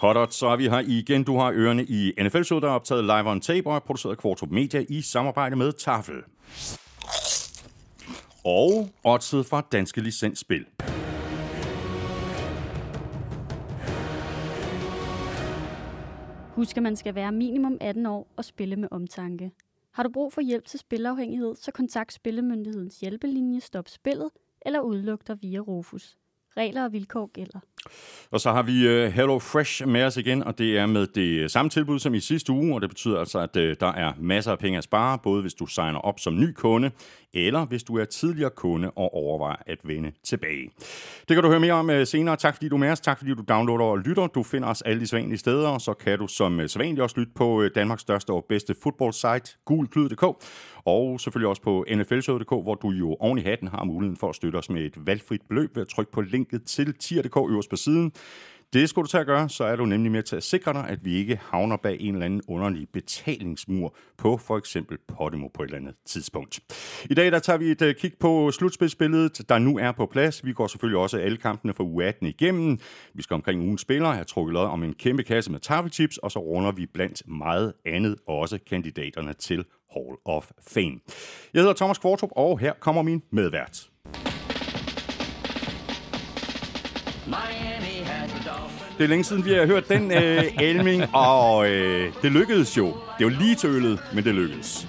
Hotdot, så er vi her igen. Du har ørerne i NFL-showet, der er optaget live on tape og er produceret af Kvartrup Media i samarbejde med Tafel. Og oddset fra Danske Licensspil. Husk, at man skal være minimum 18 år og spille med omtanke. Har du brug for hjælp til spilafhængighed, så kontakt Spillemyndighedens hjælpelinje Stop Spillet eller udluk dig via Rufus. Regler og vilkår gælder. Og så har vi øh, Hello Fresh med os igen, og det er med det samme tilbud som i sidste uge, og det betyder altså, at øh, der er masser af penge at spare, både hvis du signer op som ny kunde, eller hvis du er tidligere kunde og overvejer at vende tilbage. Det kan du høre mere om øh, senere. Tak fordi du er med os. Tak fordi du downloader og lytter. Du finder os alle de sædvanlige steder, og så kan du som sædvanligt også lytte på Danmarks største og bedste fodboldsite, gulklyd.dk, og selvfølgelig også på nflshow.dk, hvor du jo oven i hatten har muligheden for at støtte os med et valgfrit beløb ved at trykke på linket til tier.dk øverst på siden. Det skulle du til at gøre, så er du nemlig med til at sikre dig, at vi ikke havner bag en eller anden underlig betalingsmur på for eksempel Podimo på et eller andet tidspunkt. I dag der tager vi et øh, kig på slutspilsbilledet, der nu er på plads. Vi går selvfølgelig også alle kampene for u 18 igennem. Vi skal omkring ugens spillere have trukket lod om en kæmpe kasse med tafelchips, og så runder vi blandt meget andet også kandidaterne til Hall of Fame. Jeg hedder Thomas Kvartrup, og her kommer min medvært. Det er længe siden, vi har hørt den øh, Elming, og øh, det lykkedes jo. Det jo lige tølet, men det lykkedes.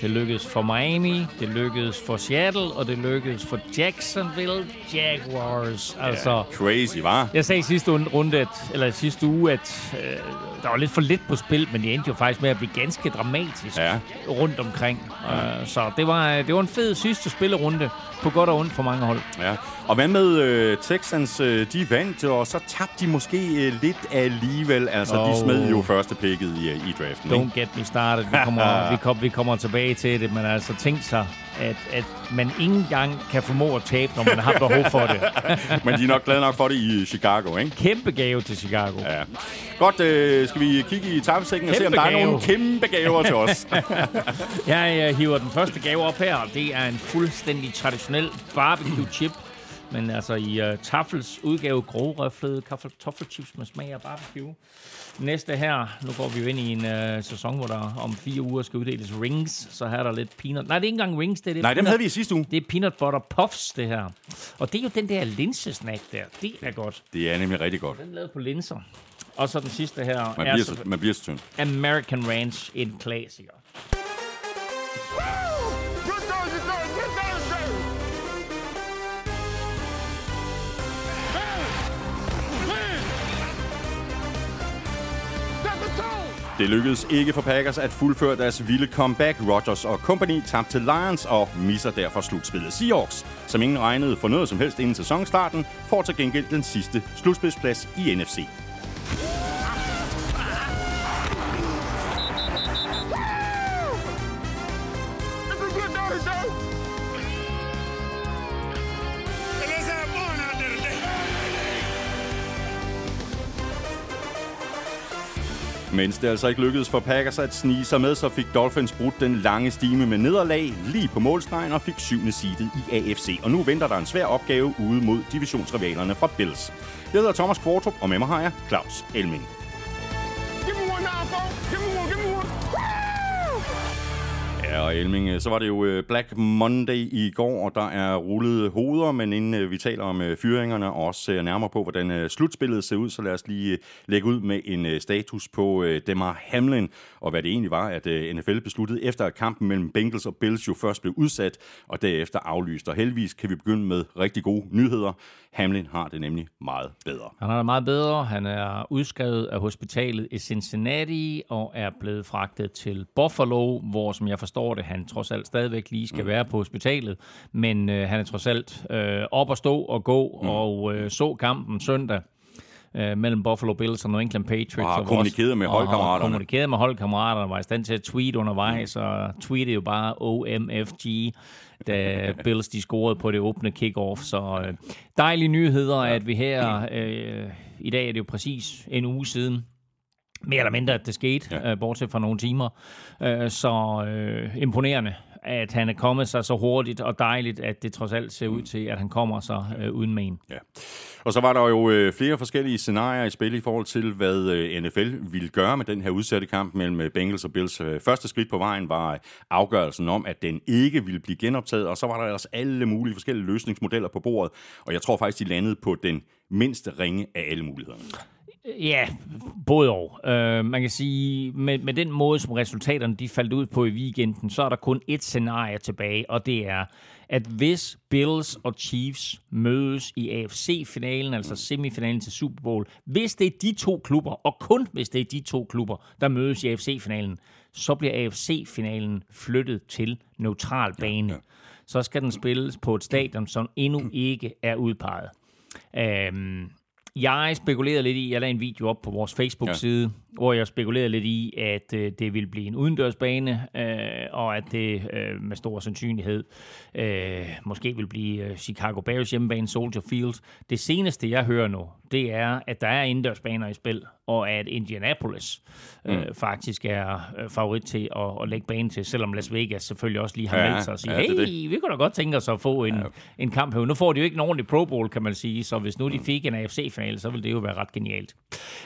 Det lykkedes for Miami, det lykkedes for Seattle, og det lykkedes for Jacksonville Jaguars. Altså, ja, crazy, var. Jeg sagde sidste runde, at, eller sidste uge, at øh, der var lidt for lidt på spil, men det endte jo faktisk med at blive ganske dramatisk ja. rundt omkring. Ja. Uh, så det var, det var en fed sidste spillerunde på godt og ondt for mange hold. Ja. Og hvad med øh, Texans? Øh, de vandt, og så tabte de måske øh, lidt alligevel. Altså, oh. de smed jo første picket i, i draften. Don't ikke? get me started. Vi kommer, vi, kom, vi kommer tilbage til det, men altså tænk sig, at, at man ikke engang kan formå at tabe, når man har behov for det. men de er nok glade nok for det i Chicago, ikke? Kæmpe gave til Chicago. Ja. Godt, øh, skal vi kigge i taffelsækken og se, om der gave. er nogle kæmpe gaver til os? jeg hiver den første gave op her. Det er en fuldstændig traditionel barbecue chip men altså i uh, Tafels udgave grovrøflede kartoffelchips med smag af barbecue. Næste her, nu går vi jo ind i en uh, sæson, hvor der om fire uger skal uddeles rings, så her er der lidt peanut... Nej, det er ikke engang rings, det er det. Nej, dem havde vi i sidste uge. Det er peanut butter puffs, det her. Og det er jo den der linsesnack der. Det er godt. Det er nemlig rigtig godt. Den er lavet på linser. Og så den sidste her man bliver er... Så, man bliver så tynd. American Ranch, en klassiker. Det lykkedes ikke for Packers at fuldføre deres vilde comeback. Rodgers og company tabte til Lions og misser derfor slutspillet. Seahawks, som ingen regnede for noget som helst inden sæsonstarten, får til gengæld den sidste slutspilsplads i NFC. Mens det altså ikke lykkedes for Packers at snige sig med, så fik Dolphins brudt den lange stime med nederlag lige på målstregen og fik syvende seedet i AFC. Og nu venter der en svær opgave ude mod divisionsrivalerne fra Bills. Jeg hedder Thomas Kvartrup, og med mig har jeg Claus Elming. Ja, og Elming, øh, så var det jo øh, Black Monday i går, og der er rullet hoveder, men inden øh, vi taler om fyringerne og også ser nærmere på, hvordan slutspillet ser ud, så lad os lige lægge ud med en status på Demar Hamlin, og hvad det egentlig var, at NFL besluttede efter at kampen mellem Bengals og Bills jo først blev udsat, og derefter aflyst. Og heldigvis kan vi begynde med rigtig gode nyheder. Hamlin har det nemlig meget bedre. Han har det meget bedre. Han er udskrevet af hospitalet i Cincinnati og er blevet fragtet til Buffalo, hvor, som jeg forstår det, han trods alt stadigvæk lige skal mm. være på hospitalet. Men øh, han er trods alt øh, op og stå og gå mm. og øh, så kampen søndag øh, mellem Buffalo Bills og New England Patriots. Og har kommunikeret med holdkammeraterne. Og kommunikeret med holdkammeraterne, var i stand til at tweet undervejs, mm. og tweetede jo bare OMFG da Bills de scorede på det åbne kickoff. Så øh, dejlige nyheder, at vi her, øh, i dag er det jo præcis en uge siden, mere eller mindre, at det skete, ja. øh, bortset fra nogle timer. Øh, så øh, imponerende at han er kommet sig så hurtigt og dejligt, at det trods alt ser ud til, at han kommer sig øh, uden men. Ja. Og så var der jo øh, flere forskellige scenarier i spil i forhold til, hvad øh, NFL ville gøre med den her udsatte kamp mellem øh, Bengals og Bills. Øh, første skridt på vejen var afgørelsen om, at den ikke ville blive genoptaget, og så var der ellers alle mulige forskellige løsningsmodeller på bordet, og jeg tror faktisk, de landede på den mindste ringe af alle mulighederne. Ja, både og. Uh, man kan sige, med, med den måde, som resultaterne de faldt ud på i weekenden, så er der kun et scenarie tilbage, og det er, at hvis Bills og Chiefs mødes i AFC-finalen, altså semifinalen til Super Bowl, hvis det er de to klubber, og kun hvis det er de to klubber, der mødes i AFC-finalen, så bliver AFC-finalen flyttet til neutral bane. Ja, ja. Så skal den spilles på et stadion, som endnu ikke er udpeget. Um, jeg spekulerede lidt i, jeg lagde en video op på vores Facebook-side. Hvor jeg spekulerede lidt i, at øh, det ville blive en udendørsbane, øh, og at det øh, med stor sandsynlighed øh, måske vil blive øh, Chicago Bears hjemmebane, Soldier Field. Det seneste, jeg hører nu, det er, at der er indendørsbaner i spil, og at Indianapolis øh, mm. faktisk er øh, favorit til at, at lægge banen til, selvom Las Vegas selvfølgelig også lige har ja, meldt sig og sige, ja, hey, det. vi kunne da godt tænke os at få en, ja. en kamp her. Nu får de jo ikke en ordentlig Pro Bowl, kan man sige, så hvis nu de mm. fik en AFC-finale, så ville det jo være ret genialt.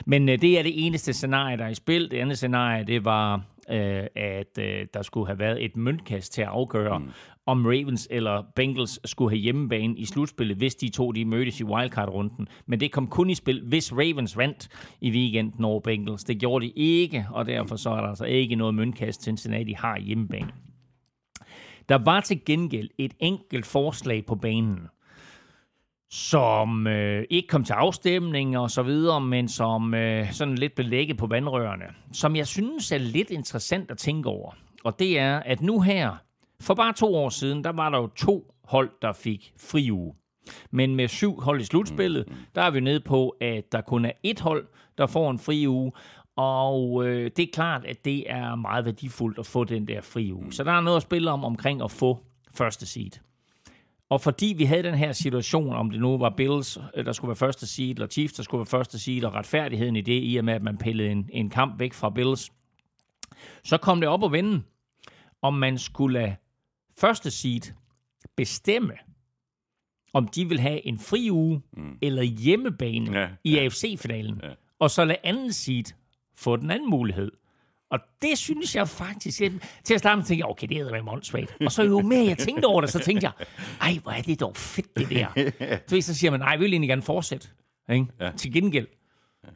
Men øh, det er det eneste scenarie, der er i spil. Det andet scenarie, det var øh, at øh, der skulle have været et møntkast til at afgøre, mm. om Ravens eller Bengals skulle have hjemmebane i slutspillet, hvis de to de mødtes i wildcard-runden. Men det kom kun i spil, hvis Ravens vandt i weekenden over Bengals. Det gjorde de ikke, og derfor så er der altså ikke noget møntkast, Cincinnati har hjemmebane. Der var til gengæld et enkelt forslag på banen, som øh, ikke kom til afstemning og så videre, men som øh, sådan lidt belægget på vandrørene, som jeg synes er lidt interessant at tænke over. Og det er, at nu her, for bare to år siden, der var der jo to hold, der fik fri uge. Men med syv hold i slutspillet, der er vi nede på, at der kun er et hold, der får en fri uge, og øh, det er klart, at det er meget værdifuldt at få den der fri uge. Så der er noget at spille om omkring at få første seed. Og fordi vi havde den her situation, om det nu var Bills, øh, der skulle være første seed, eller Chiefs, der skulle være første seed, og retfærdigheden i det, i og med, at man pillede en, en kamp væk fra Bills, så kom det op at vende, om man skulle lade første seed bestemme, om de vil have en fri uge mm. eller hjemmebane ja, i ja. AFC-finalen, ja. og så lade anden seed få den anden mulighed. Og det synes jeg faktisk, at til at starte med tænkte jeg, okay, det er med åndssvagt. Og så jo mere jeg tænkte over det, så tænkte jeg, ej, hvor er det dog fedt, det der. Så, så siger man, nej, vi vil egentlig gerne fortsætte. Ikke? Ja. Til gengæld,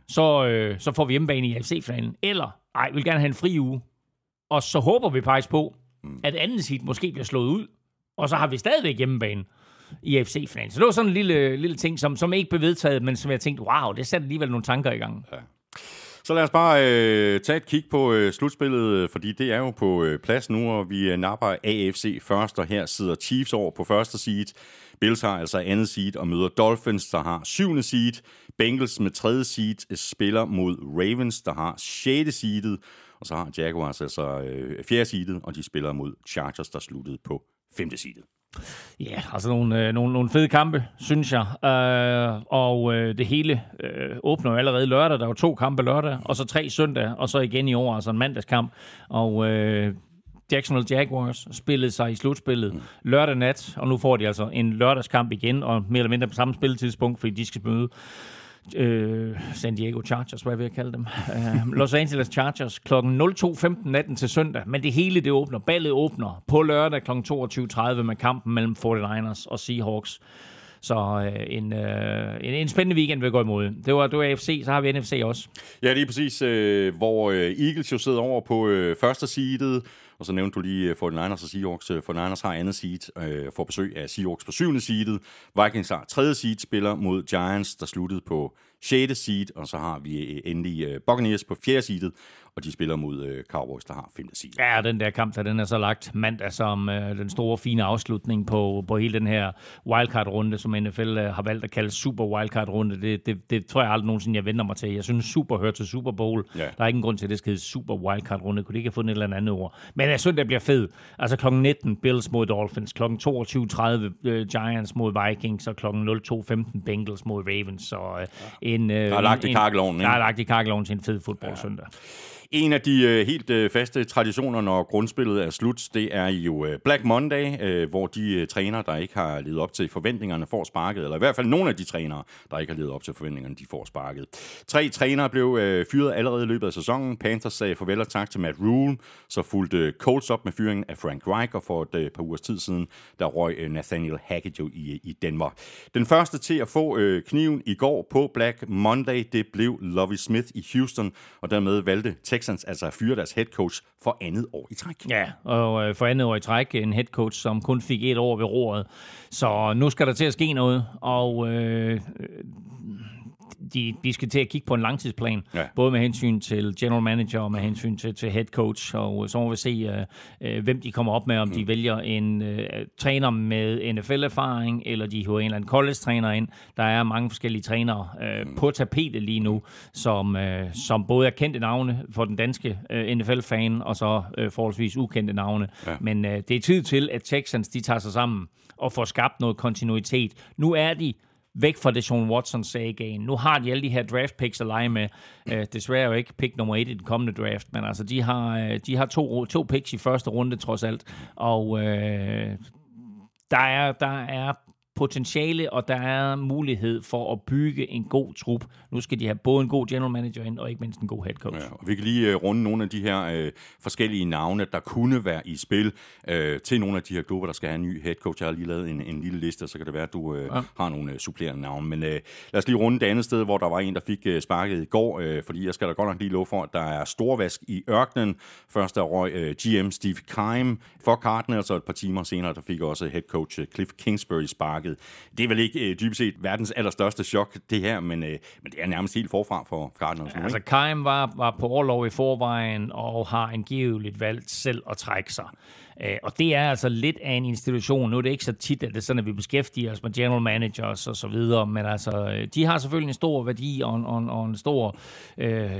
så, øh, så får vi hjemmebane i AFC-finalen. Eller, ej, vi vil gerne have en fri uge. Og så håber vi faktisk på, mm. at anden sit måske bliver slået ud. Og så har vi stadigvæk hjemmebane i AFC-finalen. Så det var sådan en lille, lille ting, som, som ikke blev vedtaget, men som jeg tænkte, wow, det satte alligevel nogle tanker i gang. Ja. Så lad os bare øh, tage et kig på øh, slutspillet, fordi det er jo på øh, plads nu, og vi øh, napper AFC først, og her sidder Chiefs over på første seed. Bills har altså andet seed og møder Dolphins, der har syvende seed. Bengals med tredje seed spiller mod Ravens, der har sjette seedet. Og så har Jaguars altså øh, fjerde seedet, og de spiller mod Chargers, der sluttede på femte seedet. Ja, altså nogle, øh, nogle, nogle fede kampe, synes jeg. Øh, og øh, det hele øh, åbner jo allerede lørdag. Der er jo to kampe lørdag, og så tre søndag, og så igen i år, altså en mandagskamp. Og øh, Jacksonville Jaguars spillede sig i slutspillet lørdag nat, og nu får de altså en lørdagskamp igen, og mere eller mindre på samme spilletidspunkt, fordi de skal møde øh, San Diego Chargers, hvad jeg vil kalde dem. Uh, Los Angeles Chargers kl. 02.15 natten til søndag, men det hele det åbner. Ballet åbner på lørdag kl. 22.30 med kampen mellem 49ers og Seahawks. Så øh, en, øh, en, en spændende weekend vil gå imod. Det var, det var AFC, så har vi NFC også. Ja, lige præcis, øh, hvor øh, Eagles jo sidder over på øh, første seedet, og så nævnte du lige øh, 49ers og Seahawks. Øh, 49ers har andet seed, øh, får besøg af Seahawks på syvende seedet. Vikings har tredje seed, spiller mod Giants, der sluttede på 6. seed, og så har vi øh, endelig Buccaneers på 4. seedet, og de spiller mod uh, Cowboys, der har 5. seed. Ja, den der kamp, der den er så lagt mandag som uh, den store, fine afslutning på, på hele den her wildcard-runde, som NFL uh, har valgt at kalde Super Wildcard-runde. Det, det, det tror jeg aldrig nogensinde, jeg vender mig til. Jeg synes, Super hører til Super Bowl. Ja. Der er ingen grund til, at det skal hedde Super Wildcard-runde. Kunne det ikke have fundet et eller andet ord? Men uh, søndag bliver fed. Altså kl. 19 Bills mod Dolphins, kl. 22.30 uh, Giants mod Vikings, og kl. 02.15 Bengals mod Ravens. Så uh, en, øh, der er lagt i kakkeloven. Der er lagt i kakkeloven til en fed fodboldsøndag. En af de øh, helt øh, faste traditioner, når grundspillet er slut, det er jo øh, Black Monday, øh, hvor de øh, trænere, der ikke har levet op til forventningerne, får sparket, eller i hvert fald nogle af de trænere, der ikke har levet op til forventningerne, de får sparket. Tre trænere blev øh, fyret allerede i løbet af sæsonen. Panthers sagde farvel og tak til Matt Rule, så fulgte Colts op med fyringen af Frank Reich, og for et øh, par ugers tid siden, der røg øh, Nathaniel Hackett jo i, øh, i Denver. Den første til at få øh, kniven i går på Black Monday, det blev Lovie Smith i Houston, og dermed valgte Texans altså fyre deres head coach for andet år i træk. Ja, og øh, for andet år i træk en head coach, som kun fik et år ved roret. Så nu skal der til at ske noget, og øh, de, de skal til at kigge på en langtidsplan, ja. både med hensyn til general manager og med hensyn til, til head coach, og så må vi se, uh, hvem de kommer op med, om mm. de vælger en uh, træner med NFL-erfaring, eller de hiver en eller anden college-træner ind. Der er mange forskellige trænere uh, mm. på tapetet lige nu, som, uh, som både er kendte navne for den danske uh, NFL-fan, og så uh, forholdsvis ukendte navne. Ja. Men uh, det er tid til, at Texans de tager sig sammen og får skabt noget kontinuitet. Nu er de væk fra det Sean Watson sagaen. Nu har de alle de her draft picks at lege med. Øh, desværre jo ikke pick nummer et i den kommende draft, men altså de har, øh, de har to, to picks i første runde trods alt. Og øh, der er, der er potentiale, og der er mulighed for at bygge en god trup. Nu skal de have både en god general manager ind, og ikke mindst en god head coach. Ja, og vi kan lige uh, runde nogle af de her uh, forskellige navne, der kunne være i spil uh, til nogle af de her klubber, der skal have en ny head coach. Jeg har lige lavet en, en lille liste, så kan det være, at du uh, ja. har nogle uh, supplerende navne. Men uh, lad os lige runde det andet sted, hvor der var en, der fik uh, sparket i går, uh, fordi jeg skal da godt nok lige love for, at der er storvask i ørkenen. Først er røg uh, GM Steve Keim for Cardinals, og et par timer senere, der fik også head coach Cliff Kingsbury sparket marked. Det er vel ikke øh, dybest set verdens allerstørste chok, det her, men, øh, men det er nærmest helt forfra for Cardinals. Ja, altså, Keim var, var på overlov i forvejen og har angiveligt valgt selv at trække sig. Øh, og det er altså lidt af en institution. Nu er det ikke så tit, at det er sådan, at vi beskæftiger os med general managers og så videre, men altså, øh, de har selvfølgelig en stor værdi og, og, og en stor øh,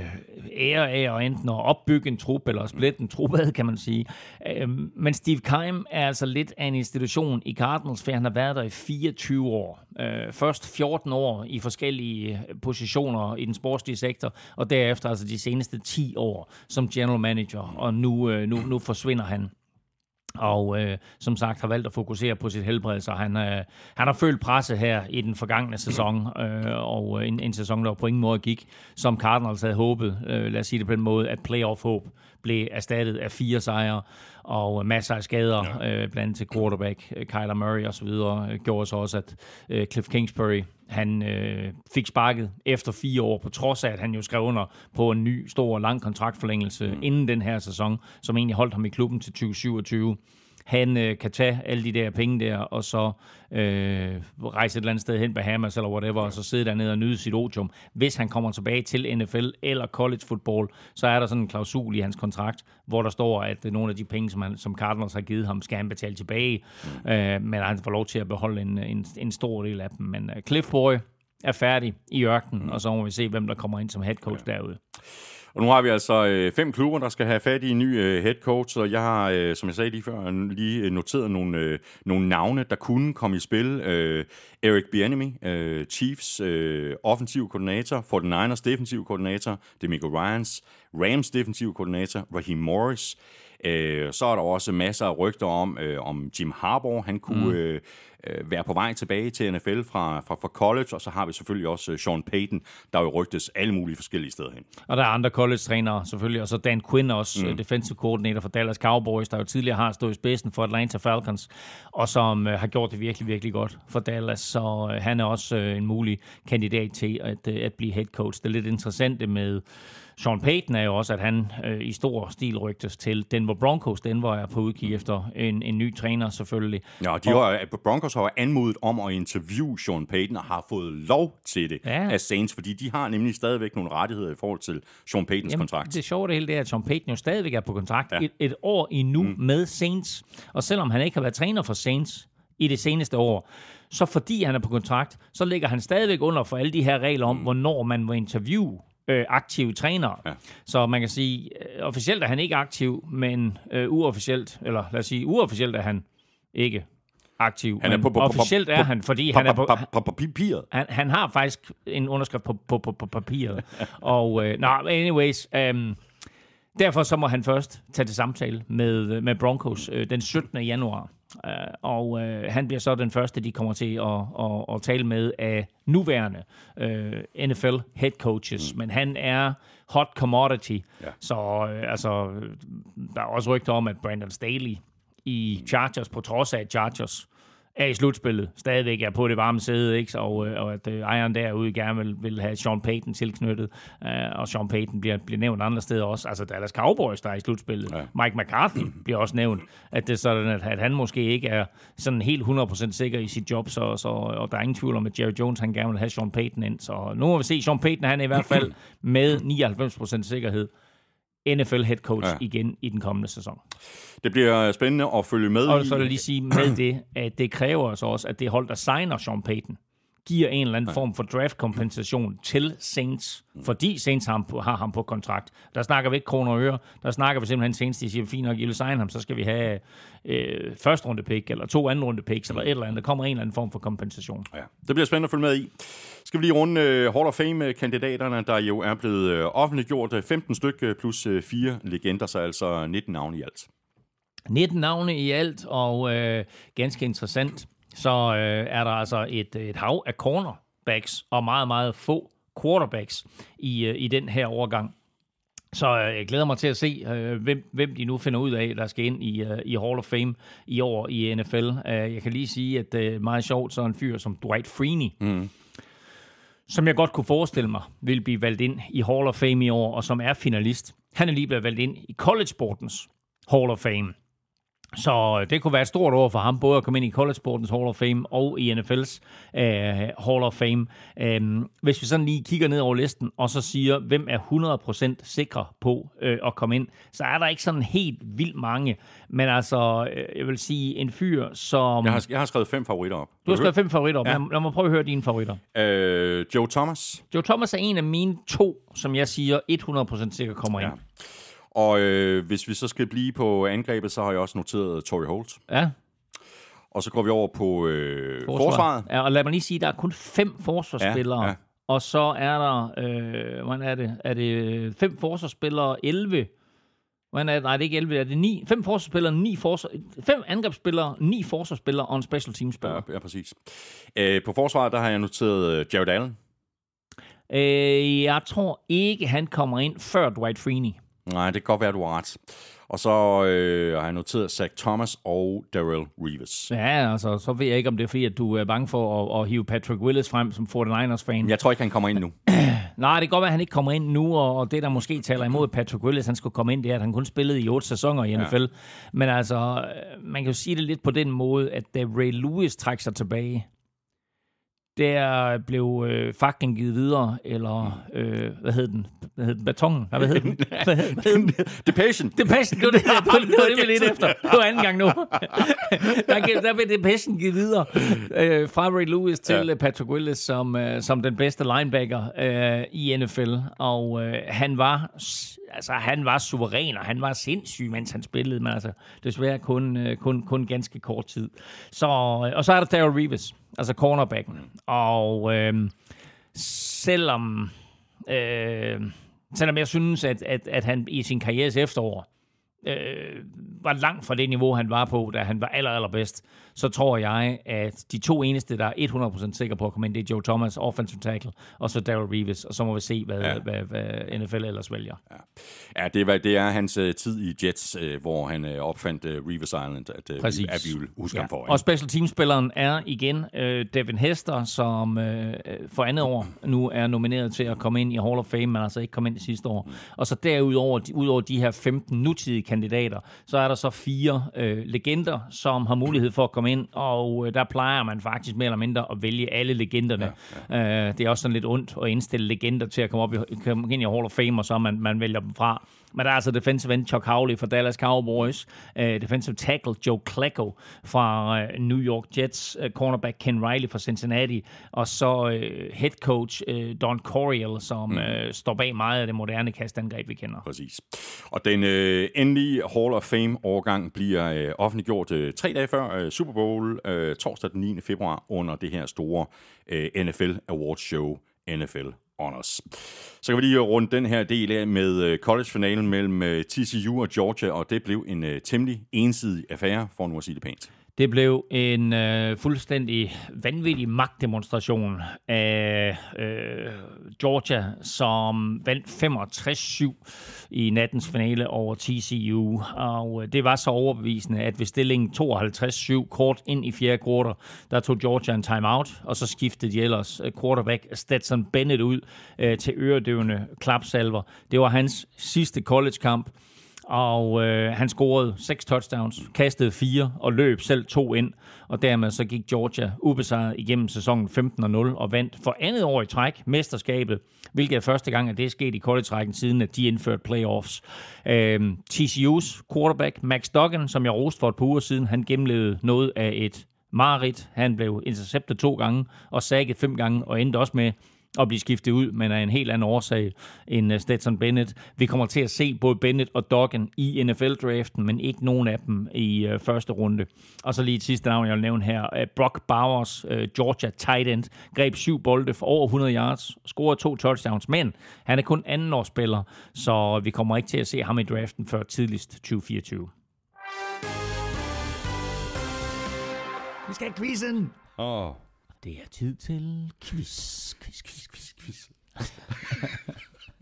ære af at enten at opbygge en trup eller at splitte en trup, kan man sige. Øh, men Steve Keim er altså lidt af en institution i Cardinals, for han har været der i 24 år. Øh, først 14 år i forskellige øh, positioner i den sportslige sektor, og derefter altså de seneste 10 år som general manager, og nu, øh, nu, nu forsvinder han og øh, som sagt har valgt at fokusere på sit helbred, så han, øh, han har følt presset her i den forgangne sæson, øh, og en, en sæson, der på ingen måde gik, som Cardinals havde håbet, øh, lad os sige det på den måde, at playoff-håb blev erstattet af fire sejre, og masser af skader, ja. øh, blandt andet til quarterback, øh, Kyler Murray osv., øh, gjorde så også, at øh, Cliff Kingsbury, han øh, fik sparket efter fire år, på trods af, at han jo skrev under på en ny, stor og lang kontraktforlængelse mm. inden den her sæson, som egentlig holdt ham i klubben til 2027 han øh, kan tage alle de der penge der, og så øh, rejse et eller andet sted hen, Bahamas eller whatever, og så sidde dernede og nyde sit otium. Hvis han kommer tilbage til NFL eller college football, så er der sådan en klausul i hans kontrakt, hvor der står, at nogle af de penge, som, han, som Cardinals har givet ham, skal han betale tilbage, øh, men han får lov til at beholde en, en, en stor del af dem. Men uh, Cliff Boy er færdig i ørkenen, mm. og så må vi se, hvem der kommer ind som head coach ja. derude. Og nu har vi altså øh, fem klubber, der skal have fat i en ny øh, head coach, og jeg har, øh, som jeg sagde lige før, lige øh, noteret nogle, øh, nogle navne, der kunne komme i spil. Øh, Eric Bieniemy, øh, Chiefs øh, offensiv koordinator, 49ers defensiv koordinator, Demico Ryans, Rams defensiv koordinator, Raheem Morris, Øh, så er der også masser af rygter om, øh, om Jim Harbaugh. Han kunne mm. øh, øh være på vej tilbage til NFL fra, fra, fra college, og så har vi selvfølgelig også Sean Payton, der jo rygtes alle mulige forskellige steder hen. Og der er andre college-trænere selvfølgelig, og så Dan Quinn også, mm. defensive coordinator for Dallas Cowboys, der jo tidligere har stået i spidsen for Atlanta Falcons, og som øh, har gjort det virkelig, virkelig godt for Dallas, så øh, han er også øh, en mulig kandidat til at, øh, at blive head coach. Det er lidt interessant med sean Payton er jo også, at han øh, i stor stil rygtes til Denver Broncos. Denver er på udkig efter en, en ny træner selvfølgelig. Ja, de har, Broncos har anmodet om at interviewe Sean Payton og har fået lov til det ja. af Saints, fordi de har nemlig stadigvæk nogle rettigheder i forhold til Sean Paytons Jamen, kontrakt. Det sjove det hele det er, at Sean Payton jo stadigvæk er på kontrakt ja. et, et år endnu mm. med Saints. Og selvom han ikke har været træner for Saints i det seneste år, så fordi han er på kontrakt, så ligger han stadigvæk under for alle de her regler om, mm. hvornår man må interviewe øh, aktive trænere. Ja. Så man kan sige, øh, officielt er han ikke aktiv, men øh, uofficielt, eller lad os sige, uofficielt er han ikke aktiv. Han er på, på, officielt er han, fordi han er på, på, på papiret. Han, han har faktisk en underskrift på, på, på, på papiret. og, øh, no, anyways, um, derfor så må han først tage til samtale med, med Broncos øh, den 17. januar. Uh, og uh, han bliver så den første, de kommer til at, at, at tale med af nuværende uh, NFL head coaches. Mm. Men han er hot commodity. Ja. Så uh, altså, der er også rygter om, at Brandon Staley i Chargers, på trods af Chargers er i slutspillet, stadigvæk er på det varme sæde, ikke? Og, øh, og at uh, ejeren derude gerne vil, vil have Sean Payton tilknyttet, uh, og Sean Payton bliver, bliver nævnt andre steder også. Altså Dallas Cowboys, der er i slutspillet. Ja. Mike McCarthy bliver også nævnt, at det er sådan, at, at han måske ikke er sådan helt 100% sikker i sit job, så, så, og der er ingen tvivl om, at Jerry Jones han gerne vil have Sean Payton ind. Så nu må vi se, Sean Payton han er i hvert fald med 99% sikkerhed NFL head coach ja. igen i den kommende sæson. Det bliver spændende at følge med Og så vil jeg lige sige med det, at det kræver så også, at det hold, der signer Sean Payton, giver en eller anden form for draft-kompensation til Saints, fordi Saints har ham, på, har ham på kontrakt. Der snakker vi ikke kroner og øre. Der snakker vi simpelthen Saints, de siger, fint nok, I vil signe ham, så skal vi have øh, første runde pick, eller to anden runde picks, eller et eller andet. Der kommer en eller anden form for kompensation. Ja, det bliver spændende at følge med i. Skal vi lige runde uh, Hall of Fame-kandidaterne, der jo er blevet uh, offentliggjort 15 stykker plus uh, fire legender, så altså 19 navne i alt. 19 navne i alt, og øh, ganske interessant, så øh, er der altså et, et hav af cornerbacks og meget, meget få quarterbacks i, øh, i den her overgang. Så øh, jeg glæder mig til at se, øh, hvem, hvem de nu finder ud af, der skal ind i, øh, i Hall of Fame i år i NFL. Øh, jeg kan lige sige, at øh, meget sjovt, så en fyr som Dwight Freeney, mm som jeg godt kunne forestille mig, vil blive valgt ind i Hall of Fame i år, og som er finalist. Han er lige blevet valgt ind i college-sportens Hall of Fame. Så øh, det kunne være et stort år for ham, både at komme ind i College Sportens Hall of Fame og i NFL's øh, Hall of Fame. Um, hvis vi sådan lige kigger ned over listen, og så siger, hvem er 100% sikre på uh, at komme ind, så er der ikke sådan helt vildt mange. Men altså, jeg vil sige, en fyr som... Jeg har, jeg har skrevet fem favoritter op. Du har skrevet fem favoritter op. Ja. Lad, lad mig prøve at høre dine favoritter. Uh, Joe Thomas. Joe Thomas er en af mine to, som jeg siger 100% sikker kommer ind. Ja. Og øh, hvis vi så skal blive på angrebet, så har jeg også noteret Tory Holt. Ja. Og så går vi over på øh, Forsvar. forsvaret. Ja, og lad mig lige sige, der er kun fem forsvarsspillere. Ja, ja. Og så er der, øh, hvordan er det? Er det fem forsvarsspillere, 11? Hvordan er det? Nej, det er ikke 11, er det 9? Fem forsvarsspillere, ni forsvar, fem angrebsspillere, ni forsvarsspillere og en special team spiller. Ja, ja, præcis. Øh, på forsvaret, der har jeg noteret øh, Jared Allen. Øh, jeg tror ikke, han kommer ind før Dwight Freeney. Nej, det kan godt være, du har ret. Og så øh, har jeg noteret Zach Thomas og Darrell Reeves. Ja, altså, så ved jeg ikke, om det er fordi, at du er bange for at, at hive Patrick Willis frem som 49ers-fan. Jeg tror ikke, han kommer ind nu. Nej, det kan godt være, at han ikke kommer ind nu, og det, der måske taler imod Patrick Willis, han skulle komme ind, det er, at han kun spillede i otte sæsoner i NFL. Ja. Men altså, man kan jo sige det lidt på den måde, at da Ray Lewis trækker sig tilbage, der blev øh, faklen givet videre, eller øh, hvad hed den? Hvad hed den? Batongen? Hvad hed den? Hvad hed den? The Passion. The Passion, det var det, det, var, det, var det, vi lidt efter. Det var anden gang nu. der, der blev The Passion givet videre øh, fra Ray Lewis til ja. Patrick Willis som, øh, som den bedste linebacker øh, i NFL, og øh, han var altså, han var suveræn, og han var sindssyg, mens han spillede, men altså, desværre kun, øh, kun, kun ganske kort tid. Så, øh, og så er der Daryl Reeves, altså cornerbacken. Og øh, selvom, øh, selvom jeg synes, at, at, at han i sin karrieres efterår øh, var langt fra det niveau, han var på, da han var aller, allerbedst, så tror jeg, at de to eneste, der er 100% sikre på at komme ind, det er Joe Thomas, offensive tackle, og så Darrell Reeves, og så må vi se, hvad, ja. hvad, hvad NFL ellers vælger. Ja, ja det, var, det er hans uh, tid i Jets, uh, hvor han uh, opfandt Reeves Island, at, Præcis. at vi vil huske ja. ham for. Og special team-spilleren er igen uh, Devin Hester, som uh, for andet år nu er nomineret til at komme ind i Hall of Fame, men altså ikke kom ind i sidste år. Og så derudover, de, udover de her 15 nutidige kandidater, så er der så fire uh, legender, som har mulighed for at komme ind, og øh, der plejer man faktisk mere eller mindre at vælge alle legenderne. Ja, ja. Øh, det er også sådan lidt ondt at indstille legender til at komme, op i, komme ind i Hall of Fame, og så man, man vælger dem fra. Men der er altså defensive end Chuck Howley fra Dallas Cowboys, uh, defensive tackle Joe Klecko fra uh, New York Jets, uh, cornerback Ken Riley fra Cincinnati, og så uh, head coach uh, Don Coryell, som mm. uh, står bag meget af det moderne kastangreb, vi kender. Præcis. Og den uh, endelige Hall of Fame-årgang bliver uh, offentliggjort uh, tre dage før uh, Super Bowl, uh, torsdag den 9. februar, under det her store uh, NFL Awards Show, NFL Honors. Så kan vi lige runde den her del af med øh, college-finalen mellem øh, TCU og Georgia, og det blev en øh, temmelig ensidig affære, for nu at sige det pænt. Det blev en øh, fuldstændig vanvittig magtdemonstration af øh, Georgia, som vandt 65-7 i nattens finale over TCU. Og øh, det var så overbevisende, at ved stillingen 52-7 kort ind i fjerde kvartal, der tog Georgia en timeout, og så skiftede de ellers øh, quarterback Stetson Bennett ud øh, til øredøvende klapsalver. Det var hans sidste college-kamp og øh, han scorede seks touchdowns, kastede fire og løb selv to ind, og dermed så gik Georgia ubesejret igennem sæsonen 15-0 og vandt for andet år i træk mesterskabet, hvilket er første gang, at det er sket i college-rækken siden, at de indførte playoffs. Øh, TCU's quarterback Max Duggan, som jeg roste for et par uger siden, han gennemlevede noget af et mareridt. Han blev interceptet to gange og sækket fem gange og endte også med at blive skiftet ud, men af en helt anden årsag end øh, Stetson Bennett. Vi kommer til at se både Bennett og Duggan i NFL-draften, men ikke nogen af dem i uh, første runde. Og så lige et sidste navn, jeg vil nævne her. Uh, Brock Bowers, Georgia tight end, greb syv bolde for over 100 yards, scorede to touchdowns, men han er kun anden årsspiller, så vi kommer ikke til at se ham i draften før tidligst 2024. Vi skal have quizzen! Åh. Oh. Det er tid til quiz, quiz, quiz, quiz, quiz.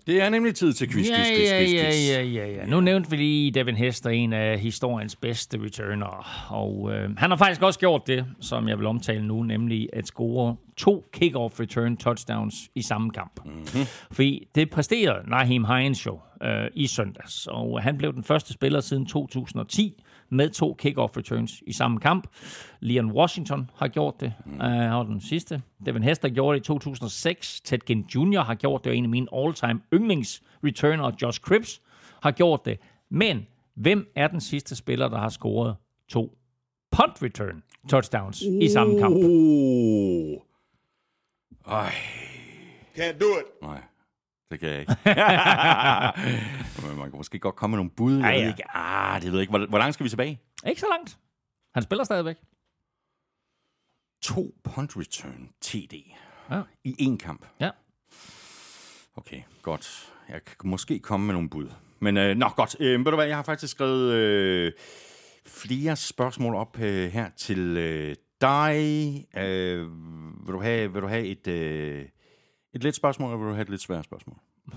Det er nemlig tid til quiz, quiz, quiz, ja, quiz, ja, quiz. ja, ja, ja. Nu nævnte vi lige Devin Hester, en af historiens bedste returner. Og øh, han har faktisk også gjort det, som jeg vil omtale nu, nemlig at score to kick-off return touchdowns i samme kamp. Mm-hmm. Fordi det præsterede Naheem Hines jo øh, i søndags, og han blev den første spiller siden 2010 med to kick-off returns i samme kamp. Leon Washington har gjort det, mm. uh, han var den sidste. Devin Hester gjorde det i 2006. Ted Ginn Jr. har gjort det, og en af mine all-time yndlings returner, Josh Cripps, har gjort det. Men hvem er den sidste spiller, der har scoret to punt return touchdowns uh. i samme kamp? Ej. Can't do it. Nej, det kan jeg ikke. Man kan måske godt komme med nogle bud. Ved ja. ikke. Ah, det ved jeg ikke. Hvor, hvor langt skal vi tilbage? Ikke så langt. Han spiller stadigvæk. To punt return TD Ja. i én kamp. Ja. Okay, godt. Jeg kan måske komme med nogle bud. Men øh, nå, godt. Øh, ved du hvad, jeg har faktisk skrevet øh, flere spørgsmål op øh, her til øh, dig. Øh, vil, du have, vil du have et, øh, et let spørgsmål, eller vil du have et lidt svært spørgsmål?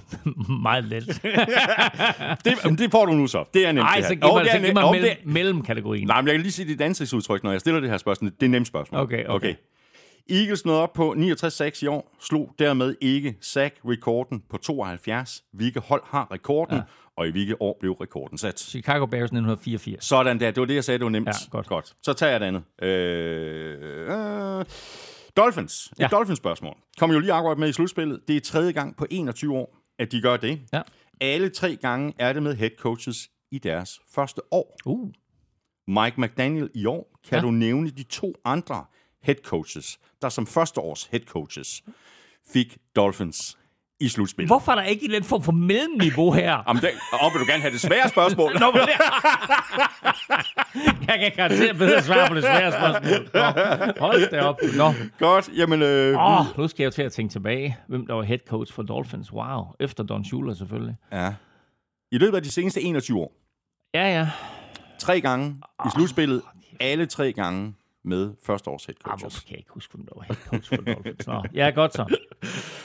Meget let. Det, det får du nu så. Det er nemt Nej, så giv mig, er så giv mig mellem, det- mellemkategorien. Nej, men jeg kan lige sige dit ansigtsudtryk, når jeg stiller det her spørgsmål. Det er nemt spørgsmål. Okay, okay. Eagles nåede op på 69-6 i år, slog dermed ikke sack-rekorden på 72. Hvilke hold har rekorden, ja. og i hvilke år blev rekorden sat? Chicago Bears 1984. Sådan der, det var det, jeg sagde, det var nemt. Ja, godt. godt. Så tager jeg det andet. Øh, øh, Dolphins. Et Ja. Dolphins-spørgsmål. Kom jo lige akkurat med i slutspillet. Det er tredje gang på 21 år, at de gør det. Ja. Alle tre gange er det med head coaches i deres første år. Uh. Mike McDaniel i år. Kan Ja. du nævne de to andre head coaches, der som førsteårs head coaches fik Dolphins i slutspillet? Hvorfor er der ikke en eller anden form for mellemniveau her? Jamen, det, og vil du gerne have det svære spørgsmål? Nå, men det... jeg kan garantere bedre svar på det svære spørgsmål. Nå, hold det op. Nå. Godt, jamen... Øh, oh, nu skal jeg til at tænke tilbage, hvem der var head coach for Dolphins. Wow, efter Don Shula selvfølgelig. Ja. I løbet af de seneste 21 år, Ja, ja. tre gange i slutspillet, alle tre gange med førsteårs head coaches. kan jeg ikke huske, hvem der var head coach for Dolphins? Nå, ja, godt så.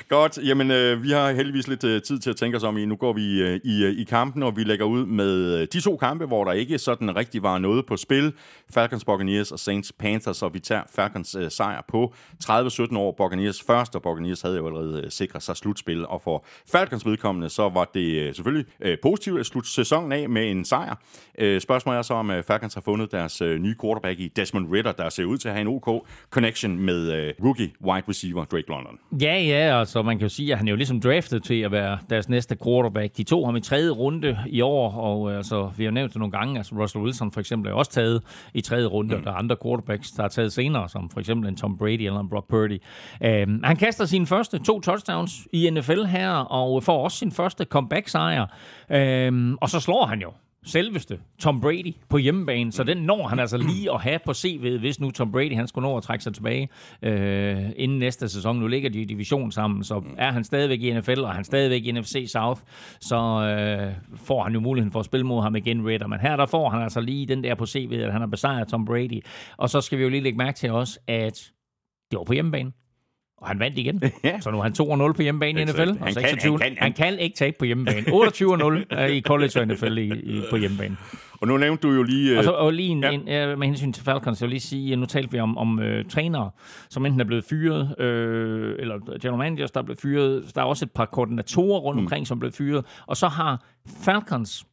Godt, jamen øh, vi har heldigvis lidt øh, tid til at tænke os om i. Nu går vi øh, i, øh, i kampen, og vi lægger ud med øh, de to kampe, hvor der ikke sådan rigtig var noget på spil. Falcons Buccaneers og Saints Panthers, og vi tager Falcons øh, sejr på 30-17 år. Buccaneers først, og Buccaneers havde jo allerede øh, sikret sig slutspil. Og for Falcons vedkommende, så var det øh, selvfølgelig øh, positivt at slutte sæsonen af med en sejr. Øh, spørgsmålet er så, om øh, Falcons har fundet deres øh, nye quarterback i Desmond Ritter, der ser ud til at have en OK connection med øh, rookie wide receiver Drake London. Ja, ja, altså man kan jo sige, at han er jo ligesom draftet til at være deres næste quarterback. De tog ham i tredje runde i år, og øh, altså, vi har nævnt det nogle gange, altså Russell Wilson for eksempel er også taget i tredje runde, mm. og der er andre quarterbacks, der er taget senere, som for eksempel en Tom Brady eller en Brock Purdy. Um, han kaster sine første to touchdowns i NFL her, og får også sin første comeback-sejr, um, og så slår han jo selveste Tom Brady på hjemmebane, så den når han altså lige at have på CV'et, hvis nu Tom Brady han skulle nå at trække sig tilbage øh, inden næste sæson. Nu ligger de i division sammen, så er han stadigvæk i NFL, og han er stadigvæk i NFC South, så øh, får han jo muligheden for at spille mod ham igen, Ritter. Men her der får han altså lige den der på CV'et, at han har besejret Tom Brady. Og så skal vi jo lige lægge mærke til også, at det var på hjemmebane. Og han vandt igen. Ja. Så nu er han 2-0 på hjemmebane i NFL. Exakt. Og Han kan- 26, han kan- han, han kan ikke tabe på hjemmebane. 28-0 er i college og NFL i, i, på hjemmebane. Og nu nævnte du jo lige... øh, Og, så, og lige en, ja. en, øh, med hensyn til Falcons, jeg vil lige sige, at nu talte vi om, om øh, trænere, som enten er blevet fyret, øh, eller general managers, der er blevet fyret. Der er også et par koordinatorer rundt Mm. omkring, som er blevet fyret. Og så har Falcons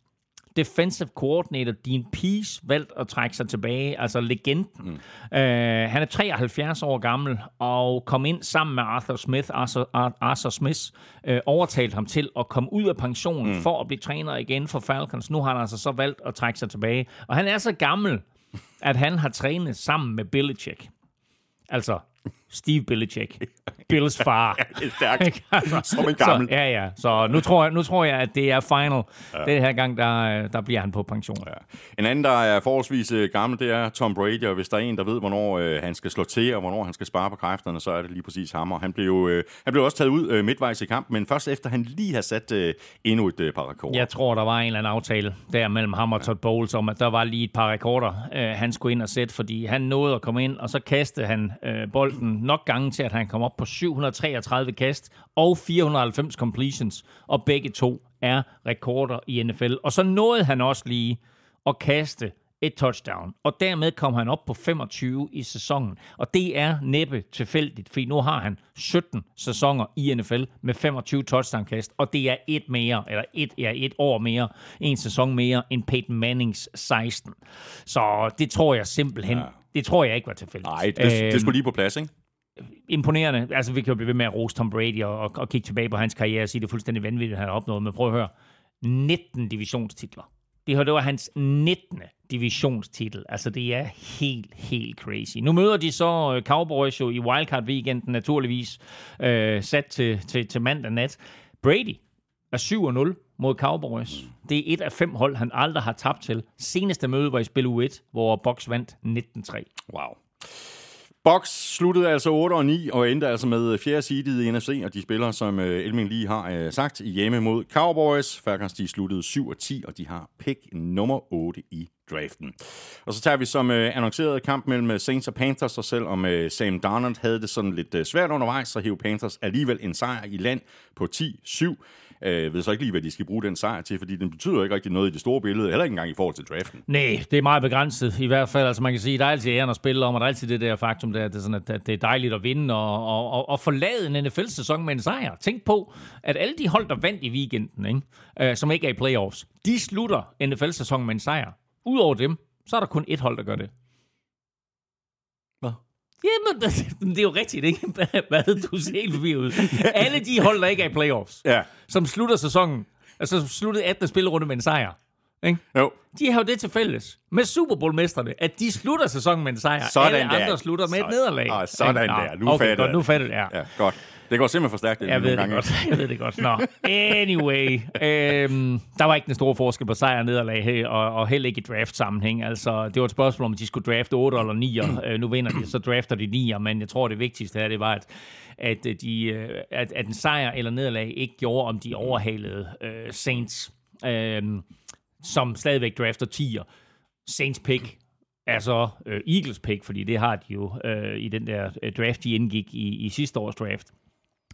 defensive coordinator Dean Pease valgt at trække sig tilbage, altså legenden. Mm. Øh, han er 73 år gammel og kom ind sammen med Arthur Smith. Arthur, Ar- Arthur Smith øh, overtalte ham til at komme ud af pensionen mm. for at blive træner igen for Falcons. Nu har han altså så valgt at trække sig tilbage. Og han er så gammel, at han har trænet sammen med Belichick. Altså Steve Belichick. Bills far. det er stærkt. Altså, Som en gammel. Så, ja, ja. Så nu tror, jeg, nu tror jeg, at det er final. Ja. Den her gang, der, der bliver han på pension. Ja. En anden, der er forholdsvis øh, gammel, det er Tom Brady, og hvis der er en, der ved, hvornår øh, han skal slå til, og hvornår han skal spare på kræfterne, så er det lige præcis ham. Og han blev, jo, øh, han blev også taget ud øh, midtvejs i kampen, men først efter han lige har sat øh, endnu et øh, par rekorder. Jeg tror, der var en eller anden aftale der mellem ham og Todd Bowles om, at der var lige et par rekorder, øh, han skulle ind og sætte, fordi han nåede at komme ind, og så kastede han øh, bolden nok gange til, at han kom op på 733 kast og 490 completions, og begge to er rekorder i NFL. Og så nåede han også lige at kaste et touchdown, og dermed kom han op på 25 i sæsonen. Og det er næppe tilfældigt, fordi nu har han 17 sæsoner i NFL med 25 touchdown-kast, og det er et mere, eller et, ja, et år mere, en sæson mere end Peyton Mannings 16. Så det tror jeg simpelthen, ja. det tror jeg ikke var tilfældigt. Nej, det, det Øhm, skulle lige på plads, ikke? Imponerende. Altså, vi kan jo blive ved med at rose Tom Brady og, og, og kigge tilbage på hans karriere og sige, det er fuldstændig vanvittigt, at han har opnået. Men prøv at høre. 19 divisionstitler. Det her, det var hans 19. divisionstitel. Altså, det er helt, helt crazy. Nu møder de så øh, Cowboys jo i wildcard-weekenden, naturligvis øh, sat til, til, til mandag nat. Brady er 7-0 mod Cowboys. Det er et af fem hold, han aldrig har tabt til. Seneste møde var i spil U1, hvor Box vandt 19-3. Wow. Box sluttede altså 8 og 9 og endte altså med øh, fjerde seedet i NFC, og de spiller, som øh, Elming lige har øh, sagt, hjemme mod Cowboys. Falcons de sluttede 7 og 10, og de har pick nummer 8 i draften. Og så tager vi som øh, annonceret kamp mellem Saints og Panthers, og selvom øh, Sam Darnold havde det sådan lidt øh, svært undervejs, så hævde Panthers alligevel en sejr i land på 10-7. Øh, ved så ikke lige, hvad de skal bruge den sejr til, fordi den betyder ikke rigtig noget i det store billede, heller ikke engang i forhold til draften. Nej, det er meget begrænset i hvert fald. Altså man kan sige, der er altid æren at spille om, og der er altid det der faktum, der, at det er, sådan, at- at det er dejligt at vinde og, og, og, og forlade en NFL-sæson med en sejr. Tænk på, at alle de hold, der vandt i weekenden, ikke, øh, som ikke er i playoffs, de slutter NFL-sæsonen med en sejr. Udover dem, så er der kun et hold, der gør det. Jamen, det, det er jo rigtigt, ikke? Hvad du ser helt forbi ud. Alle de hold, der ikke er i playoffs, Ja, som slutter sæsonen, altså sluttede 18. spillerunde med en sejr, ikke? jo. De har jo det til fælles med Super Bowl-mesterne, at de slutter sæsonen med en sejr. Sådan Alle der. andre slutter med et Så- nederlag. Ah, sådan Ikke? Der. Nu okay, fatter godt, nu fatter jeg. Ja. Ja, godt. Det går simpelthen for stærkt. Jeg ved det godt. Jeg ved det godt. Nå. Anyway. Øhm, der var ikke den store forskel på sejr og nederlag her, og, og heller ikke i draft-sammenhæng. Altså, det var et spørgsmål, om de skulle drafte 8 eller 9. Øh, nu vinder de, så drafter de 9, men jeg tror, det vigtigste her, det var, at, at, øh, de, øh, at, at en sejr eller nederlag ikke gjorde, om de overhalede øh, Saints, øh, som stadigvæk drafter 10'er. Saints pick er så øh, Eagles pick, fordi det har de jo øh, i den der draft, de indgik i, i sidste års draft.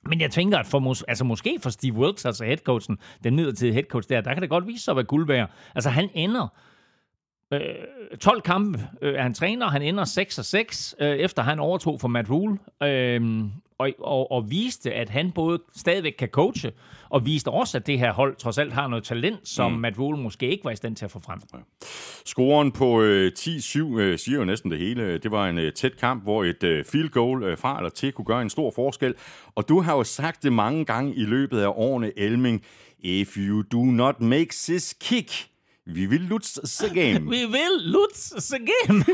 Men jeg tænker, at for mås- altså måske for Steve Wilkes, altså headcoachen, den midlertidige headcoach der, der kan det godt vise sig at være guld værd. Altså han ender øh, 12 kampe øh, er han træner, han ender 6 og 6, øh, efter han overtog for Matt Rule, øh, og, og, og viste, at han både stadigvæk kan coache, og viste også, at det her hold trods alt har noget talent, som mm. Matt Rule måske ikke var i stand til at få frem. Scoren på øh, 10-7 øh, siger jo næsten det hele. Det var en øh, tæt kamp, hvor et øh, field goal øh, fra eller til kunne gøre en stor forskel. Og du har jo sagt det mange gange i løbet af årene, Elming. If you do not make this kick, vi vil lose the game. Vi vil Lutz igen.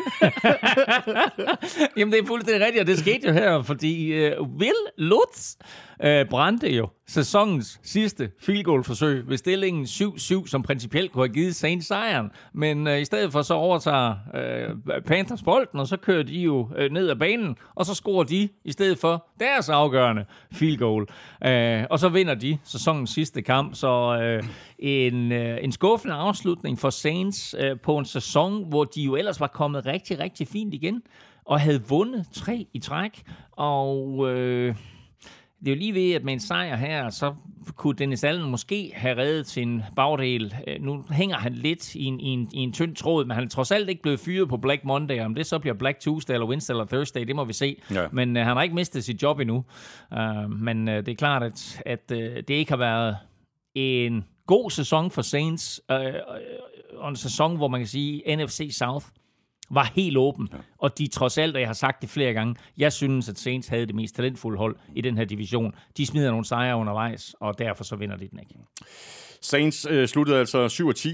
Jamen, det er fuldstændig rigtigt, og det skete jo her, fordi uh, vil Lutz øh, brændte jo sæsonens sidste field goal forsøg ved stillingen 7-7, som principielt kunne have givet Saints sejren. Men øh, i stedet for så overtager øh, Panthers bolden, og så kører de jo øh, ned ad banen, og så scorer de i stedet for deres afgørende field goal. Øh, og så vinder de sæsonens sidste kamp, så øh, en, øh, en skuffende afslutning for Saints øh, på en sæson, hvor de jo ellers var kommet rigtig, rigtig fint igen, og havde vundet tre i træk, og... Øh, det er jo lige ved, at med en sejr her, så kunne Dennis Allen måske have reddet sin bagdel. Øh, nu hænger han lidt i en, i en, i en tynd tråd, men han er trods alt ikke blevet fyret på Black Monday. Om det så bliver Black Tuesday eller Wednesday eller Thursday, det må vi se. Ja. Men uh, han har ikke mistet sit job endnu. Uh, men uh, det er klart, at, at uh, det ikke har været en god sæson for Saints, uh, og en sæson, hvor man kan sige, NFC South var helt åben. Ja. Og de trods alt, og jeg har sagt det flere gange, jeg synes, at Saints havde det mest talentfulde hold i den her division. De smider nogle sejre undervejs, og derfor så vinder de den ikke. Saints øh, sluttede altså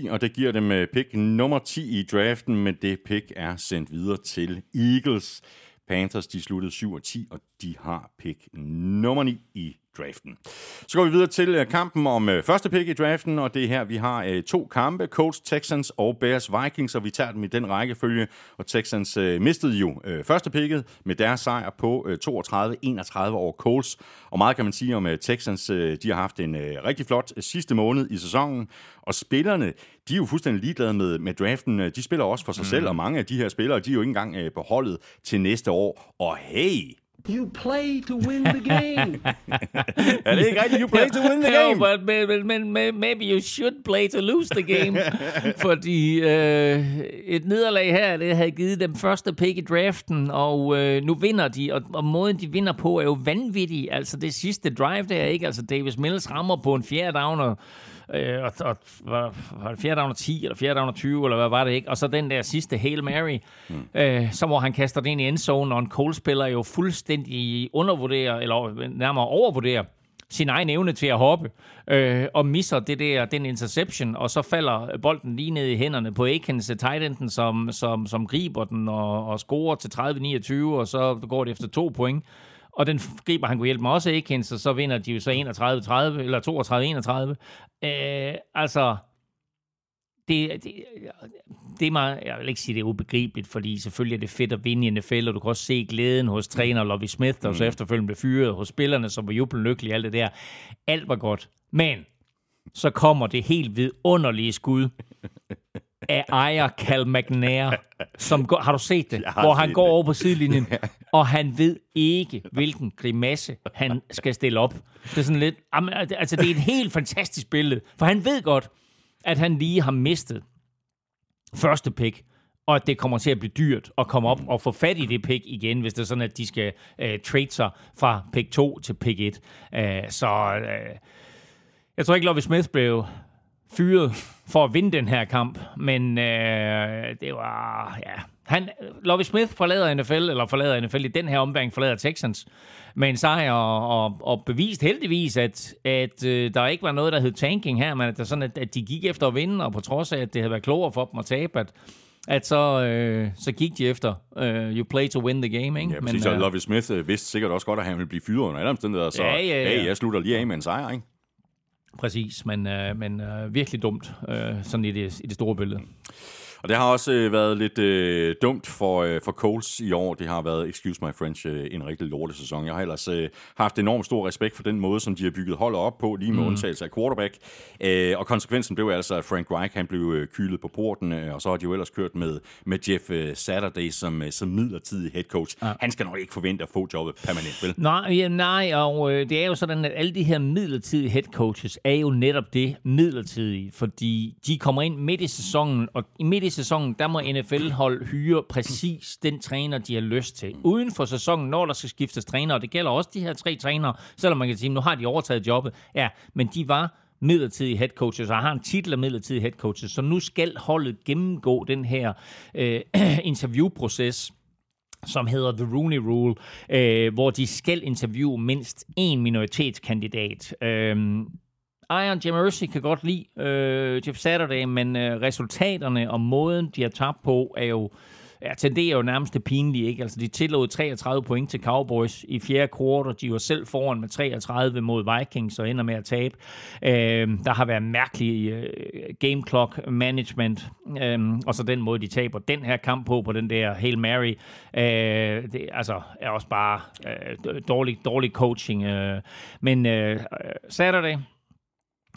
7-10, og det giver dem øh, pick nummer 10 i draften, men det pick er sendt videre til Eagles. Panthers de sluttede 7-10, og de har pick nummer 9 i draften. Så går vi videre til øh, kampen om øh, første pick i draften, og det er her, vi har øh, to kampe, Colts, Texans og Bears Vikings, og vi tager dem i den rækkefølge, og Texans mistede jo første picket med deres sejr på 32-31 over Colts, og meget kan man sige om Texans, de har haft en rigtig flot sidste måned i sæsonen, og spillerne, de er jo fuldstændig ligeglade med, med draften. De spiller også for sig mm. selv, og mange af de her spillere, de er jo ikke engang på holdet til næste år. Og hey, You play to win the game. er det ikke rigtigt? You play to win the game. no, but, but, maybe you should play to lose the game. Fordi øh, et nederlag her, det havde givet dem første pick i draften, og øh, nu vinder de, og, og måden de vinder på er jo vanvittig. Altså det sidste drive der, ikke? Altså Davis Mills rammer på en fjerde down, og øh, og, og var, var det 4 down 10, eller 4 down 20, eller hvad var det ikke? Og så den der sidste Hail Mary, mm. øh, så hvor han kaster det ind i endzone, og en Cole-spiller jo fuldstændig undervurderer, eller nærmere overvurderer, sin egen evne til at hoppe, øh, og misser det der, den interception, og så falder bolden lige ned i hænderne på Akins, tight enden, som, som, som griber den og, og scorer til 30-29, og så går det efter to point. Og den griber han kunne hjælpe mig også ikke, så så vinder de jo så 31-30, eller 32-31. Øh, altså, det, det, det er meget, jeg vil ikke sige, det er ubegribeligt, fordi selvfølgelig er det fedt at vinde i NFL, og du kan også se glæden hos træner Lovie Smith, der mm. så efterfølgende blev fyret, hos spillerne, som var jublende alt det der. Alt var godt. Men så kommer det helt vidunderlige skud af ejer Cal McNair, som går, har du set det? Hvor han går det. over på sidelinjen, og han ved ikke, hvilken grimasse han skal stille op. Det er sådan lidt, altså det er et helt fantastisk billede, for han ved godt, at han lige har mistet første pick, og at det kommer til at blive dyrt at komme op og få fat i det pick igen, hvis det er sådan, at de skal uh, trade sig fra pick 2 til pick 1. Uh, øh, så uh, jeg tror ikke, Lovie Smith blev fyret for at vinde den her kamp, men øh, det var, ja... Han, Lovie Smith forlader NFL, eller forlader NFL i den her omgang, forlader Texans med en sejr, og, og, og bevist heldigvis, at, at øh, der ikke var noget, der hed tanking her, men at, der sådan, at, at de gik efter at vinde, og på trods af, at det havde været klogere for dem at tabe, at, at så, øh, så gik de efter øh, you play to win the game. Ikke? Ja, præcis, men, øh, Lovie Smith øh, vidste sikkert også godt, at han ville blive fyret under alle omstændigheder, så ja, ja, ja. Hey, jeg slutter lige af med en sejr, ikke? Præcis, men, øh, men øh, virkelig dumt, øh, sådan i det, i det store billede. Og det har også øh, været lidt øh, dumt for, øh, for Coles i år. Det har været, excuse my French, øh, en rigtig lortesæson. Jeg har ellers øh, haft enormt stor respekt for den måde, som de har bygget holdet op på, lige med mm. undtagelse af quarterback. Øh, og konsekvensen blev altså, at Frank Reich han blev øh, kylet på porten, øh, og så har de jo ellers kørt med, med Jeff øh, Saturday som, øh, som midlertidig head coach. Ja. Han skal nok ikke forvente at få jobbet permanent, vel? Nej, ja, nej og øh, det er jo sådan, at alle de her midlertidige head coaches er jo netop det midlertidige, fordi de kommer ind midt i sæsonen, og midt i sæsonen, der må NFL-hold hyre præcis den træner, de har lyst til. Uden for sæsonen, når der skal skiftes træner, og det gælder også de her tre trænere, selvom man kan sige, nu har de overtaget jobbet. Ja, men de var midlertidige head coaches, og har en titel af midlertidige head coaches, så nu skal holdet gennemgå den her øh, interviewproces, som hedder The Rooney Rule, øh, hvor de skal interviewe mindst en minoritetskandidat. Øh, ejeren Jim Mercy kan godt lide øh, Jeff Saturday, men øh, resultaterne og måden, de har tabt på, er jo ja, tenderer jo nærmest det pinlige, ikke? Altså, de tillod 33 point til Cowboys i fjerde kvartal. De var selv foran med 33 mod Vikings og ender med at tabe. Øh, der har været mærkelig øh, game clock management, øh, og så den måde, de taber den her kamp på, på den der Hail Mary, øh, det altså, er også bare øh, dårlig, dårlig coaching. Øh. Men øh, Saturday,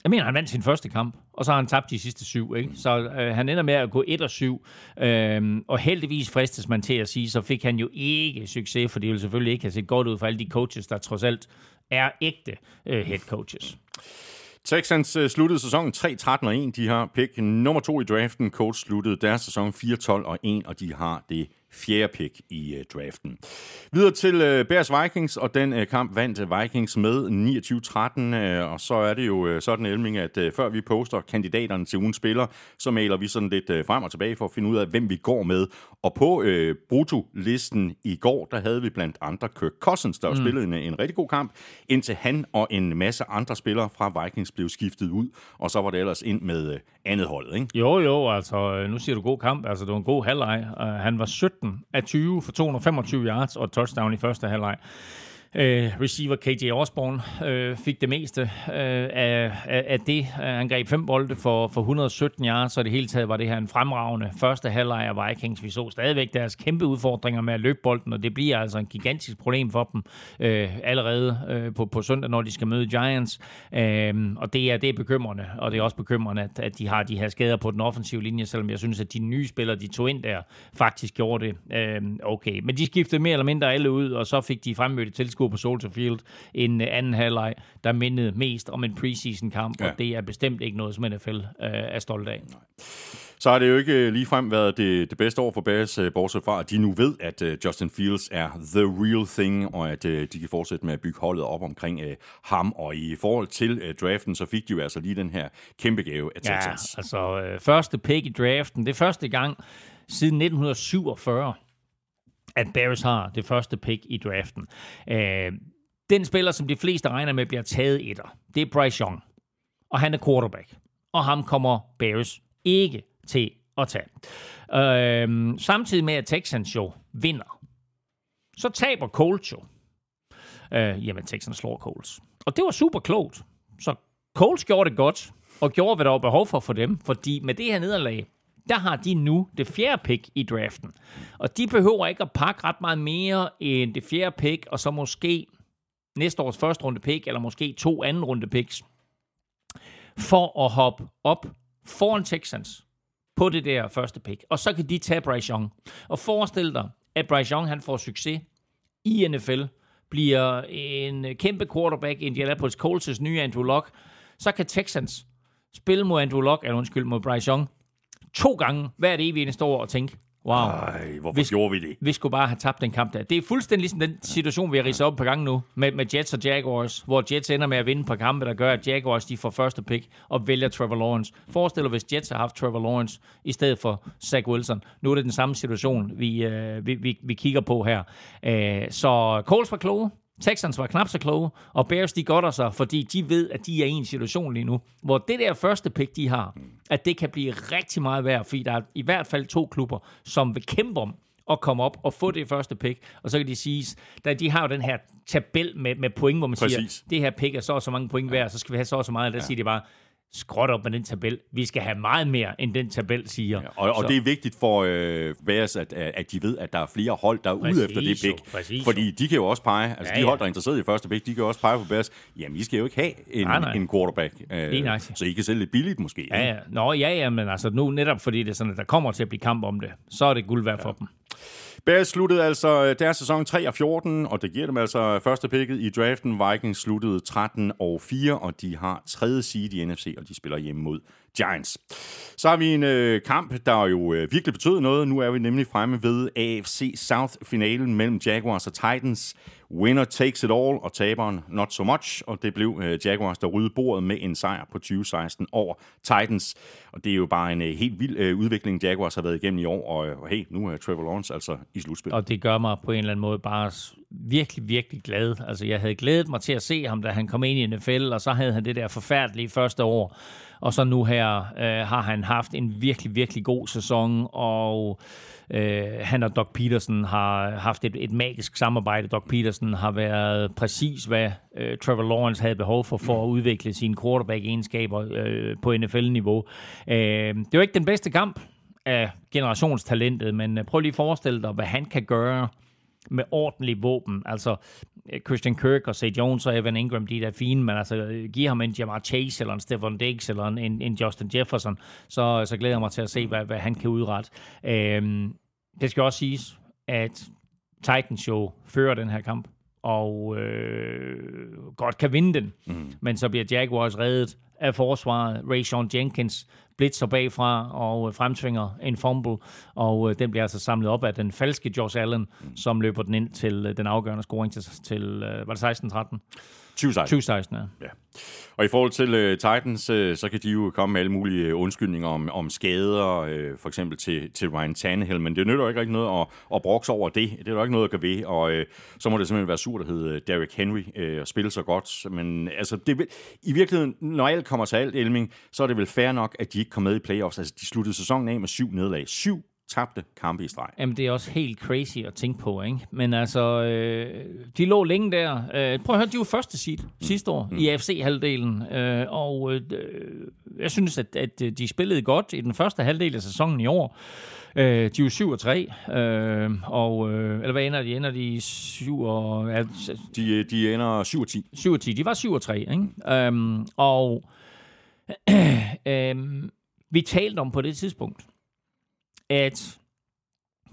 jeg mener, han vandt sin første kamp, og så har han tabt de sidste syv. Ikke? Så øh, han ender med at gå 1 og 7. Øhm, og heldigvis fristes man til at sige, så fik han jo ikke succes, for det ville selvfølgelig ikke have set godt ud for alle de coaches, der trods alt er ægte øh, head coaches. Texans uh, sluttede sæsonen 3-13 og 1. De har pick nummer to i draften. Colts sluttede deres sæson 4-12 og 1, og de har det fjerde pick i uh, draften. Videre til uh, Bears Vikings, og den uh, kamp vandt Vikings med 29-13, uh, og så er det jo uh, sådan, Elming, at uh, før vi poster kandidaterne til ugen spiller, så maler vi sådan lidt uh, frem og tilbage for at finde ud af, hvem vi går med. Og på uh, Bruto-listen i går, der havde vi blandt andre Kirk Cousins, der mm. spillede en, en rigtig god kamp, indtil han og en masse andre spillere fra Vikings blev skiftet ud, og så var det ellers ind med uh, andet holdet, ikke? Jo, jo, altså nu siger du god kamp, altså det var en god halvleg. Uh, han var 17 af 20 for 225 yards og et touchdown i første halvleg. Øh, receiver KJ Osborne øh, fik det meste øh, af, af, det. Øh, han greb fem bolde for, for 117 yards, så det hele taget var det her en fremragende første halvleg af Vikings. Vi så stadigvæk deres kæmpe udfordringer med at løbe bolden, og det bliver altså en gigantisk problem for dem øh, allerede øh, på, på søndag, når de skal møde Giants. Øh, og det er, det er bekymrende, og det er også bekymrende, at, at de har de her skader på den offensive linje, selvom jeg synes, at de nye spillere, de tog ind der, faktisk gjorde det øh, okay. Men de skiftede mere eller mindre alle ud, og så fik de fremmødte tilskuere på Soldier Field en anden halvleg, der mindede mest om en preseason-kamp, ja. og det er bestemt ikke noget, som NFL øh, er stolt af. Nej. Så har det jo ikke ligefrem været det, det bedste år for Bears, bortset fra, at de nu ved, at uh, Justin Fields er the real thing, og at uh, de kan fortsætte med at bygge holdet op omkring uh, ham. Og i forhold til uh, draften, så fik de jo altså lige den her kæmpe gave af Texans. Ja, altså uh, første pick i draften, det er første gang siden 1947, at Bears har det første pick i draften. Øh, den spiller, som de fleste regner med bliver taget etter, det er Bryce Young. Og han er quarterback. Og ham kommer Bears ikke til at tage. Øh, samtidig med, at Texans jo vinder, så taber Colts jo. Øh, jamen, Texans slår Colts. Og det var super klogt. Så Colts gjorde det godt, og gjorde, hvad der var behov for for dem. Fordi med det her nederlag, der har de nu det fjerde pick i draften. Og de behøver ikke at pakke ret meget mere end det fjerde pick, og så måske næste års første runde pick, eller måske to anden runde picks, for at hoppe op foran Texans på det der første pick. Og så kan de tage Bryce Young. Og forestil dig, at Bryce Young han får succes i NFL, bliver en kæmpe quarterback i Indianapolis Colts' nye Andrew Luck, så kan Texans spille mod Andrew Luck, eller undskyld, mod Bryce Young, to gange hvert evig eneste år og tænke, wow, Ej, hvorfor vi, gjorde vi det? Vi skulle bare have tabt den kamp der. Det er fuldstændig ligesom den situation, vi har ridset op på gang nu, med, med Jets og Jaguars, hvor Jets ender med at vinde på kampe, der gør, at Jaguars de får første pick og vælger Trevor Lawrence. Forestil dig, hvis Jets har haft Trevor Lawrence i stedet for Zach Wilson. Nu er det den samme situation, vi, øh, vi, vi, vi kigger på her. Æh, så Coles var kloge. Texans var knap så kloge, og Bears de godter sig, fordi de ved, at de er i en situation lige nu, hvor det der første pick, de har, at det kan blive rigtig meget værd, fordi der er i hvert fald to klubber, som vil kæmpe om at komme op og få det første pick, og så kan de sige, at de har jo den her tabel med, med point, hvor man Præcis. siger, det her pick er så og så mange point værd, så skal vi have så og så meget, og der ja. siger de bare, skråt op med den tabel. Vi skal have meget mere, end den tabel siger. Ja, og, og det er vigtigt for øh, Bears, at, at de ved, at der er flere hold, der er ude efter det pick. Præcis, fordi de kan jo også pege, altså ja, de hold, der er interesseret i første pick, de kan også pege på Bears, jamen I skal jo ikke have en, nej, nej. en quarterback. Øh, så I kan sælge lidt billigt måske. Ja, ja. Nå, ja, ja, men altså nu netop fordi det er sådan, at der kommer til at blive kamp om det, så er det guld værd ja. for dem. Bears sluttede altså øh, deres sæson 3 og 14, og det giver dem altså første picket i draften. Vikings sluttede 13 og 4, og de har tredje seed i NFC, og de spiller hjemme mod Giants. Så har vi en øh, kamp, der jo øh, virkelig betød noget. Nu er vi nemlig fremme ved AFC South-finalen mellem Jaguars og Titans. Winner takes it all, og taberen not so much. Og det blev øh, Jaguars, der rydde bordet med en sejr på 2016 over Titans. Og det er jo bare en øh, helt vild øh, udvikling, Jaguars har været igennem i år. Og, og hey, nu er Trevor Lawrence altså i slutspil. Og det gør mig på en eller anden måde bare virkelig, virkelig glad. Altså, jeg havde glædet mig til at se ham, da han kom ind i NFL, og så havde han det der forfærdelige første år. Og så nu her øh, har han haft en virkelig, virkelig god sæson, og øh, han og Doc Peterson har haft et, et magisk samarbejde. Doc Peterson har været præcis, hvad øh, Trevor Lawrence havde behov for, for at udvikle sine quarterback-egenskaber øh, på NFL-niveau. Øh, det var ikke den bedste kamp af generationstalentet, men øh, prøv lige at forestille dig, hvad han kan gøre med ordentlig våben. Altså, Christian Kirk og St. Jones og Evan Ingram, de er fine, men altså, giv ham en Jamar Chase, eller en Stephon Diggs, eller en, en Justin Jefferson, så, så glæder jeg mig til at se, hvad, hvad han kan udrette. Øhm, det skal også siges, at Titans jo fører den her kamp, og øh, godt kan vinde den. Mm. Men så bliver Jaguars reddet af forsvaret. Ray Sean Jenkins blitzer bagfra og øh, fremtvinger en fumble, og øh, den bliver altså samlet op af den falske Josh Allen, mm. som løber den ind til øh, den afgørende scoring til, til var det 16-13? 2016. 2016, ja. Ja. Og i forhold til uh, Titans, uh, så kan de jo komme med alle mulige undskyldninger om, om skader, uh, for eksempel til, til Ryan Tannehill, men det nytter jo ikke rigtig noget at, at brokse over det. Det er jo ikke noget at gøre ved, og uh, så må det simpelthen være surt at hedde Derrick Henry uh, og spille så godt. Men altså, det, i virkeligheden, når alt kommer til alt, Elming, så er det vel fair nok, at de ikke kom med i playoffs. Altså, de sluttede sæsonen af med syv nederlag. Syv tabte kampe i streg. Jamen, det er også helt crazy at tænke på, ikke? Men altså, øh, de lå længe der. Øh, prøv at høre, de var første seed mm. sidste år mm. i AFC-halvdelen. Øh, og øh, jeg synes, at, at de spillede godt i den første halvdel af sæsonen i år. Øh, de er jo 7 og 3, øh, og, øh, eller hvad ender de? Ender de 7 og... Ja, de, de ender 7 og 10. 7 og 10. De var 7 og 3, ikke? Øh, og øh, vi talte om på det tidspunkt, at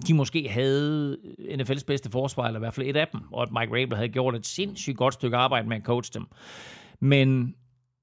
de måske havde NFL's bedste forsvar, eller i hvert fald et af dem, og at Mike Rabel havde gjort et sindssygt godt stykke arbejde med at coache dem. Men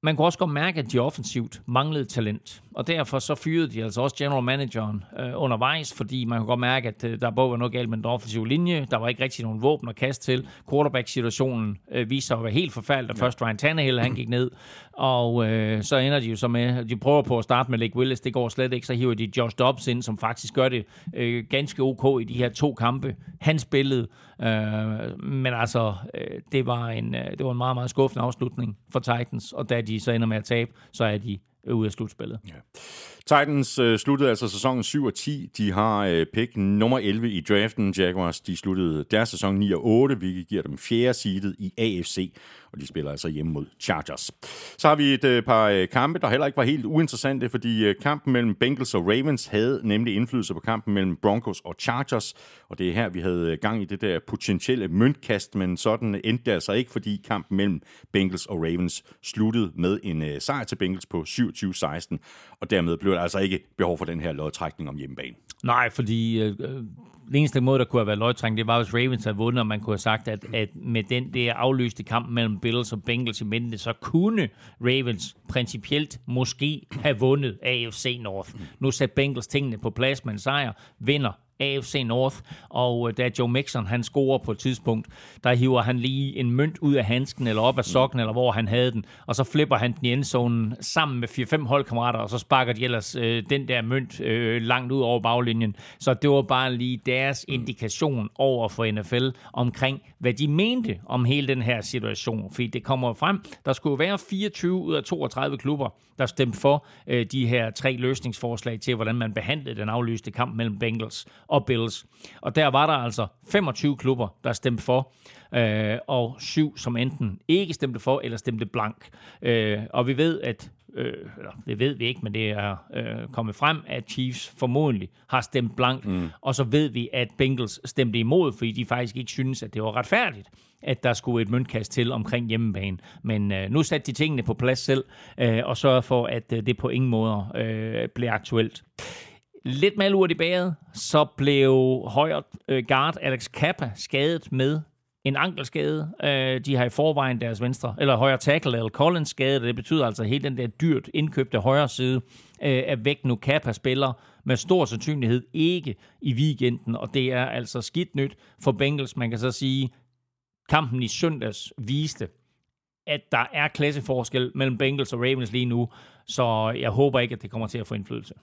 man kunne også godt mærke, at de offensivt manglede talent. Og derfor så fyrede de altså også general manageren øh, undervejs, fordi man kunne godt mærke, at øh, der både var noget galt med den offensive linje. Der var ikke rigtig nogen våben at kaste til. Quarterback-situationen øh, viste sig at være helt forfærdelig, da ja. først Ryan Tannehill han gik ned. Og øh, så ender de jo så med, de prøver på at starte med Lake Willis, det går slet ikke. Så hiver de Josh Dobbs ind, som faktisk gør det øh, ganske ok i de her to kampe. Han spillede, øh, men altså, øh, det, var en, øh, det var en meget, meget skuffende afslutning for Titans. Og da de så ender med at tabe, så er de ude af slutspillet. Ja. Titans øh, sluttede altså sæsonen 7 og 10. De har øh, pick nummer 11 i draften. Jaguars de sluttede deres sæson 9 og 8, hvilket giver dem fjerde seedet i AFC og de spiller altså hjemme mod Chargers. Så har vi et øh, par øh, kampe, der heller ikke var helt uinteressante, fordi øh, kampen mellem Bengals og Ravens havde nemlig indflydelse på kampen mellem Broncos og Chargers, og det er her, vi havde øh, gang i det der potentielle møntkast, men sådan endte det altså ikke, fordi kampen mellem Bengals og Ravens sluttede med en øh, sejr til Bengals på 27-16, og dermed blev der altså ikke behov for den her lodtrækning om hjemmebane. Nej, fordi øh, øh, den eneste måde, der kunne have været lodtrækning, det var, hvis Ravens havde vundet, og man kunne have sagt, at, at med den der aflyste kamp mellem Bills og Bengals i midten, så kunne Ravens principielt måske have vundet AFC North. Nu satte Bengals tingene på plads med en sejr, vinder AFC North, og øh, da Joe Mixon han scorer på et tidspunkt, der hiver han lige en mønt ud af handsken, eller op af sokken, eller hvor han havde den, og så flipper han den i endzonen sammen med 4-5 holdkammerater, og så sparker de ellers øh, den der mønt øh, langt ud over baglinjen. Så det var bare lige deres indikation over for NFL omkring, hvad de mente om hele den her situation. Fordi det kommer frem, der skulle være 24 ud af 32 klubber, der stemte for øh, de her tre løsningsforslag til, hvordan man behandlede den aflyste kamp mellem Bengals og Bills. Og der var der altså 25 klubber, der stemte for, øh, og syv, som enten ikke stemte for, eller stemte blank. Øh, og vi ved, at øh, eller det ved vi ikke, men det er øh, kommet frem, at Chiefs formodentlig har stemt blank, mm. og så ved vi, at Bengals stemte imod, fordi de faktisk ikke synes, at det var retfærdigt, at der skulle et møntkast til omkring hjemmebane. Men øh, nu satte de tingene på plads selv, øh, og sørger for, at øh, det på ingen måde øh, bliver aktuelt. Lidt malurt i bæret, så blev højre øh, guard Alex Kappa skadet med en ankelskade. Øh, de har i forvejen deres venstre, eller højre tackle, eller Collins skade. Det betyder altså, at hele den der dyrt indkøbte højre side øh, er væk nu. Kappa spiller med stor sandsynlighed ikke i weekenden, og det er altså skidt nyt for Bengals. Man kan så sige, kampen i søndags viste, at der er klasseforskel mellem Bengals og Ravens lige nu, så jeg håber ikke, at det kommer til at få indflydelse.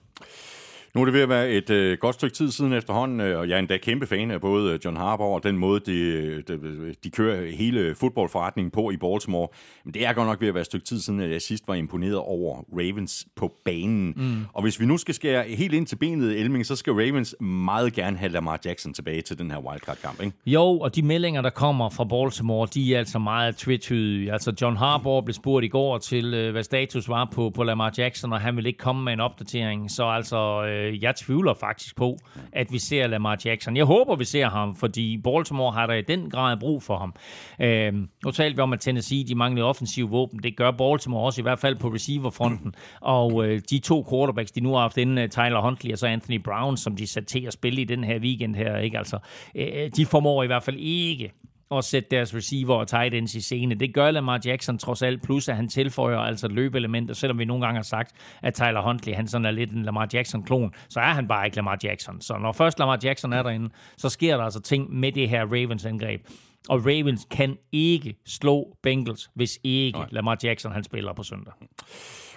Nu er det ved at være et øh, godt stykke tid siden efterhånden, øh, og jeg er endda kæmpe fan af både øh, John Harbaugh og den måde, de, de, de kører hele fodboldforretningen på i Baltimore. Men det er godt nok ved at være et stykke tid siden, at jeg sidst var imponeret over Ravens på banen. Mm. Og hvis vi nu skal skære helt ind til benet, Elming, så skal Ravens meget gerne have Lamar Jackson tilbage til den her wildcard-kamp, ikke? Jo, og de meldinger, der kommer fra Baltimore, de er altså meget tvetydige. Altså John Harbaugh blev spurgt i går til, øh, hvad status var på, på Lamar Jackson, og han vil ikke komme med en opdatering. Så altså, øh, Øh, jeg tvivler faktisk på, at vi ser Lamar Jackson. Jeg håber, vi ser ham, fordi Baltimore har der i den grad brug for ham. Øh, nu talte vi om, at Tennessee de manglede offensive våben. Det gør Baltimore også, i hvert fald på receiverfronten. Og øh, de to quarterbacks, de nu har haft inden, øh, Tyler Huntley og så Anthony Brown, som de satte til at spille i den her weekend her, ikke? Altså, øh, de formår i hvert fald ikke at sætte deres receiver og tight ends i scene. Det gør Lamar Jackson trods alt, plus at han tilføjer altså løbeelementer, selvom vi nogle gange har sagt, at Tyler Huntley, han sådan er lidt en Lamar Jackson-klon, så er han bare ikke Lamar Jackson. Så når først Lamar Jackson er derinde, så sker der altså ting med det her Ravens-angreb. Og Ravens kan ikke slå Bengals, hvis ikke Nej. Lamar Jackson han spiller på søndag.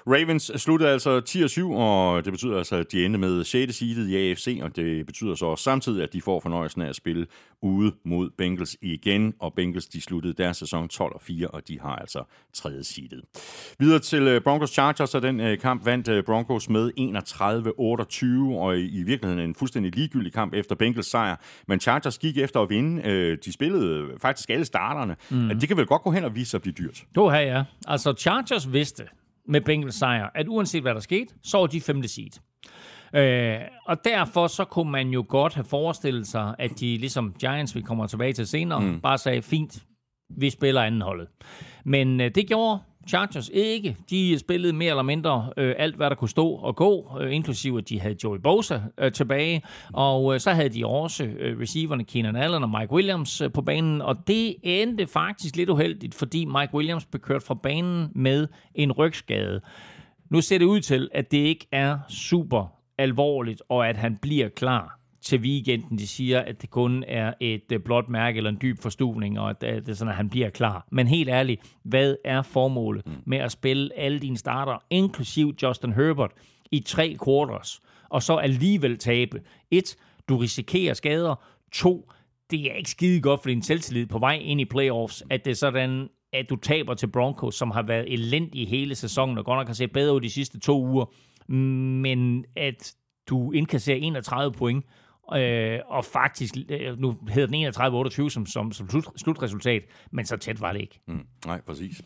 Ravens sluttede altså 10-7, og det betyder altså, at de endte med 6. seedet i AFC, og det betyder så også samtidig, at de får fornøjelsen af at spille ude mod Bengals igen, og Bengals de sluttede deres sæson 12-4, og de har altså 3. seedet. Videre til øh, Broncos Chargers, og den øh, kamp vandt øh, Broncos med 31-28, og i virkeligheden en fuldstændig ligegyldig kamp efter Bengals sejr, men Chargers gik efter at vinde. De spillede faktisk alle starterne. Mm. Det kan vel godt gå hen og vise sig at blive dyrt. Du har ja. Altså Chargers vidste, med Bengals sejr, at uanset hvad der skete, så var de femte seed. Øh, og derfor så kunne man jo godt have forestillet sig, at de ligesom Giants, vi kommer tilbage til senere, mm. bare sagde, fint, vi spiller anden holdet. Men øh, det gjorde Chargers ikke. De spillede mere eller mindre øh, alt, hvad der kunne stå og gå, øh, inklusive at de havde Joey Bosa øh, tilbage, og øh, så havde de også øh, receiverne Keenan Allen og Mike Williams øh, på banen, og det endte faktisk lidt uheldigt, fordi Mike Williams blev kørt fra banen med en rygskade. Nu ser det ud til, at det ikke er super alvorligt, og at han bliver klar til weekenden. De siger, at det kun er et øh, blåt mærke eller en dyb forstuvning, og at det er sådan, at han bliver klar. Men helt ærligt, hvad er formålet mm. med at spille alle dine starter, inklusiv Justin Herbert, i tre quarters, og så alligevel tabe? Et, du risikerer skader. To, det er ikke skide godt for din selvtillid på vej ind i playoffs, at det er sådan, at du taber til Broncos, som har været elendige hele sæsonen, og godt nok har set bedre ud de sidste to uger, men at du indkasserer 31 point, Øh, og faktisk, øh, nu hedder den 31-28 som, som, som slut, slutresultat, men så tæt var det ikke. Mm, nej, præcis.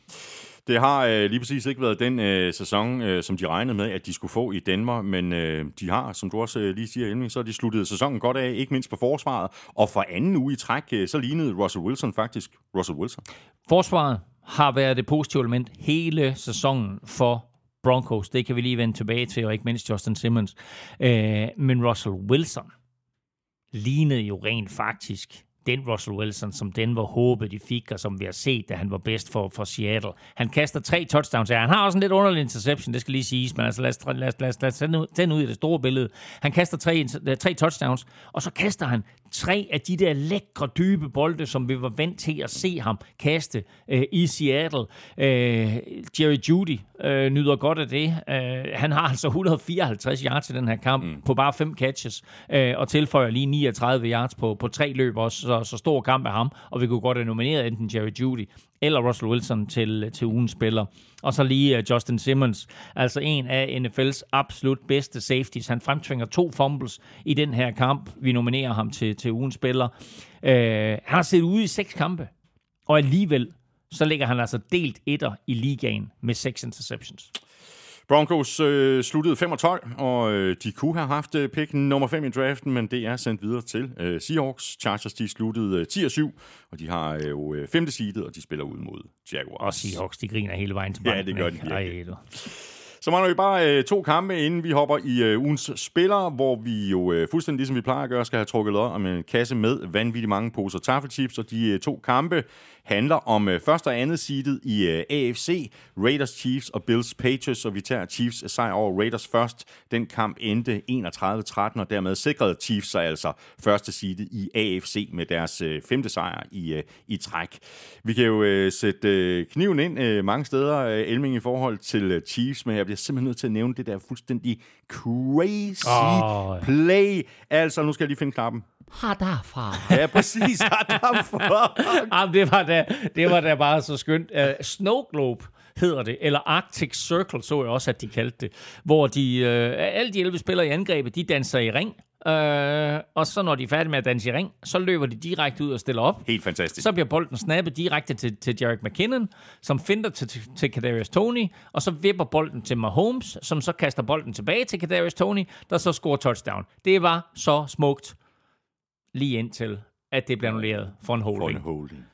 Det har øh, lige præcis ikke været den øh, sæson, øh, som de regnede med, at de skulle få i Danmark, men øh, de har, som du også øh, lige siger, inden, så har de sluttet sæsonen godt af, ikke mindst på forsvaret, og for anden uge i træk, øh, så lignede Russell Wilson faktisk Russell Wilson. Forsvaret har været det positive element hele sæsonen for Broncos. Det kan vi lige vende tilbage til, og ikke mindst Justin Simmons. Øh, men Russell Wilson, lignede jo rent faktisk den Russell Wilson, som den var håbet, de fik, og som vi har set, da han var bedst for, for Seattle. Han kaster tre touchdowns her. Han har også en lidt underlig interception, det skal lige siges, men altså lad os, lad os, lad os, lad os tage den ud i det store billede. Han kaster tre, øh, tre touchdowns, og så kaster han tre af de der lækre, dybe bolde, som vi var vant til at se ham kaste øh, i Seattle. Øh, Jerry Judy øh, nyder godt af det. Øh, han har altså 154 yards i den her kamp mm. på bare fem catches, øh, og tilføjer lige 39 yards på, på tre løb også, så, så stor kamp af ham, og vi kunne godt have nomineret enten Jerry Judy eller Russell Wilson til, til ugens spiller. Og så lige uh, Justin Simmons, altså en af NFL's absolut bedste safeties. Han fremtvinger to fumbles i den her kamp. Vi nominerer ham til, til ugens spiller. Uh, han har set ude i seks kampe, og alligevel så ligger han altså delt etter i ligaen med seks interceptions. Broncos øh, sluttede 5 12, og øh, de kunne have haft øh, pick nummer 5 i draften, men det er sendt videre til øh, Seahawks. Chargers de sluttede øh, 10 7, og de har øh, jo øh, femte seedet, og de spiller ud mod Jaguars. Og Seahawks, de griner hele vejen til banken. Ja, det gør de virkelig. Så mangler vi bare øh, to kampe, inden vi hopper i øh, ugens spillere, hvor vi jo øh, fuldstændig ligesom vi plejer at gøre, skal have trukket lod om en kasse med vanvittigt mange poser taffelchips, og de øh, to kampe handler om øh, første og andet seedet i øh, AFC, Raiders Chiefs og Bills Patriots, og vi tager Chiefs sejr over Raiders først. Den kamp endte 31-13, og dermed sikrede Chiefs sig altså første seedet i AFC med deres øh, femte sejr i, øh, i træk. Vi kan jo øh, sætte øh, kniven ind øh, mange steder, øh, Elming, i forhold til øh, Chiefs, men jeg bliver simpelthen nødt til at nævne det der fuldstændig crazy oh, ja. play. Altså, nu skal jeg lige finde knappen. Har derfra. Ja, præcis. Derfor. Jamen, det var da, det var da bare så skønt. Uh, Snow Globe hedder det, eller Arctic Circle, så jeg også, at de kaldte det, hvor de, uh, alle de 11 spillere i angrebet, de danser i ring, uh, og så når de er færdige med at danse i ring, så løber de direkte ud og stiller op. Helt fantastisk. Så bliver bolden snappet direkte til, til Jarek McKinnon, som finder til, til, til Kadarius Tony, og så vipper bolden til Mahomes, som så kaster bolden tilbage til Kadarius Tony, der så scorer touchdown. Det var så smukt, lige indtil, at det blev annulleret for en For holding. en holding.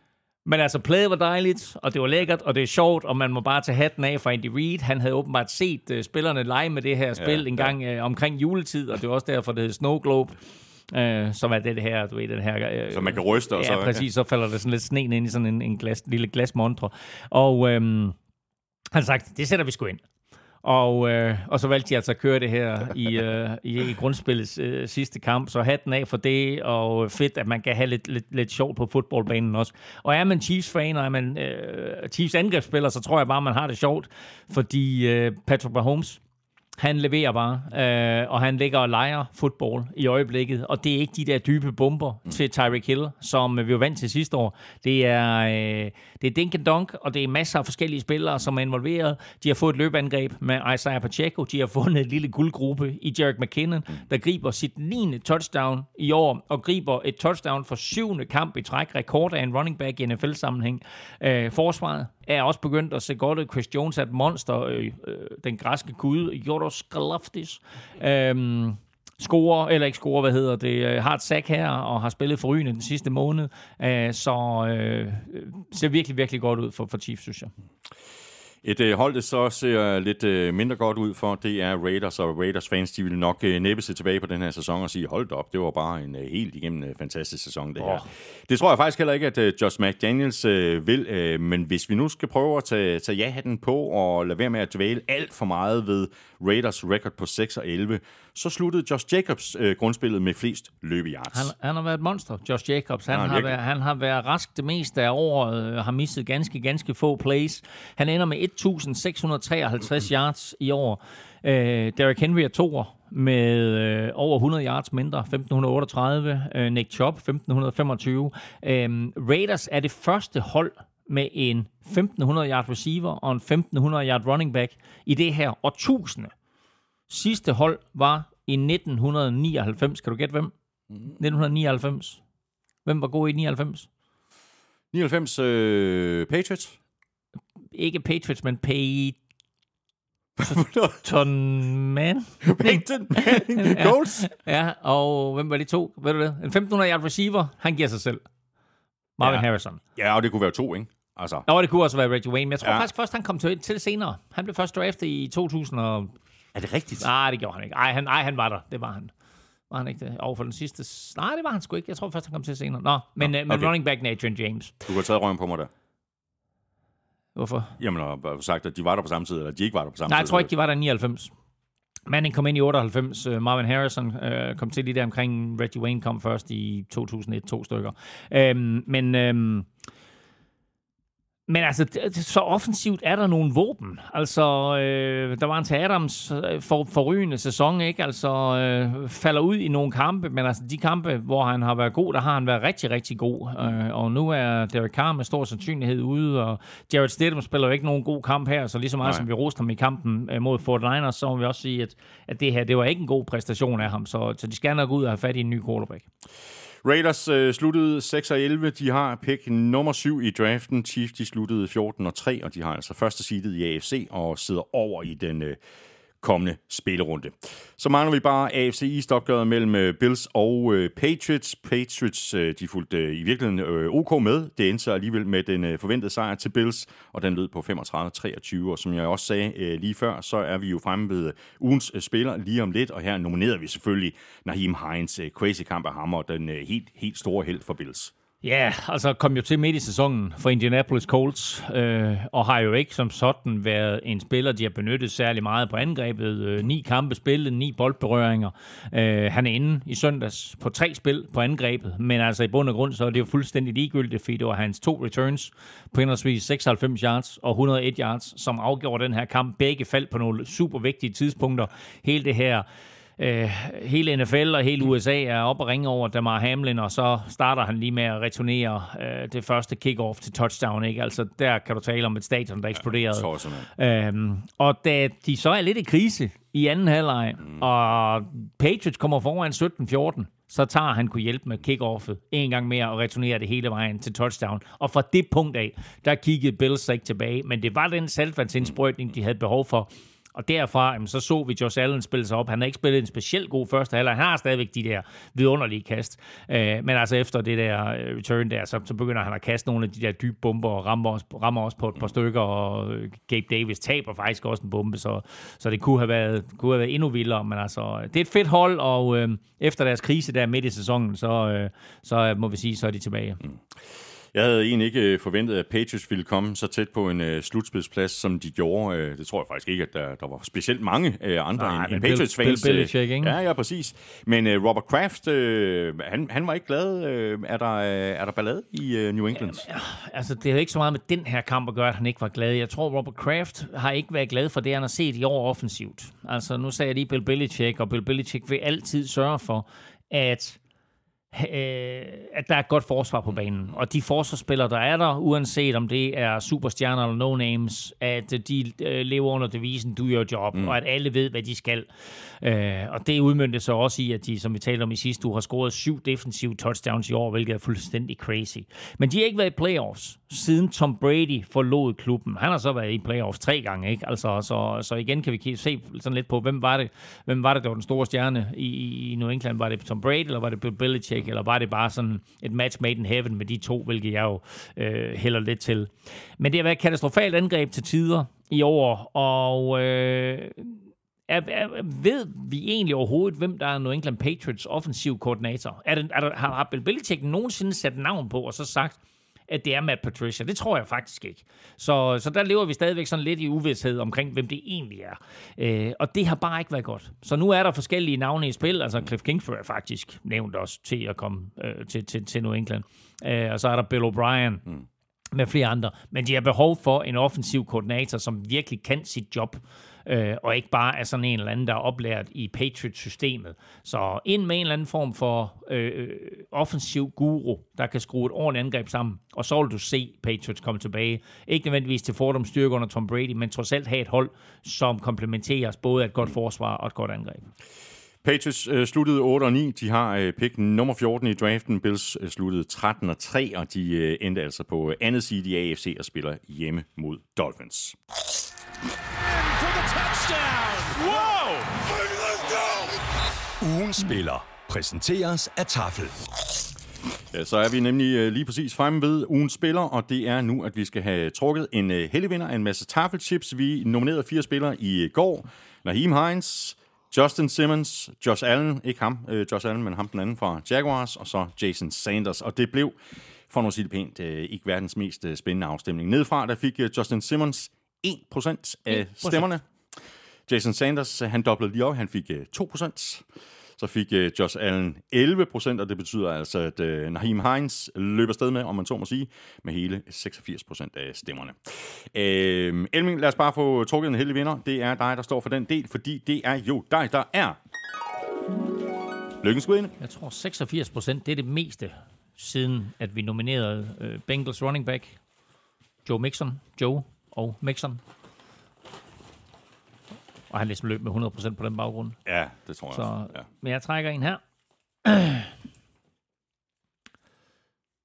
Men altså, playet var dejligt, og det var lækkert, og det er sjovt, og man må bare tage hatten af for Andy Reid. Han havde åbenbart set uh, spillerne lege med det her spil Ja, en gang uh, omkring juletid, og det var også derfor, det hed Snow Globe. Uh, som er det her, du ved, den her... Uh, Så man kan ryste, og så- Ja, præcis, så falder der sådan lidt sne ind i sådan en, en glas, lille glasmontre. Og øhm, han har sagt, det sætter vi sgu ind. Og, øh, og så valgte de altså at køre det her i, øh, i, i grundspillets øh, sidste kamp. Så hatten af for det, og fedt, at man kan have lidt, lidt, lidt sjovt på fodboldbanen også. Og er man Chiefs-fan, og er man øh, Chiefs angrebsspiller, så tror jeg bare, man har det sjovt. Fordi øh, Patrick Mahomes, han leverer bare, øh, og han ligger og leger fodbold i øjeblikket, og det er ikke de der dybe bomber mm. til Tyreek Hill, som vi var vant til sidste år. Det er, øh, det er dink and dunk, og det er masser af forskellige spillere, som er involveret. De har fået et løbeangreb med Isaiah Pacheco, de har fundet en lille guldgruppe i Jarek McKinnon, mm. der griber sit 9. touchdown i år, og griber et touchdown for syvende kamp i træk, rekord af en running back i NFL-sammenhæng. Øh, forsvaret er også begyndt at se godt ud. Chris Jones er et monster. Øh, øh, den græske gud, Joros Skalaftis. Øhm, scorer, eller ikke scorer, hvad hedder det, øh, har et sack her, og har spillet forrygende den sidste måned. Øh, så øh, øh ser virkelig, virkelig godt ud for, for Chiefs, synes jeg. Et øh, hold, det så ser lidt øh, mindre godt ud for, det er Raiders, og Raiders fans, de vil nok øh, næppe se tilbage på den her sæson og sige, hold op, det var bare en øh, helt igennem øh, fantastisk sæson, det her. Åh. Det tror jeg faktisk heller ikke, at øh, Josh McDaniels øh, vil, øh, men hvis vi nu skal prøve at tage, tage ja-hatten på og lade være med at dvæle alt for meget ved Raiders record på 6 og 11, så sluttede Josh Jacobs øh, grundspillet med flest løbeyards. Han, han har været et monster, Josh Jacobs. Han, Ja, har, virkelig. været, han har været rask det meste af året, øh, har misset ganske, ganske få plays. Han ender med 1.653 yards i år. Øh, Derrick Henry er toer med øh, over 100 yards mindre, 1.538. Øh, Nick Chubb, 1.525. Øh, Raiders er det første hold med en 1.500 yard receiver og en 1.500 yard running back i det her årtusinde. Sidste hold var i 1999. Kan du gætte hvem? 1999. Hvem var god i 99? 99 øh, Patriots. Ikke Patriots, men Peyton Man. Peyton Manning Colts. Ja, og hvem var de to? Ved du det? En 1500 yard receiver, han giver sig selv. Marvin Ja. ja. Harrison. Ja, og det kunne være to, ikke? Altså, Nå, det kunne også være Reggie Wayne, men jeg tror Ja. ja. faktisk først, han kom til, til senere. Han blev først draftet i 2000 og... er det rigtigt? Nej, det gjorde han ikke. Ej, han, ej, han var der. Det var han. Var han ikke det? Over for den sidste... Nej, det var han sgu ikke. Jeg tror først, han kom til senere. Nå, men, Nå, okay. men running back Adrian James. Du kunne have taget røven på mig der. Hvorfor? Jamen, og bare sagt, at de var der på samme tid, eller de ikke var der på samme Nej, tid. jeg tror ikke, de var der i 99. Manning kom ind i 98. Uh, Marvin Harrison uh, kom til lige der omkring. Reggie Wayne kom først i 2001, to stykker. Um, men... Um, men altså, så offensivt er der nogle våben. Altså, øh, der var en til Adams øh, for, forrygende sæson, ikke? Altså, øh, falder ud i nogle kampe, men altså, de kampe, hvor han har været god, der har han været rigtig, rigtig god. Øh, og nu er Derek Carr med stor sandsynlighed ude, og Jared Stidham spiller jo ikke nogen god kamp her, så lige så meget Nej. som vi roste ham i kampen øh, mod Fort Niners, så må vi også sige, at, at det her, det var ikke en god præstation af ham, så, så de skal nok ud og have fat i en ny quarterback. Raiders øh, sluttede 6 og 11. De har pick nummer 7 i draften. Chiefs de sluttede 14 og 3, og de har altså første seedet i AFC og sidder over i den øh, kommende spillerunde. Så mangler vi bare AFC East opgøret mellem øh, Bills og øh, Patriots. Patriots øh, de fulgte øh, i virkeligheden øh, OK med. Det endte så alligevel med den øh, forventede sejr til Bills, og den lød på 35-23. Og som jeg også sagde øh, lige før, så er vi jo fremme ved øh, ugens øh, spiller lige om lidt, og her nominerede vi selvfølgelig Naheem Hines øh, crazy kamp af ham og den øh, helt, helt store held for Bills. Ja, altså kom jo til midt i sæsonen for Indianapolis Colts, øh, og har jo ikke som sådan været en spiller, de har benyttet særlig meget på angrebet. Øh, ni kampe spillet, ni boldberøringer. Øh, han er inde i søndags på tre spil på angrebet, men altså i bund og grund, så er det jo fuldstændig ligegyldigt, fordi det var hans to returns på henholdsvis 96 yards og 101 yards, som afgjorde den her kamp. Begge faldt på nogle super vigtige tidspunkter. Hele det her øh, hele NFL og hele USA er op og ringe over Damar Hamlin, og så starter han lige med at returnere øh, det første kick-off til touchdown. Ikke? Altså, der kan du tale om et stadion, der eksploderede. Ja, øhm, og da de så er lidt i krise i anden halvleg, mm. og Patriots kommer foran 17-14, så tager han kunne hjælpe med kick-offet en gang mere og returnere det hele vejen til touchdown. Og fra det punkt af, der kiggede Bills ikke tilbage, men det var den saltvandsindsprøjtning, de havde behov for og derfra, jamen, så så vi Josh Allen spille sig op. Han har ikke spillet en specielt god første halvleg. Han har stadigvæk de der vidunderlige kast. Øh, men altså efter det der øh, return der, så, så begynder han at kaste nogle af de der dybe bomber og rammer os, rammer os på et par stykker. Og øh, Gabe Davis taber faktisk også en bombe, så, så det kunne have, været, kunne have været endnu vildere. Men altså, det er et fedt hold, og øh, efter deres krise der midt i sæsonen, så, øh, så øh, må vi sige, så er de tilbage. Mm. Jeg havde egentlig ikke øh, forventet, at Patriots ville komme så tæt på en uh, slutspidsplads, som de gjorde. Uh, det tror jeg faktisk ikke, at der, der var specielt mange uh, andre Nej, end, end Patriots-fans. Bill, Bill, Bill ikke? Ja, ja, præcis. Men uh, Robert Kraft, uh, han, han var ikke glad. Uh, er, der, uh, er der ballade i uh, New England? Ja, altså, det har ikke så meget med den her kamp at gøre, at han ikke var glad. Jeg tror, Robert Kraft har ikke været glad for det, han har set i år offensivt. Altså, nu sagde jeg lige Bill Belichick, og Bill Belichick vil altid sørge for, at øh, at der er et godt forsvar på banen. Og de forsvarsspillere, der er der, uanset om det er superstjerner eller no-names, at de øh, lever under devisen, do your job, mm. og at alle ved, hvad de skal. Øh, og det udmyndte sig også i, at de, som vi talte om i sidste uge, har scoret syv defensive touchdowns i år, hvilket er fuldstændig crazy. Men de har ikke været i playoffs, siden Tom Brady forlod klubben. Han har så været i playoffs tre gange, ikke? Altså, så, så igen kan vi se sådan lidt på, hvem var det, hvem var det der var den store stjerne i, i New England? Var det Tom Brady, eller var det Bill Belichick, eller var det bare sådan et match made in heaven med de to, hvilket jeg jo øh, hælder lidt til. Men det har været et katastrofalt angreb til tider i år, og øh, er, er, ved vi egentlig overhovedet, hvem der er New England Patriots offensiv koordinator? Er det, er der, har, har Bill Belichick nogensinde sat navn på og så sagt, at det er Matt Patricia. Det tror jeg faktisk ikke. Så, så der lever vi stadigvæk sådan lidt i uvidshed omkring, hvem det egentlig er. Øh, og det har bare ikke været godt. Så nu er der forskellige navne i spil. Altså Cliff Kingsbury er faktisk nævnt også til at komme øh, til, til, til New England. Øh, og så er der Bill O'Brien. Mm med flere andre. Men de har behov for en offensiv koordinator, som virkelig kan sit job øh, og ikke bare er sådan en eller anden, der er oplært i Patriots-systemet. Så ind med en eller anden form for øh, øh, offensiv guru, der kan skrue et ordentligt angreb sammen, og så vil du se Patriots komme tilbage. Ikke nødvendigvis til fordom styrke under Tom Brady, men trods alt have et hold, som komplementeres både af et godt forsvar og et godt angreb. Patriots øh, sluttede 8 og 9. De har øh, pick nummer 14 i draften. Bills øh, sluttede 13 og 3, og de øh, endte altså på andet side i AFC og spiller hjemme mod Dolphins. Ugen spiller præsenteres af Tafel. Ja, så er vi nemlig øh, lige præcis fremme ved ugens spiller, og det er nu, at vi skal have trukket en uh, heldig vinder af en masse tafelchips. Vi nominerede fire spillere i går. Naheem Hines, Justin Simmons, Josh Allen, ikke ham, uh, Josh Allen, men ham den anden fra Jaguars, og så Jason Sanders. Og det blev, for nu at sige det pænt, uh, ikke verdens mest uh, spændende afstemning. Nedfra der fik uh, Justin Simmons 1% af 1%. stemmerne. Jason Sanders, øh, han doblede lige op, han fik øh, 2% så fik øh, Josh Allen 11 procent, og det betyder altså, at øh, Naheem Hines løber sted med, om man så må sige, med hele 86 procent af stemmerne. Øh, Elming, lad os bare få trukket en heldig vinder. Det er dig, der står for den del, fordi det er jo dig, der er Lykkens ind. Jeg tror 86 procent, det er det meste, siden at vi nominerede øh, Bengals running back, Joe Mixon, Joe og Mixon og han ligesom løb med 100% på den baggrund. Ja, det tror jeg så, også. Ja. Men jeg trækker en her.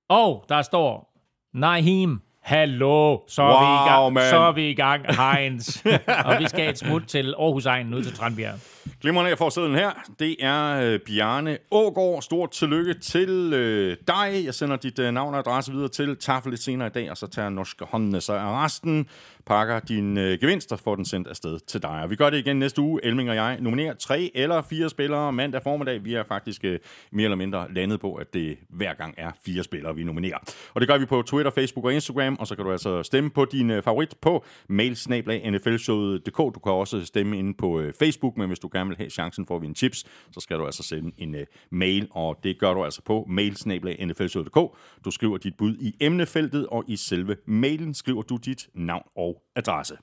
Og der står, Naheem, hallo, så, wow, er vi i gang, så er vi i gang, Heinz. og vi skal et smut til Aarhus Egen, ud til Tranbjerg. Glimrende, jeg får sædlen her. Det er øh, Bjarne Ågård. Stort tillykke til øh, dig. Jeg sender dit øh, navn og adresse videre til Tafel lidt senere i dag, og så tager Norske Håndene sig af resten, pakker din øh, gevinst og får den sendt afsted til dig. Og vi gør det igen næste uge. Elming og jeg nominerer tre eller fire spillere mandag formiddag. Vi er faktisk øh, mere eller mindre landet på, at det hver gang er fire spillere, vi nominerer. Og det gør vi på Twitter, Facebook og Instagram, og så kan du altså stemme på din øh, favorit på mailsnablag.nflshowet.dk. Du kan også stemme inde på øh, Facebook, men hvis du gerne vil have chancen for at vinde chips, så skal du altså sende en øh, mail, og det gør du altså på mailsnablag.nflshowet.dk. Du skriver dit bud i emnefeltet, og i selve mailen skriver du dit navn og adresse.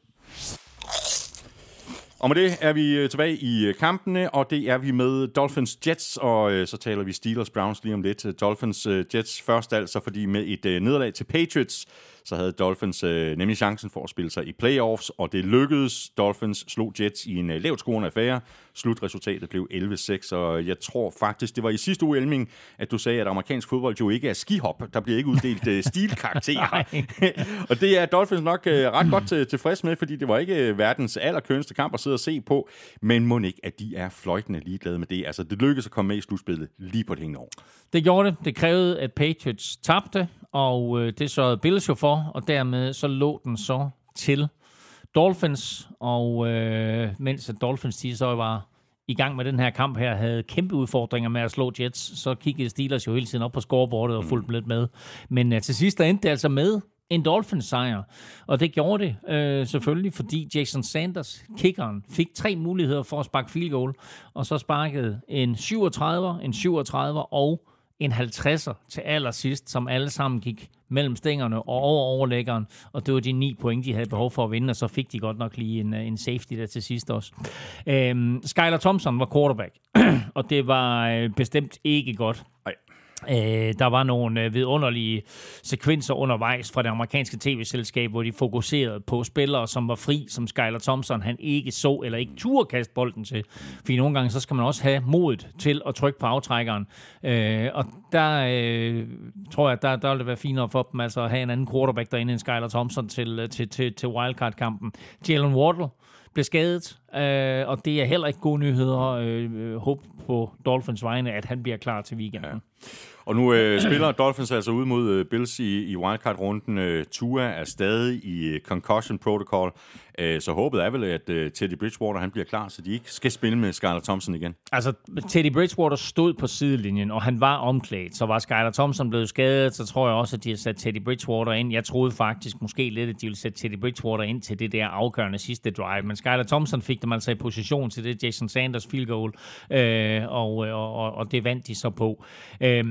Og med det er vi øh, tilbage i øh, kampene, og det er vi med Dolphins Jets, og øh, så taler vi Steelers Browns lige om lidt. Dolphins øh, Jets først altså, fordi med et øh, nederlag til Patriots, så havde Dolphins øh, nemlig chancen for at spille sig i playoffs, og det lykkedes. Dolphins slog Jets i en øh, lavt scorende affære. Slutresultatet blev 11-6, og jeg tror faktisk, det var i sidste uge, Elming, at du sagde, at amerikansk fodbold jo ikke er skihop. Der bliver ikke uddelt øh, stilkarakterer. og det er Dolphins nok øh, ret godt til, tilfreds med, fordi det var ikke øh, verdens allerkønste kamp at sidde og se på, men må ikke, at de er fløjtende ligeglade med det. Altså, det lykkedes at komme med i slutspillet lige på det hængende år. Det gjorde det. Det krævede, at Patriots tabte, og øh, det sørgede Bills jo for, og dermed så lå den så til Dolphins, og øh, mens at Dolphins de så var i gang med den her kamp her, havde kæmpe udfordringer med at slå Jets, så kiggede Steelers jo hele tiden op på scoreboardet og fulgte lidt med. Men øh, til sidst der endte det altså med en Dolphins sejr. Og det gjorde det øh, selvfølgelig, fordi Jason Sanders, kickeren, fik tre muligheder for at sparke field goal, og så sparkede en 37, en 37 og en 50'er til allersidst, som alle sammen gik mellem stængerne og over overlæggeren, og det var de ni point, de havde behov for at vinde, og så fik de godt nok lige en, øh, en safety der til sidst også. Øhm, Skyler Thompson var quarterback, og det var øh, bestemt ikke godt. Nej. Øh, der var nogle øh, vidunderlige sekvenser undervejs fra det amerikanske tv-selskab, hvor de fokuserede på spillere, som var fri, som Skyler Thompson, han ikke så eller ikke turde kaste bolden til. Fordi nogle gange, så skal man også have modet til at trykke på aftrækkeren. Øh, og der øh, tror jeg, der, der ville det være finere for dem altså at have en anden quarterback derinde end Skyler Thompson til, øh, til, til, til wildcard-kampen. Jalen Wardle blev skadet, øh, og det er heller ikke gode nyheder. Øh, øh, håb på Dolphins vegne, at han bliver klar til weekenden. Ja. Og nu øh, spiller Dolphins altså ud mod øh, Bills i, i wildcard-runden. Øh, Tua er stadig i øh, concussion protocol, øh, så håbet er vel, at øh, Teddy Bridgewater han bliver klar, så de ikke skal spille med Skylar Thompson igen. Altså, Teddy Bridgewater stod på sidelinjen, og han var omklædt. Så var Skylar Thompson blevet skadet, så tror jeg også, at de har sat Teddy Bridgewater ind. Jeg troede faktisk måske lidt, at de ville sætte Teddy Bridgewater ind til det der afgørende sidste drive. Men Skylar Thompson fik dem altså i position til det Jason Sanders field goal, øh, og, øh, og, og, og det vandt de så på. Øh,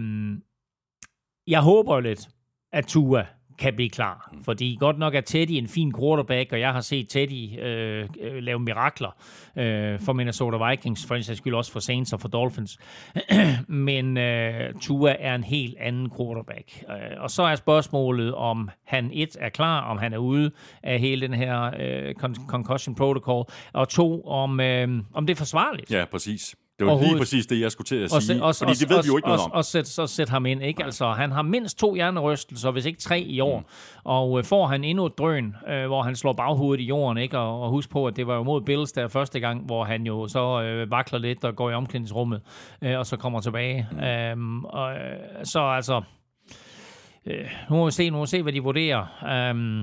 jeg håber jo lidt, at Tua kan blive klar. Fordi godt nok er Teddy en fin quarterback, og jeg har set Teddy øh, øh, lave mirakler øh, for Minnesota Vikings, for sags skyld også for Saints og for Dolphins. Men øh, Tua er en helt anden quarterback. Øh, og så er spørgsmålet, om han et er klar, om han er ude af hele den her øh, concussion protocol, og to, om, øh, om det er forsvarligt. Ja, præcis. Det var lige præcis det, jeg skulle til at sige, og, fordi det ved vi jo ikke noget om. Og, og sæt, så sæt ham ind, ikke? Altså, han har mindst to hjernerystelser, hvis ikke tre i år. Mm. Og øh, får han endnu et drøn, øh, hvor han slår baghovedet i jorden, ikke? Og, og husk på, at det var jo mod Bills der første gang, hvor han jo så øh, vakler lidt og går i omklædningsrummet, øh, og så kommer tilbage. Mm. Øhm, og, øh, så altså, øh, nu må vi se, nu må vi se, hvad de vurderer. Øhm,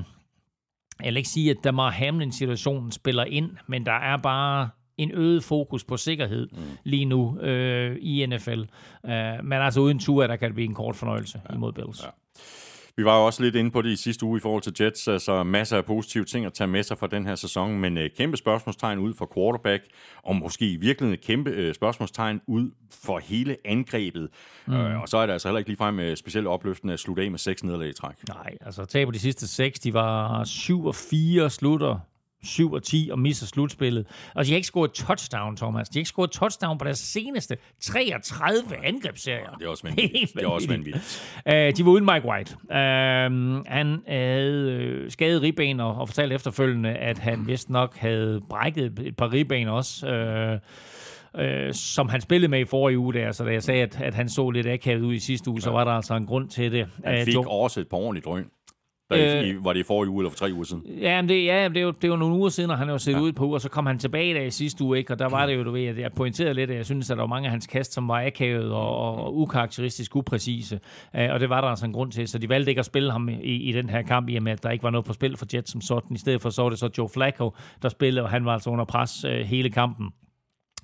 jeg vil ikke sige, at Damar Hamlin-situationen spiller ind, men der er bare en øget fokus på sikkerhed mm. lige nu øh, i NFL. Uh, men altså uden tur, der kan det blive en kort fornøjelse ja. imod Bills. Ja. Vi var jo også lidt inde på det i sidste uge i forhold til Jets, altså masser af positive ting at tage med sig fra den her sæson, men uh, kæmpe spørgsmålstegn ud for quarterback, og måske i virkeligheden kæmpe uh, spørgsmålstegn ud for hele angrebet. Mm. Uh, og så er det altså heller ikke ligefrem uh, specielt opløftende at slutte af med seks nederlag i træk. Nej, altså taber de sidste seks, de var 7 og 4 slutter 7 og 10 og misser slutspillet. Og de har ikke scoret touchdown, Thomas. De har ikke scoret touchdown på deres seneste 33 angrebsserier. Det er også vanvittigt. det er også vanvittigt. Uh, de var uden Mike White. Uh, han havde uh, skadet ribben og, og fortalte efterfølgende, at han vist nok havde brækket et par ribben også. Uh, øh, som han spillede med i forrige uge der, så da jeg sagde, at, at han så lidt akavet ud i sidste uge, ja. så var der altså en grund til det. Han fik uh, også et par ordentligt drøn. Der, Øh. i, var det i forrige uge eller for tre uger siden? Ja, men det, ja, det, er jo, det er jo nogle uger siden, og han har jo set Ja. ud på, og så kom han tilbage der i sidste uge, ikke? og der var det jo, du ved, at jeg pointerede lidt, at jeg synes, at der var mange af hans kast, som var akavet og, og, ukarakteristisk upræcise, uh, og det var der altså en grund til, så de valgte ikke at spille ham i, i den her kamp, i og med, at der ikke var noget på spil for Jets som sådan. I stedet for så var det så Joe Flacco, der spillede, og han var altså under pres uh, hele kampen.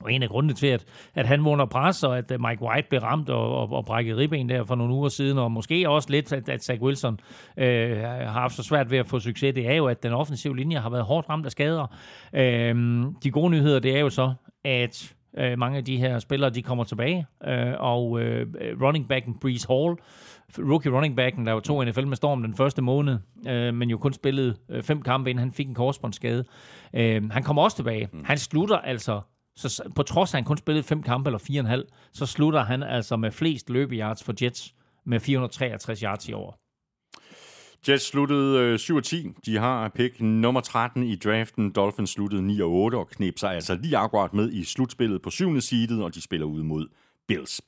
Og en af grundene til, at, at han var under pres, og at øh, Mike White blev ramt og, og, og brækket ribben der for nogle uger siden, og måske også lidt, at, at Zach Wilson øh, har haft så svært ved at få succes, det er jo, at den offensive linje har været hårdt ramt af skader. Øh, de gode nyheder, det er jo så, at øh, mange af de her spillere, de kommer tilbage, øh, og øh, running backen Breeze Hall, rookie running backen, der jo tog NFL med storm den første måned, øh, men jo kun spillede øh, fem kampe, inden han fik en korsbåndsskade. Øh, han kommer også tilbage. Han slutter altså så på trods af, at han kun spillede fem kampe eller fire og en halv, så slutter han altså med flest løbeyards for Jets med 463 yards i år. Jets sluttede øh, 7 og 10. De har pick nummer 13 i draften. Dolphins sluttede 9 og 8 og knep sig altså lige akkurat med i slutspillet på syvende seedet, og de spiller ud mod Bills.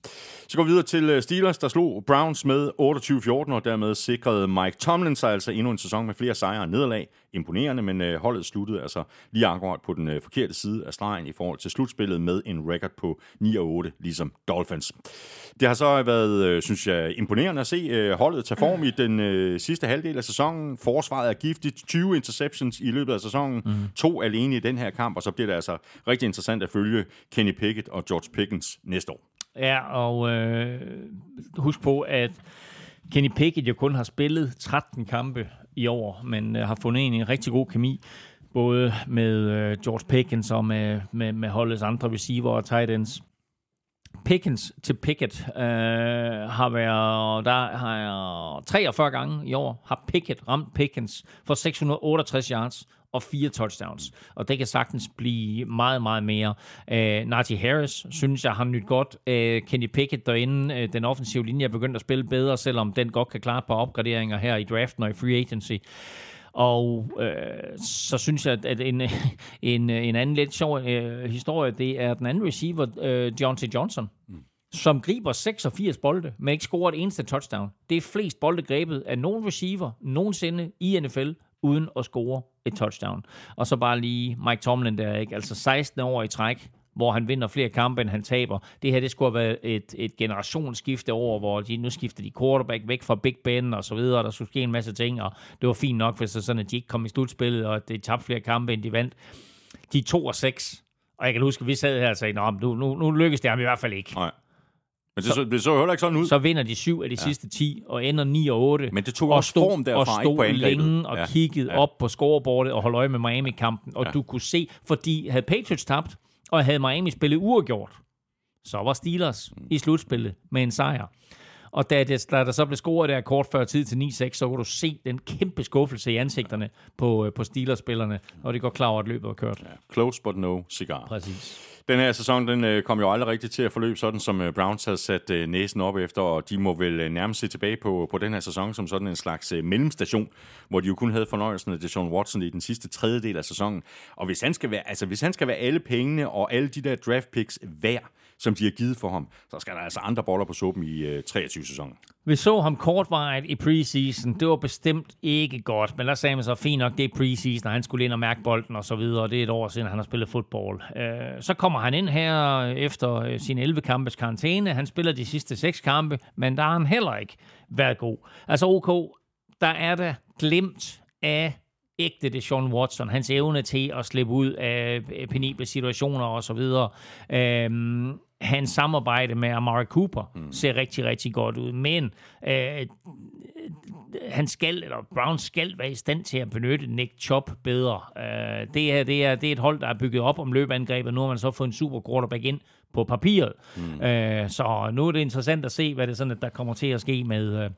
Så går vi videre til øh, Steelers, der slog Browns med 28-14, og dermed sikrede Mike Tomlin sig altså endnu en sæson med flere sejre og nederlag. Imponerende, men øh, holdet sluttede altså lige akkurat på den øh, forkerte side af stregen i forhold til slutspillet med en record på 9 og 8, ligesom Dolphins. Det har så været, synes jeg, imponerende at se holdet tage form i den sidste halvdel af sæsonen. Forsvaret er giftigt, 20 interceptions i løbet af sæsonen, mm. to alene i den her kamp, og så bliver det altså rigtig interessant at følge Kenny Pickett og George Pickens næste år. Ja, og øh, husk på, at Kenny Pickett jo kun har spillet 13 kampe i år, men øh, har fundet en, en rigtig god kemi, både med øh, George Pickens og med, med, med holdets andre receiver og tight ends. Pickens til Pickett øh, har været, der har jeg 43 gange i år, har Pickett ramt Pickens for 668 yards og fire touchdowns. Og det kan sagtens blive meget, meget mere. Øh, Najee Harris, synes jeg, har nyt godt. Øh, Kenny Pickett derinde, øh, den offensive linje er begyndt at spille bedre, selvom den godt kan klare et par opgraderinger her i draften og i free agency. Og øh, så synes jeg, at en, en, en anden lidt sjov øh, historie, det er den anden receiver, øh, John T. Johnson, mm. som griber 86 bolde, men ikke scorer et eneste touchdown. Det er flest bolde grebet af nogen receiver nogensinde i NFL, uden at score et touchdown. Og så bare lige Mike Tomlin der, ikke? Altså 16 år i træk, hvor han vinder flere kampe, end han taber. Det her, det skulle have været et, et generationsskifte over, hvor de, nu skifter de quarterback væk fra Big Ben og så videre, der skulle ske en masse ting, og det var fint nok, hvis det sådan, at de ikke kom i slutspillet, og at de tabte flere kampe, end de vandt. De er 2 og 6, og jeg kan huske, at vi sad her og sagde, Nå, men nu, nu, nu lykkes det ham i hvert fald ikke. Nej. Men det så, det så jo heller ikke sådan ud. Så vinder de syv af de ja. sidste 10, og ender 9 og 8. Men det tog og stod, form derfra, og ikke stod på angrebet. længe og Ja. kiggede Ja. op på scorebordet og holdt øje med Miami-kampen. Og ja. du kunne se, fordi havde Patriots tabt, og havde Miami spillet uafgjort, så var Steelers Mm. i slutspillet med en sejr. Og da, det, da der så blev scoret der kort før tid til 9-6, så kunne du se den kæmpe skuffelse i ansigterne på, øh, på Steelers-spillerne, og det går klar over, at løbet var kørt. Close but no cigar. Præcis. Den her sæson, den øh, kom jo aldrig rigtigt til at forløbe sådan, som øh, Browns havde sat øh, næsen op efter, og de må vel øh, nærmest se tilbage på, på den her sæson som sådan en slags øh, mellemstation, hvor de jo kun havde fornøjelsen af Deshaun Watson i den sidste tredjedel af sæsonen. Og hvis han skal være, altså, hvis han skal være alle pengene og alle de der draft picks værd, som de har givet for ham, så skal der altså andre boller på suppen i øh, 23-sæsonen. Vi så ham kortvarigt i preseason. Det var bestemt ikke godt, men der sagde man så, fint nok, det er preseason, og han skulle ind og mærke bolden og så videre, og det er et år siden, han har spillet fodbold. Øh, så kommer han ind her øh, efter øh, sin 11 kampes karantæne. Han spiller de sidste 6 kampe, men der har han heller ikke været god. Altså OK, der er der glemt af ægte det Sean Watson, hans evne til at slippe ud af øh, penible situationer og så videre. Øhm, hans samarbejde med Amari Cooper mm. ser rigtig, rigtig godt ud, men øh, han skal, eller Brown skal være i stand til at benytte Nick Chop bedre. Øh, det, er, det, er, det er et hold, der er bygget op om løbeangrebet. Nu har man så fået en super quarterback ind på papiret. Mm. Øh, så nu er det interessant at se, hvad det er sådan, at der kommer til at ske med...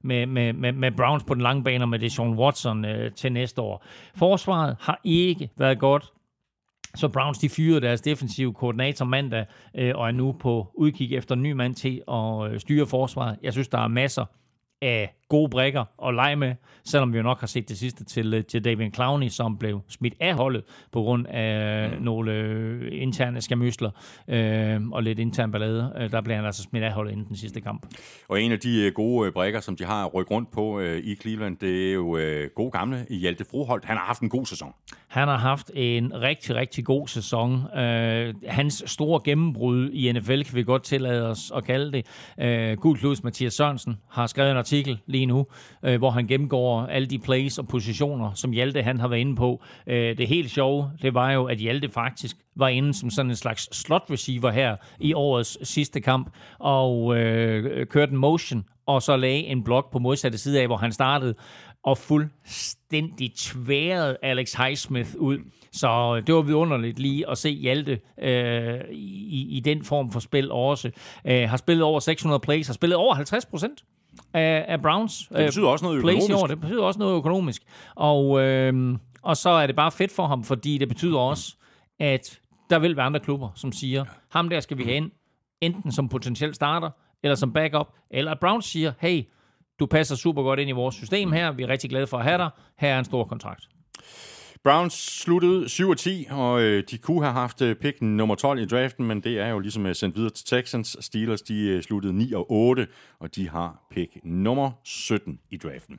Med, med, med, med Browns på den lange bane og med Deshaun Watson øh, til næste år. Forsvaret har ikke været godt. Så Browns de fyrede deres defensive koordinator mandag øh, og er nu på udkig efter en ny mand til at øh, styre forsvaret. Jeg synes, der er masser af gode brækker at lege med, selvom vi jo nok har set det sidste til, øh, til David Clowney, som blev smidt af holdet på grund af mm. nogle øh, interne skamysler øh, og lidt intern ballade. Øh, der blev han altså smidt af holdet inden den sidste kamp. Og en af de øh, gode øh, brækker, som de har rykket rundt på øh, i Cleveland, det er jo øh, gode gamle Hjalte Froholt. Han har haft en god sæson. Han har haft en rigtig, rigtig god sæson. Øh, hans store gennembrud i NFL, kan vi godt tillade os at kalde det. Øh, Gud Klus Mathias Sørensen har skrevet en artikel lige nu, øh, hvor han gennemgår alle de plays og positioner, som Hjalte han har været inde på. Øh, det helt sjove, det var jo, at Hjalte faktisk var inde som sådan en slags slot receiver her i årets sidste kamp, og øh, kørte en motion, og så lagde en blok på modsatte side af, hvor han startede, og fuldstændig tværede Alex Highsmith ud. Så øh, det var vidunderligt lige at se Hjalte øh, i, i den form for spil også. Øh, har spillet over 600 plays, har spillet over 50 procent af, af Browns. Det betyder også noget økonomisk. år. Det betyder også noget økonomisk. Og, øh, og så er det bare fedt for ham, fordi det betyder også, at der vil være andre klubber, som siger, ham der skal vi have ind, enten som potentiel starter, eller som backup, eller at Browns siger, hey, du passer super godt ind i vores system her, vi er rigtig glade for at have dig, her er en stor kontrakt. Browns sluttede 7 10, og øh, de kunne have haft øh, pick nummer 12 i draften, men det er jo ligesom øh, sendt videre til Texans. Steelers de øh, sluttede 9-8, og de har pick nummer 17 i draften.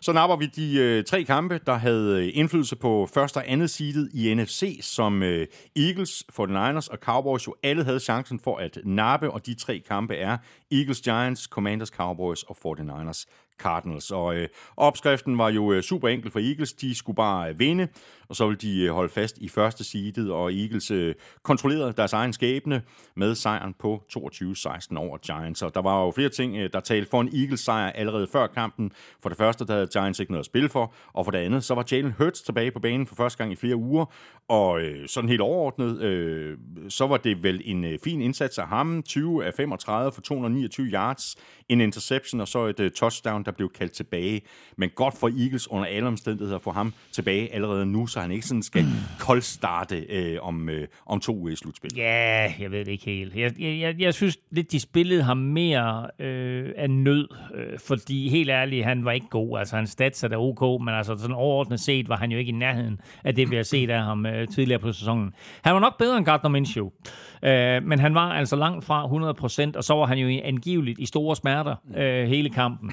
Så napper vi de øh, tre kampe, der havde øh, indflydelse på første og andet seedet i NFC, som øh, Eagles, 49ers og Cowboys jo alle havde chancen for at nappe, og de tre kampe er Eagles, Giants, Commanders, Cowboys og 49ers Cardinals. Og øh, opskriften var jo øh, super enkel for Eagles. De skulle bare øh, vinde, og så ville de øh, holde fast i første seedet, og Eagles øh, kontrollerede deres egen skæbne med sejren på 22-16 over Giants. Og der var jo flere ting, øh, der talte for en Eagles sejr allerede før kampen. For det første, der havde Giants ikke noget at spille for, og for det andet, så var Jalen Hurts tilbage på banen for første gang i flere uger, og øh, sådan helt overordnet, øh, så var det vel en øh, fin indsats af ham. 20 af 35 for 229 yards, en interception og så et øh, touchdown, der blev kaldt tilbage. Men godt for Eagles under alle omstændigheder at få ham tilbage allerede nu, så han ikke sådan skal koldstarte øh, om, øh, om to uger i slutspil. Ja, jeg ved det ikke helt. Jeg, jeg, jeg, jeg synes lidt, de spillede ham mere øh, af nød, øh, fordi helt ærligt, han var ikke god. Altså, han stats er da ok, men altså sådan overordnet set var han jo ikke i nærheden af det, vi har set af ham øh, tidligere på sæsonen. Han var nok bedre end Gardner Minshew, øh, men han var altså langt fra 100%, og så var han jo angiveligt i store smerter øh, hele kampen.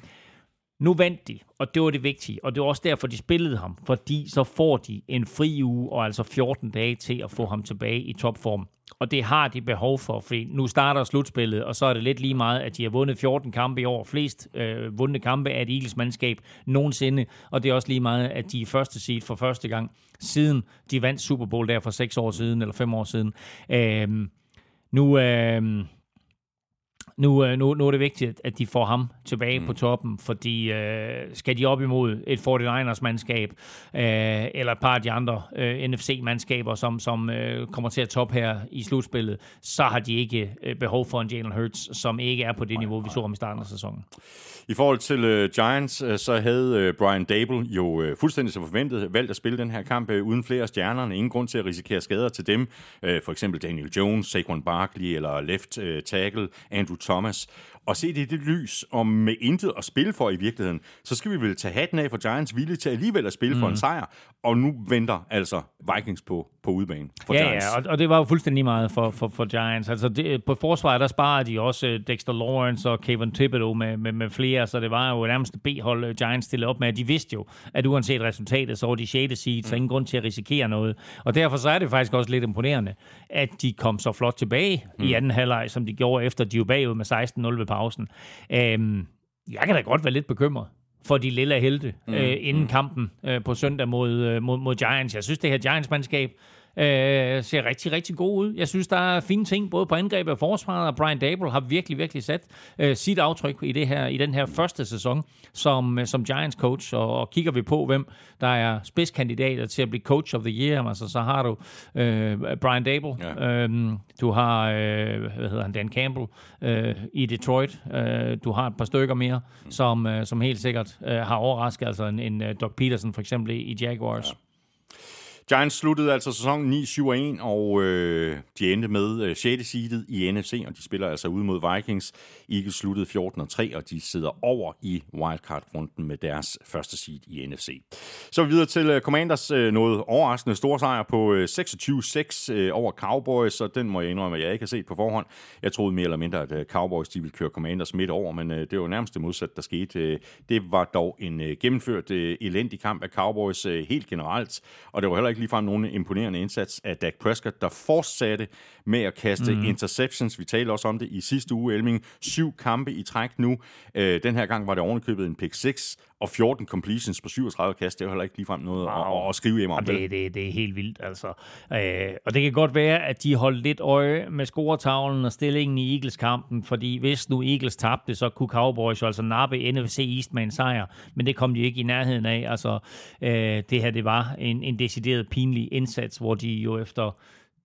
Nu vandt de, og det var det vigtige, og det var også derfor, de spillede ham, fordi så får de en fri uge, og altså 14 dage til at få ham tilbage i topform. Og det har de behov for, fordi nu starter slutspillet, og så er det lidt lige meget, at de har vundet 14 kampe i år. Flest øh, vundne kampe af et Eagles mandskab nogensinde, og det er også lige meget, at de er første seed for første gang, siden de vandt Super Bowl der for 6 år siden, eller 5 år siden. Øh, nu... Øh, nu, øh, nu, nu er det vigtigt, at de får ham tilbage mm. på toppen, fordi øh, skal de op imod et 49ers-mandskab, øh, eller et par af de andre øh, NFC-mandskaber, som, som øh, kommer til at top her i slutspillet, så har de ikke øh, behov for en Jalen Hurts, som ikke er på det niveau, vi så ham i starten af sæsonen. I forhold til uh, Giants, uh, så havde uh, Brian Dable jo uh, fuldstændig som forventet valgt at spille den her kamp uh, uden flere stjerner. Ingen grund til at risikere skader til dem. Uh, for eksempel Daniel Jones, Saquon Barkley eller left uh, tackle Andrew Thomas. Og se det i det lys, og med intet at spille for i virkeligheden, så skal vi vel tage hatten af for Giants vilje til alligevel at spille mm. for en sejr. Og nu venter altså Vikings på, på udbanen for ja, Giants. Ja, og, og det var jo fuldstændig meget for, for, for Giants. Altså det, på forsvaret, der sparer de også øh, Dexter Lawrence og Kevin Thibodeau med, med, med flere, så det var jo nærmest B-hold øh, Giants stillede op med. De vidste jo, at uanset resultatet, så var de 6. seed, så ingen grund til at risikere noget. Og derfor så er det faktisk også lidt imponerende, at de kom så flot tilbage mm. i anden halvleg, som de gjorde efter, de var bagud med 16-0 ved pausen. Øhm, jeg kan da godt være lidt bekymret for de lille helte mm. øh, inden kampen øh, på søndag mod, øh, mod, mod Giants. Jeg synes, det her Giants-mandskab øh, ser rigtig, rigtig god ud. Jeg synes, der er fine ting, både på angreb og forsvaret, og Brian Dable har virkelig, virkelig sat øh, sit aftryk i, det her, i den her første sæson som, øh, som Giants coach, og, og kigger vi på, hvem der er spidskandidater til at blive coach of the year, altså så har du øh, Brian Dable, ja. øhm, du har, øh, hvad hedder han, Dan Campbell øh, i Detroit, øh, du har et par stykker mere, mm. som, øh, som helt sikkert øh, har overrasket, altså en, en uh, Doug Peterson for eksempel i Jaguars. Ja. Giants sluttede altså sæsonen 9-7-1, og øh, de endte med øh, 6. seedet i NFC, og de spiller altså ude mod Vikings. Eagles sluttede 14-3, og de sidder over i wildcard-runden med deres første seed i NFC. Så vi videre til øh, Commanders øh, noget overraskende store sejr på øh, 26-6 øh, over Cowboys, og den må jeg indrømme, at jeg ikke har set på forhånd. Jeg troede mere eller mindre, at øh, Cowboys de ville køre Commanders midt over, men øh, det var nærmest det modsatte, der skete. Øh, det var dog en øh, gennemført øh, elendig kamp af Cowboys øh, helt generelt, og det var heller ikke ligefrem nogen imponerende indsats af Dak Prescott, der fortsatte med at kaste mm. interceptions. Vi talte også om det i sidste uge, Elming. Syv kampe i træk nu. Øh, den her gang var det ovenikøbet en pick 6 og 14 completions på 37 kast. Det er jo heller ikke ligefrem noget wow. at, at, skrive hjem om. Det, det, det er helt vildt, altså. Øh, og det kan godt være, at de holdt lidt øje med scoretavlen og stillingen i Eagles-kampen, fordi hvis nu Eagles tabte, så kunne Cowboys jo altså nappe NFC East med en sejr, men det kom de ikke i nærheden af. Altså, øh, det her, det var en, en decideret pinlig indsats, hvor de jo efter,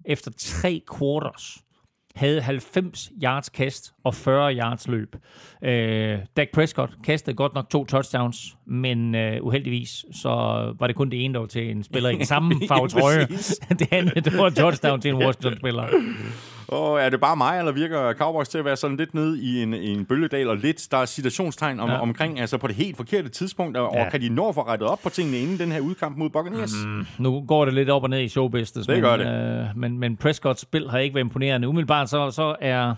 efter tre quarters havde 90 yards kast og 40 yards løb. Øh, Dak Prescott kastede godt nok to touchdowns, men øh, uheldigvis så var det kun det ene, der var til en spiller i den samme farve trøje. det andet, det var touchdown til en Washington-spiller. Og er det bare mig, eller virker Cowboys til at være sådan lidt nede i en, en bølgedal, og lidt, der er situationstegn om, ja. omkring, altså på det helt forkerte tidspunkt, og ja. kan de nå få rettet op på tingene inden den her udkamp mod Buccaneers? Mm, nu går det lidt op og ned i showbusiness, det men, gør det. Øh, men, men Prescotts spil har ikke været imponerende. Umiddelbart så, så er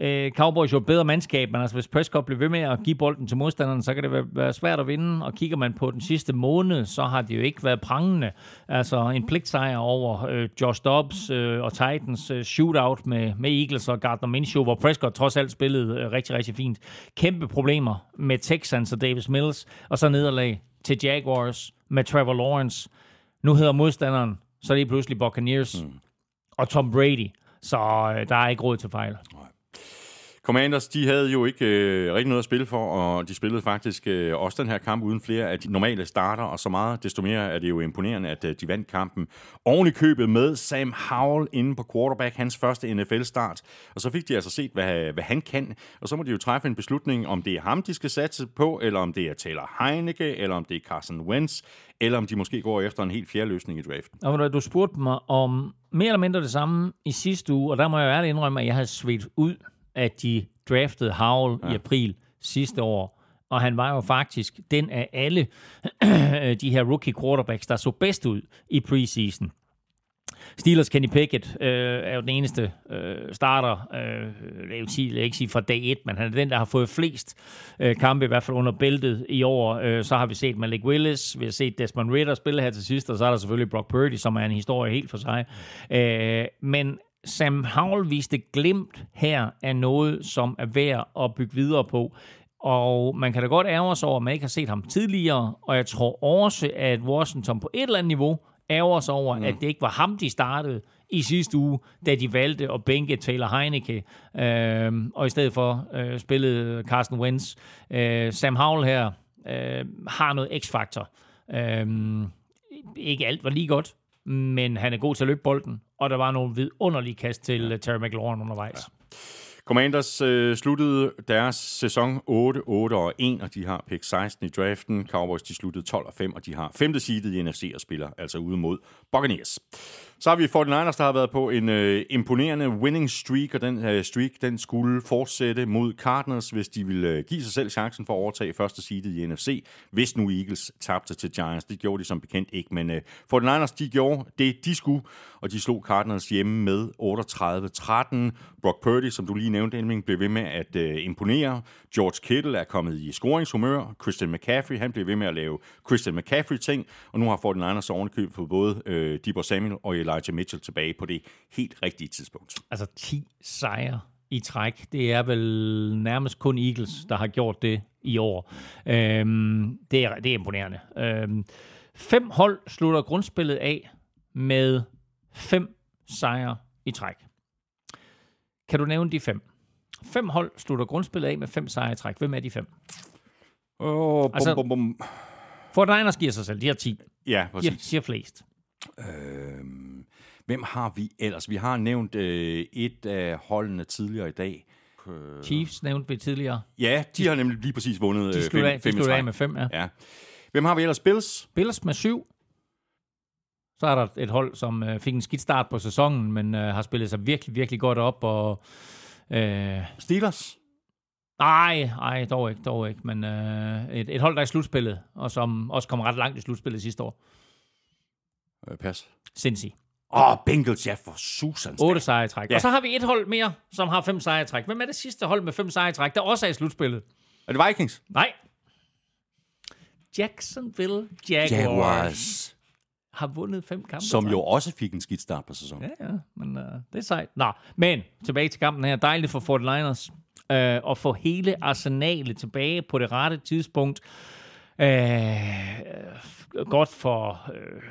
øh, Cowboys jo bedre mandskab, men altså hvis Prescott bliver ved med at give bolden til modstanderen, så kan det være, svært at vinde. Og kigger man på den sidste måned, så har det jo ikke været prangende. Altså en pligtsejr over øh, Josh Dobbs øh, og Titans øh, shootout med, med Eagles og Gardner Minshew, hvor Prescott trods alt spillede øh, rigtig, rigtig fint. Kæmpe problemer med Texans og Davis Mills, og så nederlag til Jaguars med Trevor Lawrence. Nu hedder modstanderen så er det pludselig Buccaneers mm. og Tom Brady. Så øh, der er ikke råd til fejl. Commanders, de havde jo ikke øh, rigtig noget at spille for, og de spillede faktisk øh, også den her kamp uden flere af de normale starter, og så meget desto mere er det jo imponerende, at øh, de vandt kampen oven i købet med Sam Howell inde på quarterback, hans første NFL-start. Og så fik de altså set, hvad, hvad han kan, og så må de jo træffe en beslutning, om det er ham, de skal satse på, eller om det er Taylor Heineke, eller om det er Carson Wentz, eller om de måske går efter en helt fjerde løsning i draften. Og du spurgte mig om mere eller mindre det samme i sidste uge, og der må jeg jo ærligt indrømme, at jeg havde svedt ud at de draftede Howell ja. i april sidste år. Og han var jo faktisk den af alle de her rookie quarterbacks, der så bedst ud i preseason. Steelers Kenny Pickett øh, er jo den eneste øh, starter, øh, jeg, vil sige, jeg vil ikke sige fra dag 1, men han er den, der har fået flest øh, kampe, i hvert fald under bæltet i år. Øh, så har vi set Malik Willis, vi har set Desmond Ritter spille her til sidst, og så er der selvfølgelig Brock Purdy, som er en historie helt for sig. Øh, men Sam Howell viste glimt her af noget, som er værd at bygge videre på. Og man kan da godt ærge sig over, at man ikke har set ham tidligere, og jeg tror også, at Washington på et eller andet niveau ærger sig over, mm. at det ikke var ham, de startede i sidste uge, da de valgte at bænke Taylor Heineke, øh, og i stedet for øh, spillede Carson Wentz. Øh, Sam Howell her øh, har noget x-faktor. Øh, ikke alt var lige godt, men han er god til at løbe bolden, og der var nogle vidunderlige kast til ja. Terry McLaurin undervejs. Ja. Commanders øh, sluttede deres sæson 8, 8 og 1, og de har pick 16 i draften. Cowboys de sluttede 12 og 5, og de har femte seedet i NFC og spiller altså ude mod Buccaneers. Så har vi 49ers, der har været på en øh, imponerende winning streak, og den øh, streak den skulle fortsætte mod Cardinals, hvis de ville øh, give sig selv chancen for at overtage første seedet i NFC, hvis nu Eagles tabte til Giants. Det gjorde de som bekendt ikke, men øh, 49ers de gjorde det, de skulle, og de slog Cardinals hjemme med 38-13. Brock Purdy, som du lige nævnte, Elming, blev ved med at øh, imponere. George Kittle er kommet i scoringshumør. Christian McCaffrey, han blev ved med at lave Christian McCaffrey-ting, og nu har 49ers ovenikøbet på både øh, Debo Samuel og Elijah Mitchell tilbage på det helt rigtige tidspunkt. Altså 10 sejre i træk. Det er vel nærmest kun Eagles, der har gjort det i år. Øhm, det, er, det er imponerende. Øhm, fem hold slutter grundspillet af med fem sejre i træk. Kan du nævne de fem? Fem hold slutter grundspillet af med fem sejre i træk. Hvem er de fem? Oh, bum, altså, bum, bum. Fortiners giver sig selv. De har 10. Ja, præcis. De siger flest. Øhm, hvem har vi ellers? Vi har nævnt øh, et af holdene tidligere i dag. Øh, Chiefs nævnte vi tidligere. Ja, de, har nemlig lige præcis vundet de fem, af, de fem af med fem, ja. ja. Hvem har vi ellers? Bills? Bills med syv. Så er der et hold, som øh, fik en skidt start på sæsonen, men øh, har spillet sig virkelig, virkelig godt op. Og, øh, Steelers? nej, nej, dog ikke, dog ikke. Men øh, et, et hold, der er i slutspillet, og som også kom ret langt i slutspillet sidste år. Øh, pas. Cincy. Åh, oh, Bengals, ja, for Susans. 8 sejre i træk. Ja. Og så har vi et hold mere, som har fem sejre i træk. Hvem er det sidste hold med fem sejre i træk, der også er i slutspillet? Er det Vikings? Nej. Jacksonville Jaguars, Jaguars. har vundet fem kampe. Som jo også fik en skidt start på sæsonen. Ja, ja, men uh, det er sejt. Nå, men tilbage til kampen her. Dejligt for 49ers uh, at få hele arsenalet tilbage på det rette tidspunkt. Uh, godt for... Uh,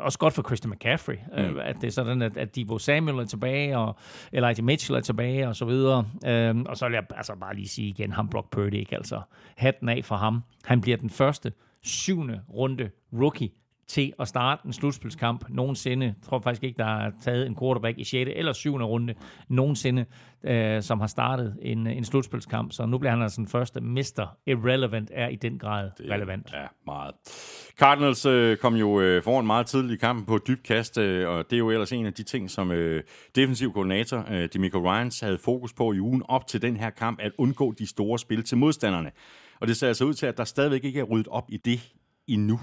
også godt for Christian McCaffrey, mm. at det er sådan, at, at Debo Samuel er tilbage, og Elijah Mitchell er tilbage, og så videre. Øhm, og så vil jeg altså bare lige sige igen, ham Brock Purdy, ikke? Altså, hatten af for ham. Han bliver den første syvende runde rookie til at starte en slutspilskamp nogensinde. Jeg tror faktisk ikke, der er taget en quarterback i 6. eller 7. runde nogensinde, øh, som har startet en, en slutspilskamp. Så nu bliver han altså den første. Mr. Irrelevant er i den grad relevant. Ja, meget. Cardinals øh, kom jo øh, foran meget tidligt i kampen på et dybt kast, øh, og det er jo ellers en af de ting, som øh, defensiv koordinator øh, Demico Ryans havde fokus på i ugen op til den her kamp, at undgå de store spil til modstanderne. Og det ser altså ud til, at der stadigvæk ikke er ryddet op i det endnu.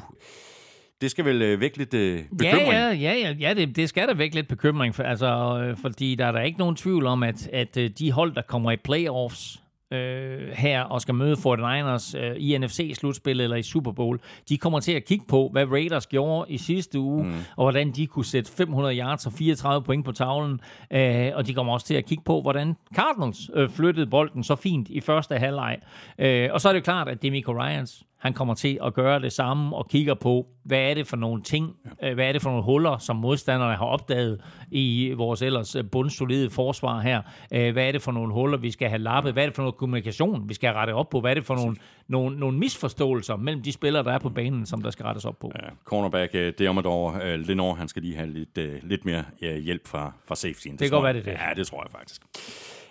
Det skal vel øh, vække lidt øh, bekymring. Ja, ja, ja, ja, ja det, det skal der vække lidt bekymring, for, altså, øh, fordi der er der ikke nogen tvivl om, at, at øh, de hold, der kommer i playoffs øh, her og skal møde 49ers øh, i NFC-slutspillet eller i Super Bowl, de kommer til at kigge på, hvad Raiders gjorde i sidste uge, mm. og hvordan de kunne sætte 500 yards og 34 point på tavlen, øh, og de kommer også til at kigge på, hvordan Cardinals øh, flyttede bolden så fint i første halvleg. Øh, og så er det jo klart, at Demico Ryans, han kommer til at gøre det samme og kigger på, hvad er det for nogle ting, ja. hvad er det for nogle huller, som modstanderne har opdaget i vores ellers bundsolide forsvar her. Øh, Hvad er det for nogle huller, vi skal have lappet? Hvad er det for noget kommunikation, vi skal have rettet op på? Hvad er det for nogle, nogle, nogle misforståelser mellem de spillere, der er på banen, som der skal rettes op på? Ja, cornerback, øh, det er om et år. Øh, Lenore, han skal lige have lidt, øh, lidt mere øh, hjælp fra, fra safetyen. Det, kan tror godt være, det er det. Ja, det tror jeg faktisk.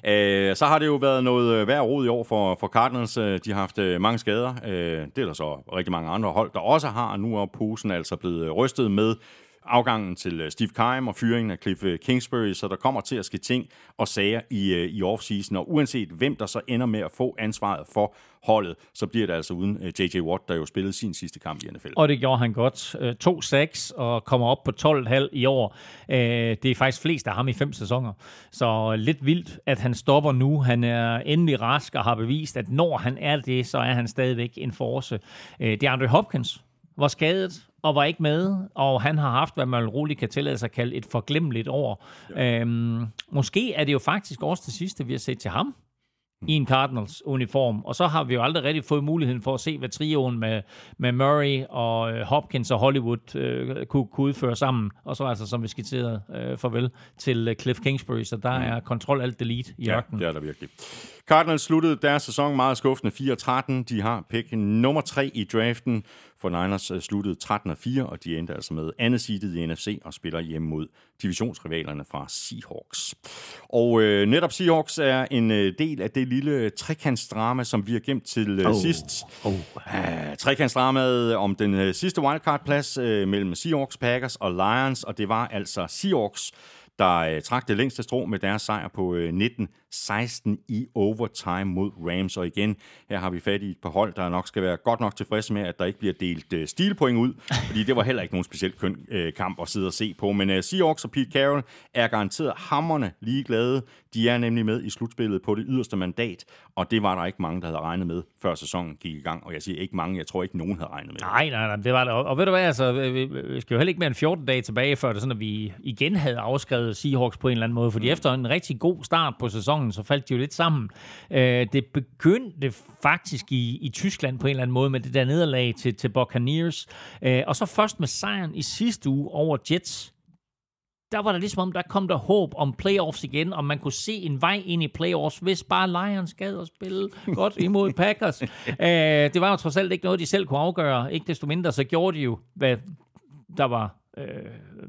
Øh, så har det jo været noget øh, værd rod i år for, for Cardinals. Øh, de har haft øh, mange skader. Øh, Det er der så rigtig mange andre hold, der også har. Nu er posen altså blevet rystet med afgangen til øh, Steve Keim og fyringen af Cliff øh, Kingsbury, så der kommer til at ske ting og sager i, øh, i offseason, og uanset hvem der så ender med at få ansvaret for holdet, så bliver det altså uden J.J. Watt, der jo spillede sin sidste kamp i NFL. Og det gjorde han godt. Øh, To sacks og kommer op på 12,5 i år. Det er faktisk flest af ham i fem sæsoner. Så lidt vildt, at han stopper nu. Han er endelig rask og har bevist, at når han er det, så er han stadigvæk en force. Det er Andre Hopkins var skadet og var ikke med, og han har haft, hvad man roligt kan tillade sig at kalde et forglemmeligt år. Ja. Øhm, måske er det jo faktisk også det sidste, vi har set til ham i en Cardinals-uniform. Og så har vi jo aldrig rigtig fået muligheden for at se, hvad trioen med, med Murray og øh, Hopkins og Hollywood øh, kunne, kunne udføre sammen. Og så altså, som vi skitserede, øh, farvel til øh, Cliff Kingsbury. Så der mm. er kontrol alt delete i Ja, ørkenen. det er der virkelig. Cardinals sluttede deres sæson meget skuffende 4-13. De har pick nummer 3 i draften. For Niners øh, sluttede 13-4, og de endte altså med andet seedet i NFC og spiller hjemme mod divisionsrivalerne fra Seahawks. Og øh, netop Seahawks er en øh, del af det lille trekantsdrama, som vi har gemt til øh, oh. sidst. Oh. Uh, trekantsdramaet om den øh, sidste wildcard-plads øh, mellem Seahawks, Packers og Lions, og det var altså Seahawks, der øh, trak det længste strå med deres sejr på øh, 19-16 i overtime mod Rams. Og igen, her har vi fat i et par hold, der nok skal være godt nok tilfredse med, at der ikke bliver delt øh, stilpoint ud, fordi det var heller ikke nogen specielt køn øh, kamp at sidde og se på. Men øh, Seahawks og Pete Carroll er garanteret hammerne ligeglade. De er nemlig med i slutspillet på det yderste mandat, og det var der ikke mange, der havde regnet med, før sæsonen gik i gang. Og jeg siger ikke mange, jeg tror ikke nogen havde regnet med. Nej, nej, nej, det var det. Og, og ved du hvad, altså, vi, vi skal jo heller ikke mere end 14 dage tilbage, før det sådan, at vi igen havde afskrevet Seahawks på en eller anden måde, fordi efter en rigtig god start på sæsonen, så faldt de jo lidt sammen. Øh, det begyndte faktisk i, i Tyskland på en eller anden måde med det der nederlag til, til Buccaneers, øh, og så først med sejren i sidste uge over Jets, der var der ligesom om, der kom der håb om playoffs igen, og man kunne se en vej ind i playoffs, hvis bare Lions gad at spille godt imod Packers. øh, det var jo trods alt ikke noget, de selv kunne afgøre. Ikke desto mindre, så gjorde de jo, hvad der var øh,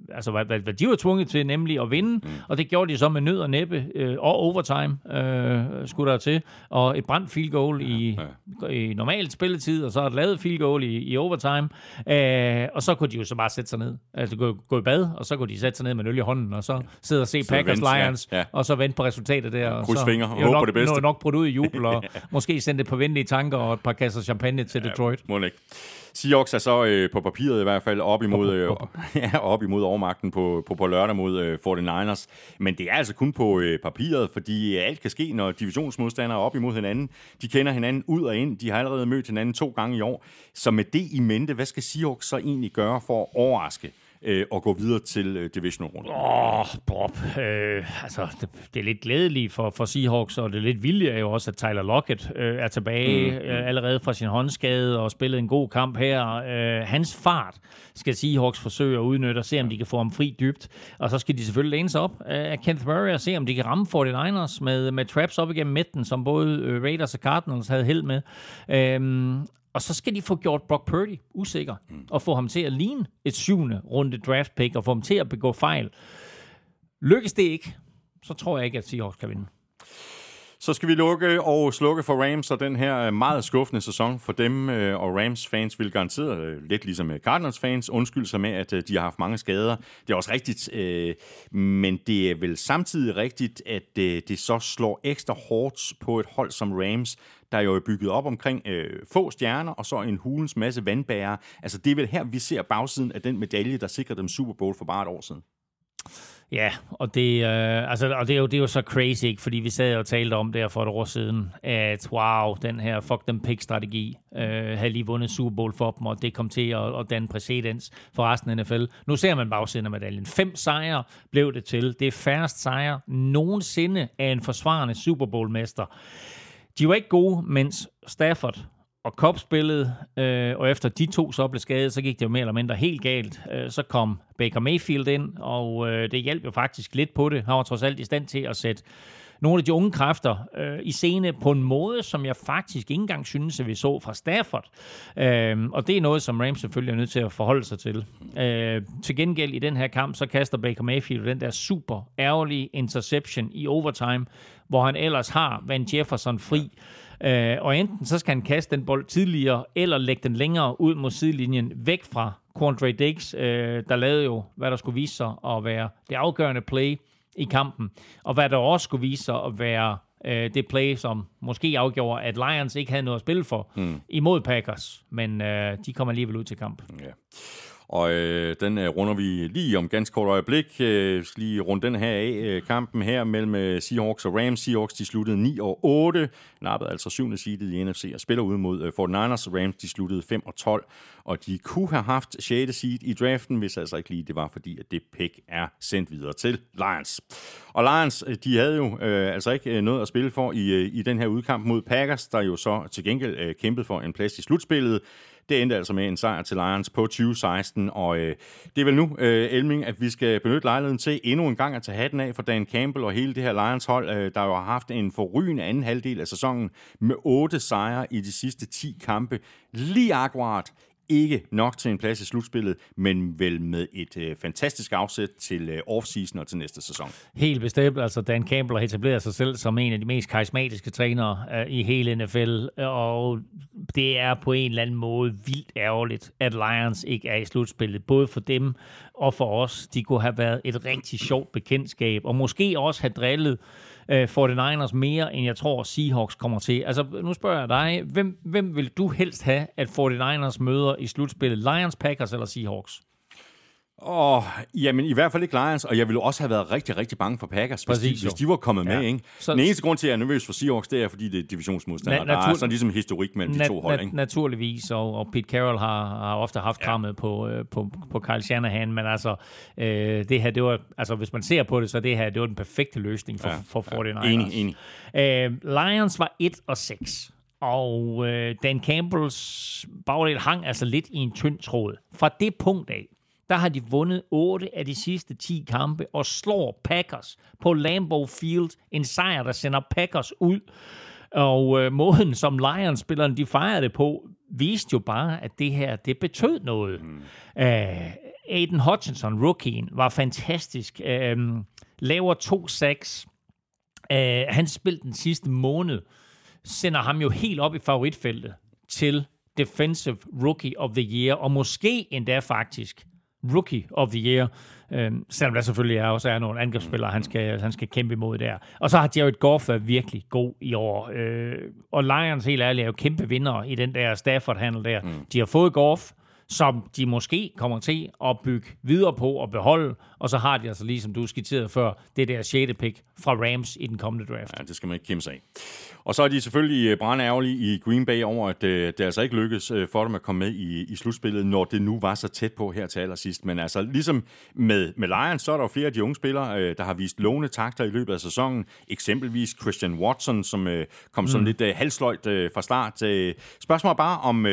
altså hvad, hvad, hvad de var tvunget til, nemlig at vinde, mm. og det gjorde de så med nød og næppe, øh, og overtime øh, skulle der til, og et brændt field goal ja, i, ja. i normalt spilletid, og så et lavet field goal i, i overtime, øh, og så kunne de jo så bare sætte sig ned, altså gå, gå i bad, og så kunne de sætte sig ned med øl i hånden, og så sidde og se så Packers vent, Lions, ja, ja. og så vente på resultatet der. Ja, kryds fingre og håbe nok, på det bedste. Nok, nok brudt ud i jubel, og måske sendte et par venlige tanker og et par kasser champagne til ja, Detroit. Må ikke. Seahawks er så øh, på papiret i hvert fald op imod, øh, ja, op imod overmagten på, på, på lørdag mod øh, 49ers. Men det er altså kun på øh, papiret, fordi alt kan ske, når divisionsmodstandere er op imod hinanden. De kender hinanden ud og ind. De har allerede mødt hinanden to gange i år. Så med det i mente, hvad skal Seahawks så egentlig gøre for at overraske øh, og gå videre til øh, division-runden? Åh, oh, Bob. Øh, altså, det, det er lidt glædeligt for, for Seahawks, og det er lidt vildt er jo også, at Tyler Lockett øh, er tilbage mm, mm. Øh, allerede fra sin håndskade og spillet en god kamp her. Øh, hans fart skal Seahawks forsøge at udnytte og se, om de kan få ham fri dybt. Og så skal de selvfølgelig læne sig op af Kenneth Murray og se, om de kan ramme 49ers med, med traps op igennem midten, som både øh, Raiders og Cardinals havde held med. Øh, og så skal de få gjort Brock Purdy usikker, mm. og få ham til at ligne et syvende runde draft pick, og få ham til at begå fejl. Lykkes det ikke, så tror jeg ikke, at Seahawks kan vinde. Så skal vi lukke og slukke for Rams og den her øh, meget skuffende sæson for dem, øh, og Rams fans vil garanteret, øh, lidt ligesom Cardinals fans, undskylde sig med, at de har haft mange skader. Det er også rigtigt, men det er vel samtidig rigtigt, at det så slår ekstra hårdt på et hold som Rams, der jo er bygget op omkring øh, få stjerner, og så en hulens masse vandbærere. Altså det er vel her, vi ser bagsiden af den medalje, der sikrede dem Super Bowl for bare et år siden. Ja, og det, øh, altså, og det, er jo, det er jo så crazy, ikke? fordi vi sad og talte om det for et år siden, at wow, den her fuck them pick-strategi øh, havde lige vundet Super Bowl for dem, og det kom til at, at danne præcedens for resten af NFL. Nu ser man bagsiden af medaljen. Fem sejre blev det til. Det er færrest sejre nogensinde af en forsvarende Super Bowl-mester. De var ikke gode, mens Stafford og Kopp spillede, øh, og efter de to så blev skadet, så gik det jo mere eller mindre helt galt. Øh, så kom Baker Mayfield ind, og øh, det hjalp jo faktisk lidt på det. Han var trods alt i stand til at sætte nogle af de unge kræfter øh, i scene på en måde, som jeg faktisk ikke engang synes, at vi så fra Stafford. Øh, og det er noget, som Rams selvfølgelig er nødt til at forholde sig til. Øh, til gengæld i den her kamp, så kaster Baker Mayfield den der super ærgerlige interception i overtime, hvor han ellers har Van Jefferson fri. Øh, og enten så skal han kaste den bold tidligere, eller lægge den længere ud mod sidelinjen, væk fra Quandre Diggs, øh, der lavede jo, hvad der skulle vise sig at være det afgørende play i kampen, og hvad der også skulle vise sig at være øh, det play, som måske afgjorde, at Lions ikke havde noget at spille for mm. imod Packers, men øh, de kommer alligevel ud til kamp. Ja. Og øh, den øh, runder vi lige om ganske kort øjeblik. Øh, skal lige runde den her af. Øh, kampen her mellem øh, Seahawks og Rams. Seahawks de sluttede 9 og 8. Nappede altså syvende seedet i NFC og spiller ud mod øh, 49ers. Rams de sluttede 5 og 12. Og de kunne have haft 6. seed i draften, hvis altså ikke lige det var, fordi at det pick er sendt videre til Lions. Og Lions, øh, de havde jo øh, altså ikke øh, noget at spille for i, øh, i den her udkamp mod Packers, der jo så til gengæld øh, kæmpede for en plads i slutspillet. Det endte altså med en sejr til Lions på 2016, og øh, det er vel nu, øh, Elming, at vi skal benytte lejligheden til endnu en gang at tage hatten af for Dan Campbell og hele det her Lions hold, øh, der jo har haft en forrygende anden halvdel af sæsonen med otte sejre i de sidste 10 kampe. Lige akkurat ikke nok til en plads i slutspillet, men vel med et øh, fantastisk afsæt til øh, offseason og til næste sæson. Helt bestemt. Altså Dan Campbell har etableret sig selv som en af de mest karismatiske trænere øh, i hele NFL, øh, og det er på en eller anden måde vildt ærgerligt, at Lions ikke er i slutspillet, både for dem og for os. De kunne have været et rigtig sjovt bekendtskab, og måske også have drillet øh, Øh, 49ers mere, end jeg tror Seahawks kommer til. Altså, nu spørger jeg dig, hvem, hvem vil du helst have, at 49ers møder i slutspillet? Lions, Packers eller Seahawks? Åh, oh, jamen i hvert fald ikke Lions, og jeg ville også have været rigtig, rigtig bange for Packers, Præcis, hvis, de, hvis de var kommet ja. med. Ikke? Så, Den eneste grund til, at jeg er nervøs for Seahawks, det er, fordi det er divisionsmodstandere. Na- natur- der er sådan ligesom historik mellem na- de to hold. Ikke? Naturligvis, og, og Pete Carroll har, har ofte haft ja. krammet på, øh, på, på Kyle Shanahan, men altså, øh, det her, det var, altså hvis man ser på det, så det her, det var den perfekte løsning for, ja, for 49ers. Ja, enig, enig. Øh, Lions var 1 og 6. Og øh, Dan Campbells bagdel hang altså lidt i en tynd tråd. Fra det punkt af, der har de vundet 8 af de sidste 10 kampe og slår Packers på Lambeau Field. En sejr, der sender Packers ud. Og øh, måden, som Lions-spillerne de fejrede det på, viste jo bare, at det her, det betød noget. Mm. Æh, Aiden Hutchinson, rookien, var fantastisk. Øh, laver to sacks. Øh, han spillede den sidste måned. Sender ham jo helt op i favoritfeltet til Defensive Rookie of the Year, og måske endda faktisk Rookie of the Year. Øhm, selvom der selvfølgelig er, også er nogle angrebsspillere, han skal, han skal kæmpe imod der. Og så har Jared Goff været virkelig god i år. Øh, og Lions, helt ærligt, er jo kæmpe vinder i den der Stafford-handel der. Mm. De har fået Goff, som de måske kommer til at bygge videre på og beholde, og så har de altså, ligesom du skitserede før, det der 6. pick fra Rams i den kommende draft. Ja, det skal man ikke kæmpe sig af. Og så er de selvfølgelig øh, brandærgerlige i Green Bay over, at øh, det altså ikke lykkedes øh, for dem at komme med i, i slutspillet, når det nu var så tæt på her til allersidst. Men altså, ligesom med, med Lions, så er der jo flere af de unge spillere, der har vist lovende takter i løbet af sæsonen. Eksempelvis Christian Watson, som kom mm. sådan lidt halsløjt fra start. Spørgsmålet er bare, om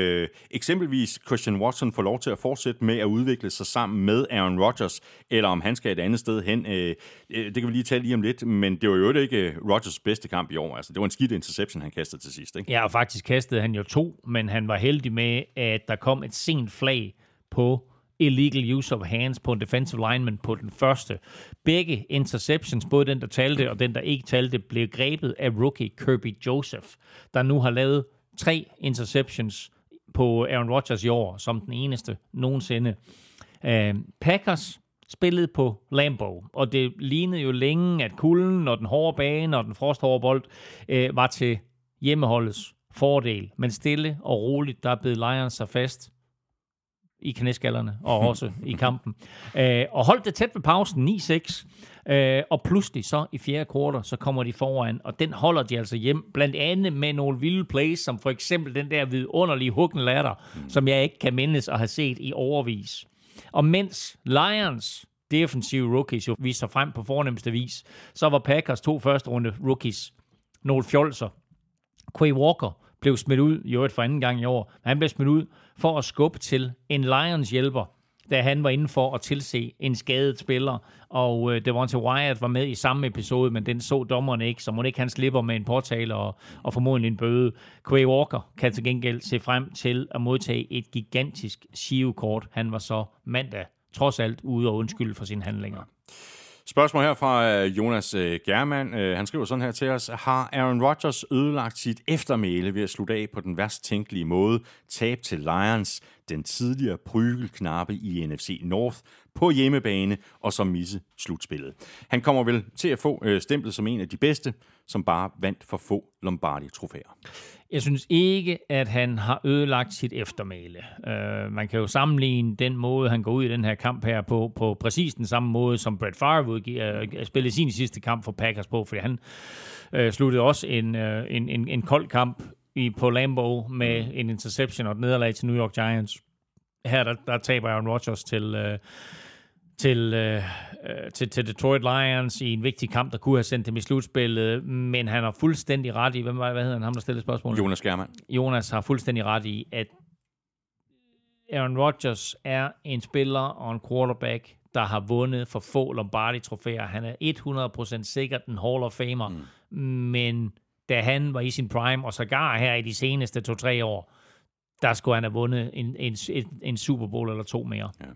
eksempelvis Christian Watson får lov til at fortsætte med at udvikle sig sammen med Aaron Rodgers, eller om han skal et andet sted hen. Øh, øh, det kan vi lige tale lige om lidt, men det var jo ikke øh, Rodgers bedste kamp i år. Altså, det var en skidt interception, han kastede til sidst. Ikke? Ja, og faktisk kastede han jo to, men han var heldig med, at der kom et sent flag på illegal use of hands på en defensive lineman på den første. Begge interceptions, både den, der talte og den, der ikke talte, blev grebet af rookie Kirby Joseph, der nu har lavet tre interceptions på Aaron Rodgers i år, som den eneste nogensinde. Uh, Packers spillede på Lambeau, og det lignede jo længe, at kulden og den hårde bane og den frosthårde bold øh, var til hjemmeholdets fordel. Men stille og roligt, der blev Lions sig fast i knæskallerne og også i kampen. Øh, og holdt det tæt ved pausen, 9-6. Øh, og pludselig så i fjerde kvartal, så kommer de foran, og den holder de altså hjem, blandt andet med nogle vilde plays, som for eksempel den der vidunderlige huggen latter, mm. som jeg ikke kan mindes at have set i overvis. Og mens Lions defensive rookies jo viste sig frem på fornemmeste vis, så var Packers to første runde rookies nogle fjolser. Quay Walker blev smidt ud, i øvrigt for anden gang i år, han blev smidt ud for at skubbe til en Lions hjælper, da han var inde for at tilse en skadet spiller, og øh, Devontae Wyatt var med i samme episode, men den så dommeren ikke, så må ikke han slipper med en påtale og, og formodentlig en bøde. Quay Walker kan til gengæld se frem til at modtage et gigantisk shivekort. Han var så mandag trods alt ude og undskylde for sine handlinger. Spørgsmål her fra øh, Jonas øh, German. Øh, han skriver sådan her til os. Har Aaron Rodgers ødelagt sit eftermæle ved at slutte af på den værst tænkelige måde? Tab til Lions, den tidligere prygelknappe i NFC North, på hjemmebane og så misse slutspillet. Han kommer vel til at få stemplet som en af de bedste, som bare vandt for få Lombardi-trofæer. Jeg synes ikke, at han har ødelagt sit eftermæle. Uh, man kan jo sammenligne den måde, han går ud i den her kamp her på, på præcis den samme måde, som Brett Favre uh, spillede sin sidste kamp for Packers på, fordi han uh, sluttede også en, uh, en, en, en kold kamp i, på Lambeau med en interception og et nederlag til New York Giants. Her der, der taber Aaron Rodgers til... Uh, til, øh, til, til Detroit Lions i en vigtig kamp, der kunne have sendt dem i slutspillet, men han har fuldstændig ret i, hvem hvad hedder han, ham der stillede spørgsmålet? Jonas German. Jonas har fuldstændig ret i, at Aaron Rodgers er en spiller og en quarterback, der har vundet for få Lombardi-trofæer. Han er 100% sikkert en Hall of Famer, mm. men da han var i sin prime, og sågar her i de seneste to-tre år, der skulle han have vundet en, en, en, en Super Bowl eller to mere. Ja.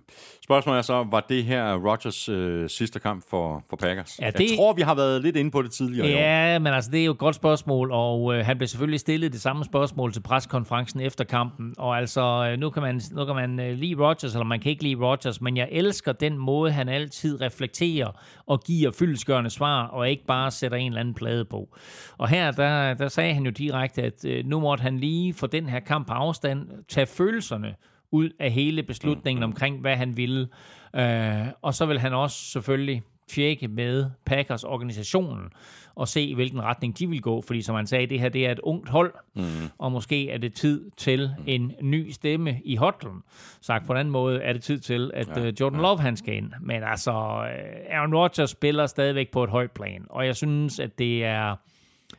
Spørgsmålet er så, var det her Rodgers øh, sidste kamp for, for Packers? Ja, det, Jeg tror, vi har været lidt inde på det tidligere. Ja, men altså, det er jo et godt spørgsmål, og øh, han blev selvfølgelig stillet det samme spørgsmål til preskonferencen efter kampen, og altså, øh, nu kan man, nu kan man øh, lide Rodgers, eller man kan ikke lide Rodgers, men jeg elsker den måde, han altid reflekterer og giver fyldesgørende svar, og ikke bare sætter en eller anden plade på. Og her, der, der sagde han jo direkte, at øh, nu måtte han lige få den her kamp på afstand, han tage følelserne ud af hele beslutningen mm, omkring, hvad han ville. Øh, og så vil han også selvfølgelig tjekke med Packers organisationen og se, i hvilken retning de vil gå. Fordi som han sagde, det her det er et ungt hold, mm. og måske er det tid til mm. en ny stemme i hotlen. Sagt på en anden måde er det tid til, at ja, uh, Jordan ja. Love han skal ind. Men altså, uh, Aaron Rodgers spiller stadigvæk på et højt plan. Og jeg synes, at det er...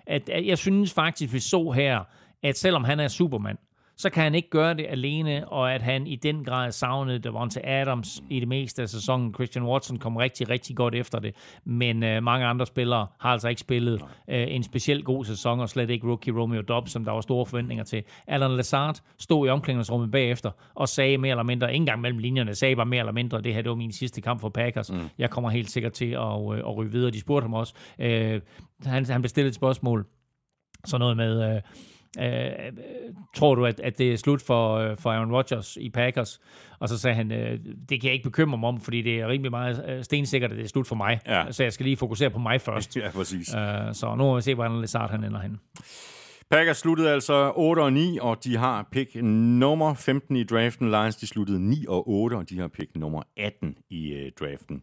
At, at jeg synes faktisk, vi så her, at selvom han er Superman, så kan han ikke gøre det alene, og at han i den grad savnede Devonta Adams i det meste af sæsonen. Christian Watson kom rigtig, rigtig godt efter det, men øh, mange andre spillere har altså ikke spillet øh, en specielt god sæson, og slet ikke rookie Romeo Dobbs, som der var store forventninger til. Alan Lazard stod i omklædningsrummet bagefter og sagde mere eller mindre, ikke engang mellem linjerne, sagde bare mere eller mindre, det her det var min sidste kamp for Packers. Mm. Jeg kommer helt sikkert til at, øh, at ryge videre. De spurgte ham også. Øh, han, han bestilte et spørgsmål, sådan noget med... Øh, Øh, tror du, at, at det er slut for, øh, for Aaron Rodgers i Packers? Og så sagde han, øh, det kan jeg ikke bekymre mig om, fordi det er rimelig meget øh, stensikkert, at det er slut for mig. Ja. Så jeg skal lige fokusere på mig først. Ja, præcis. Øh, så nu må vi se, hvordan Lazard han ender hen. Packers sluttede altså 8 og 9, og de har pick nummer 15 i draften. Lions de sluttede 9 og 8, og de har pick nummer 18 i uh, draften.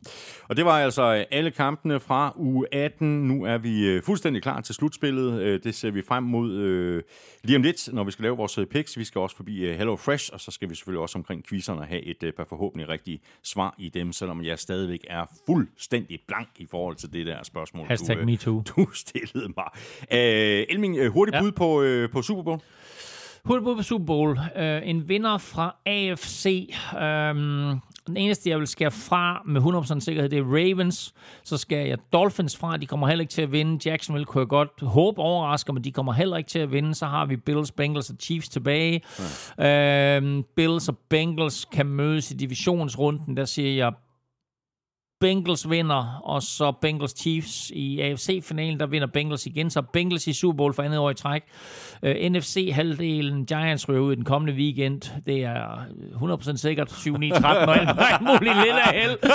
Og det var altså alle kampene fra uge 18. Nu er vi uh, fuldstændig klar til slutspillet. Uh, det ser vi frem mod uh, lige om lidt, når vi skal lave vores picks. Vi skal også forbi uh, Hello Fresh, og så skal vi selvfølgelig også omkring quizzerne have et uh, par forhåbentlig rigtige svar i dem, selvom jeg stadigvæk er fuldstændig blank i forhold til det der spørgsmål, Hashtag du, uh, MeToo. du stillede mig. Uh, Elming, uh, hurtigt Ja. bud på, øh, på Super Bowl? Hurtigt på Super Bowl. Uh, en vinder fra AFC. Um, den eneste, jeg vil skære fra med 100% sikkerhed, det er Ravens. Så skal jeg Dolphins fra. De kommer heller ikke til at vinde. Jacksonville kunne jeg godt håbe overrasker, men de kommer heller ikke til at vinde. Så har vi Bills, Bengals og Chiefs tilbage. Ja. Um, Bills og Bengals kan mødes i divisionsrunden. Der siger jeg Bengals vinder, og så Bengals Chiefs i AFC-finalen, der vinder Bengals igen, så Bengals i Super Bowl for andet år i træk. Uh, NFC-halvdelen, Giants ryger ud i den kommende weekend. Det er 100% sikkert 7-9-13 og alt, muligt lille held. uh,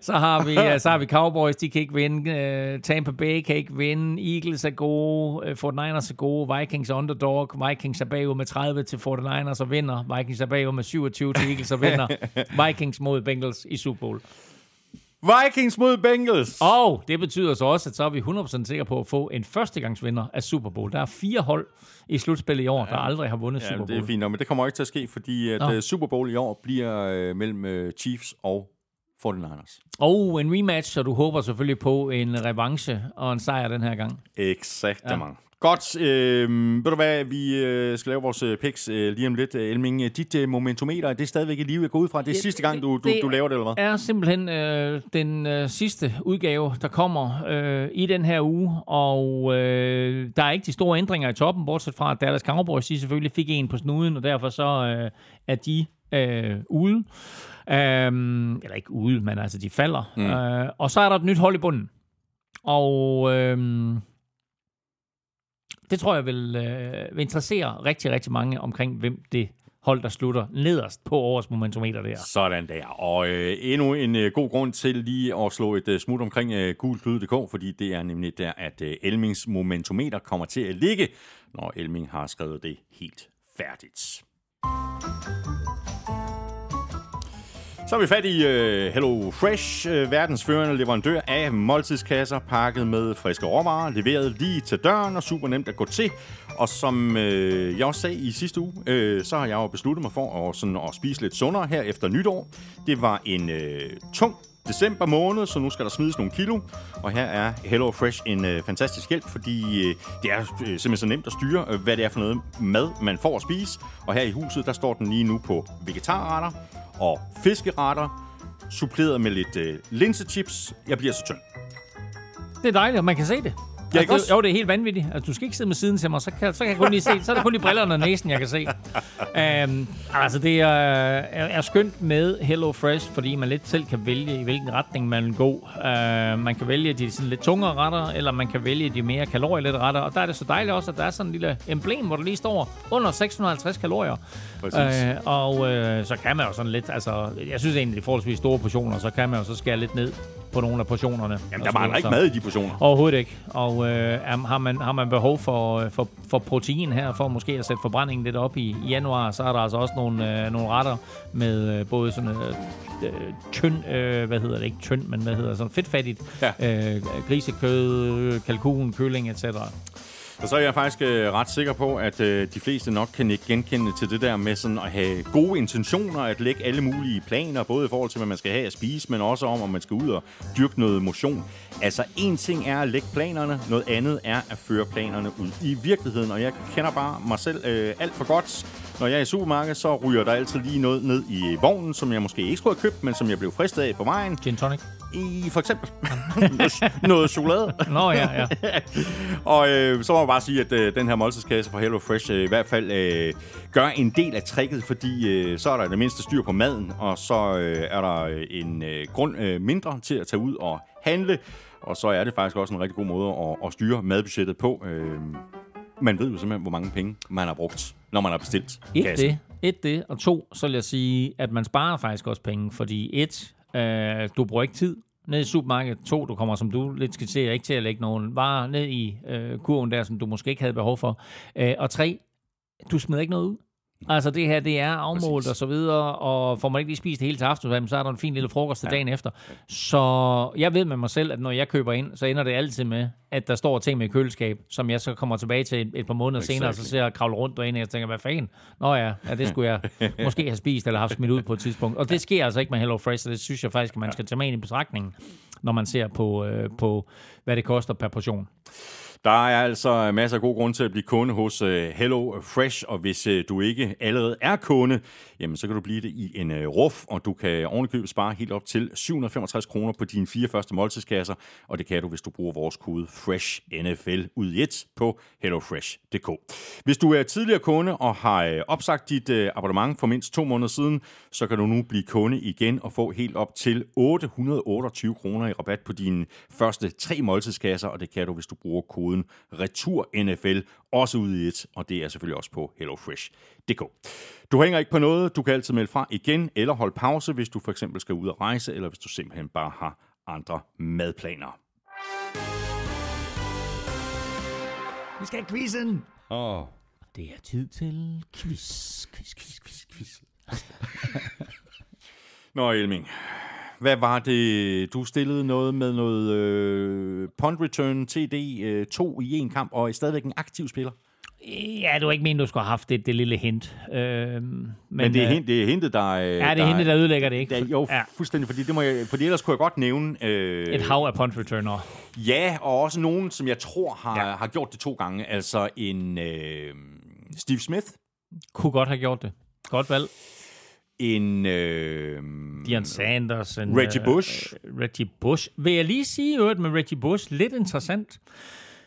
så, har vi, uh, så har vi Cowboys, de kan ikke vinde. Uh, Tampa Bay kan ikke vinde. Eagles er gode. Uh, 49ers er gode. Vikings er underdog. Vikings er bagud med 30 til 49ers og vinder. Vikings er bagud med 27 til Eagles og vinder. Vikings mod Bengals i Super Bowl. Vikings mod Bengals. Og det betyder så også, at så er vi 100% sikre på at få en førstegangsvinder af Super Bowl. Der er fire hold i slutspillet i år, der aldrig har vundet Ja, Super det Bowl. er fint men det kommer ikke til at ske, fordi at Nå. uh, Super Bowl i år bliver øh, mellem øh, Chiefs og 49ers. Og en rematch, så du håber selvfølgelig på en revanche og en sejr den her gang. Exakt, ja. Godt. Øh, ved du hvad, vi øh, skal lave vores øh, picks øh, lige om lidt. Øh, Elming, øh, dit øh, momentometer, er det stadigvæk i live? Jeg går ud fra, det er Ja, sidste gang, du, du, det du laver det, eller hvad? er simpelthen øh, den øh, sidste udgave, der kommer øh, i den her uge, og øh, der er ikke de store ændringer i toppen, bortset fra, at Dallas Cowboys de selvfølgelig fik en på snuden, og derfor så øh, er de øh, ude. Um, eller ikke ude, men altså de falder. Mm. Uh, og så er der et nyt hold i bunden. Og øh, det tror jeg vil, øh, vil interessere rigtig, rigtig mange omkring, hvem det hold, der slutter nederst på årets momentometer der. Sådan der. Og øh, endnu en øh, god grund til lige at slå et øh, smut omkring øh, gulflyde.dk, fordi det er nemlig der, at øh, Elmings momentometer kommer til at ligge, når Elming har skrevet det helt færdigt. Så er vi fat i uh, Hello Fresh, uh, verdens førende leverandør af måltidskasser, pakket med friske råvarer, leveret lige til døren og super nemt at gå til. Og som uh, jeg også sagde i sidste uge, uh, så har jeg jo besluttet mig for at, sådan, at spise lidt sundere her efter nytår. Det var en uh, tung december måned, så nu skal der smides nogle kilo. Og her er Hello Fresh en øh, fantastisk hjælp, fordi øh, det er øh, simpelthen så nemt at styre, øh, hvad det er for noget mad, man får at spise. Og her i huset, der står den lige nu på vegetarretter og fiskeretter, suppleret med lidt øh, linsechips. Jeg bliver så tynd. Det er dejligt, og man kan se det. Ja, ikke altså, også? jo, det er helt vanvittigt. Altså, du skal ikke sidde med siden til mig, så kan, så kan jeg kun lige se. Så er det kun de brillerne og næsen, jeg kan se. Um, altså, det er, er, er skønt med Hello Fresh, fordi man lidt selv kan vælge, i hvilken retning man vil gå. Uh, man kan vælge de sådan lidt tungere retter, eller man kan vælge de mere kalorielette retter. Og der er det så dejligt også, at der er sådan en lille emblem, hvor der lige står under 650 kalorier. Præcis. Øh, og øh, så kan man jo sådan lidt, altså, jeg synes egentlig, det er forholdsvis store portioner, så kan man jo så skære lidt ned på nogle af portionerne. Jamen, der mangler ikke mad i de portioner. Overhovedet ikke. Og øh, har, man, har man behov for, øh, for, for protein her, for måske at sætte forbrændingen lidt op i, januar, så er der altså også nogle, øh, nogle retter med øh, både sådan øh, øh, tynd, øh, hvad hedder det, ikke tynd, men hvad hedder sådan fedtfattigt, Ja. øh, grisekød, kalkun, kylling, etc. Og så er jeg faktisk øh, ret sikker på, at øh, de fleste nok kan ikke genkende til det der med sådan at have gode intentioner, at lægge alle mulige planer, både i forhold til, hvad man skal have at spise, men også om, om man skal ud og dyrke noget motion. Altså, en ting er at lægge planerne, noget andet er at føre planerne ud i virkeligheden. Og jeg kender bare mig selv øh, alt for godt. Når jeg er i supermarkedet, så ryger der altid lige noget ned i vognen, som jeg måske ikke skulle have købt, men som jeg blev fristet af på vejen. Gin tonic. I for eksempel noget chokolade. Nå ja, ja. Og øh, så må jeg bare sige, at øh, den her måltidskasse fra Hello Fresh øh, i hvert fald øh, gør en del af tricket, fordi øh, så er der det mindste styr på maden, og så øh, er der øh, en øh, grund øh, mindre til at tage ud og handle, og så er det faktisk også en rigtig god måde at, at styre madbudgettet på. Øh, man ved jo simpelthen, hvor mange penge man har brugt, når man har bestilt Et kassen. det, et det, og to, så vil jeg sige, at man sparer faktisk også penge, fordi et, øh, du bruger ikke tid ned i supermarkedet. To, du kommer, som du lidt skitserer, ikke til at lægge nogen varer ned i øh, kurven der, som du måske ikke havde behov for. Øh, og tre, du smider ikke noget ud. Altså det her, det er afmålt Præcis. og så videre, og får man ikke lige spist det hele til aften, så er der en fin lille frokost til dagen efter. Så jeg ved med mig selv, at når jeg køber ind, så ender det altid med, at der står ting med i køleskab, som jeg så kommer tilbage til et, et par måneder exactly. senere, og så ser jeg kravle rundt derinde, og jeg tænker, hvad fanden? Nå ja, ja det skulle jeg måske have spist eller haft smidt ud på et tidspunkt. Og det sker altså ikke med Hello Fresh, så det synes jeg faktisk, at man skal tage med ind i betragtningen, når man ser på, øh, på hvad det koster per portion. Der er altså masser af gode grunde til at blive kunde hos øh, Hello Fresh, og hvis øh, du ikke allerede er kunde, jamen så kan du blive det i en øh, ruf, og du kan ovenikøbet spare helt op til 765 kroner på dine fire første måltidskasser, og det kan du, hvis du bruger vores kode FRESHNFL ud i et på hellofresh.dk. Hvis du er tidligere kunde og har øh, opsagt dit øh, abonnement for mindst to måneder siden, så kan du nu blive kunde igen og få helt op til 828 kroner i rabat på dine første tre måltidskasser, og det kan du, hvis du bruger koden RETURNFL, også ud i et, og det er selvfølgelig også på HelloFresh hellofresh.dk. Du hænger ikke på noget, du kan altid melde fra igen, eller holde pause, hvis du for eksempel skal ud og rejse, eller hvis du simpelthen bare har andre madplaner. Vi skal have quizzen! Oh. Det er tid til quiz, quiz, quiz, quiz, quiz. Nå Elming, hvad var det, du stillede noget med noget øh, punt return TD øh, 2 i en kamp, og er stadigvæk en aktiv spiller? Ja, det var ikke meningen, du skulle have haft det, det lille hint. Øh, men, Men det er, øh, hint, det er hintet, der... Øh, Ja, det er hende, der ødelægger det, ikke? Der, jo, ja. fuldstændig, fordi, det må jeg, fordi ellers kunne jeg godt nævne... Øh, Et hav af punt returner. Ja, og også nogen, som jeg tror har, Ja. har gjort det to gange. Altså en øh, Steve Smith, Kunne godt have gjort det. Godt valg. en... Øh, Dion Sanders. En, Reggie Bush. Øh, Reggie Bush. Vil jeg lige sige øvrigt med Reggie Bush, lidt interessant,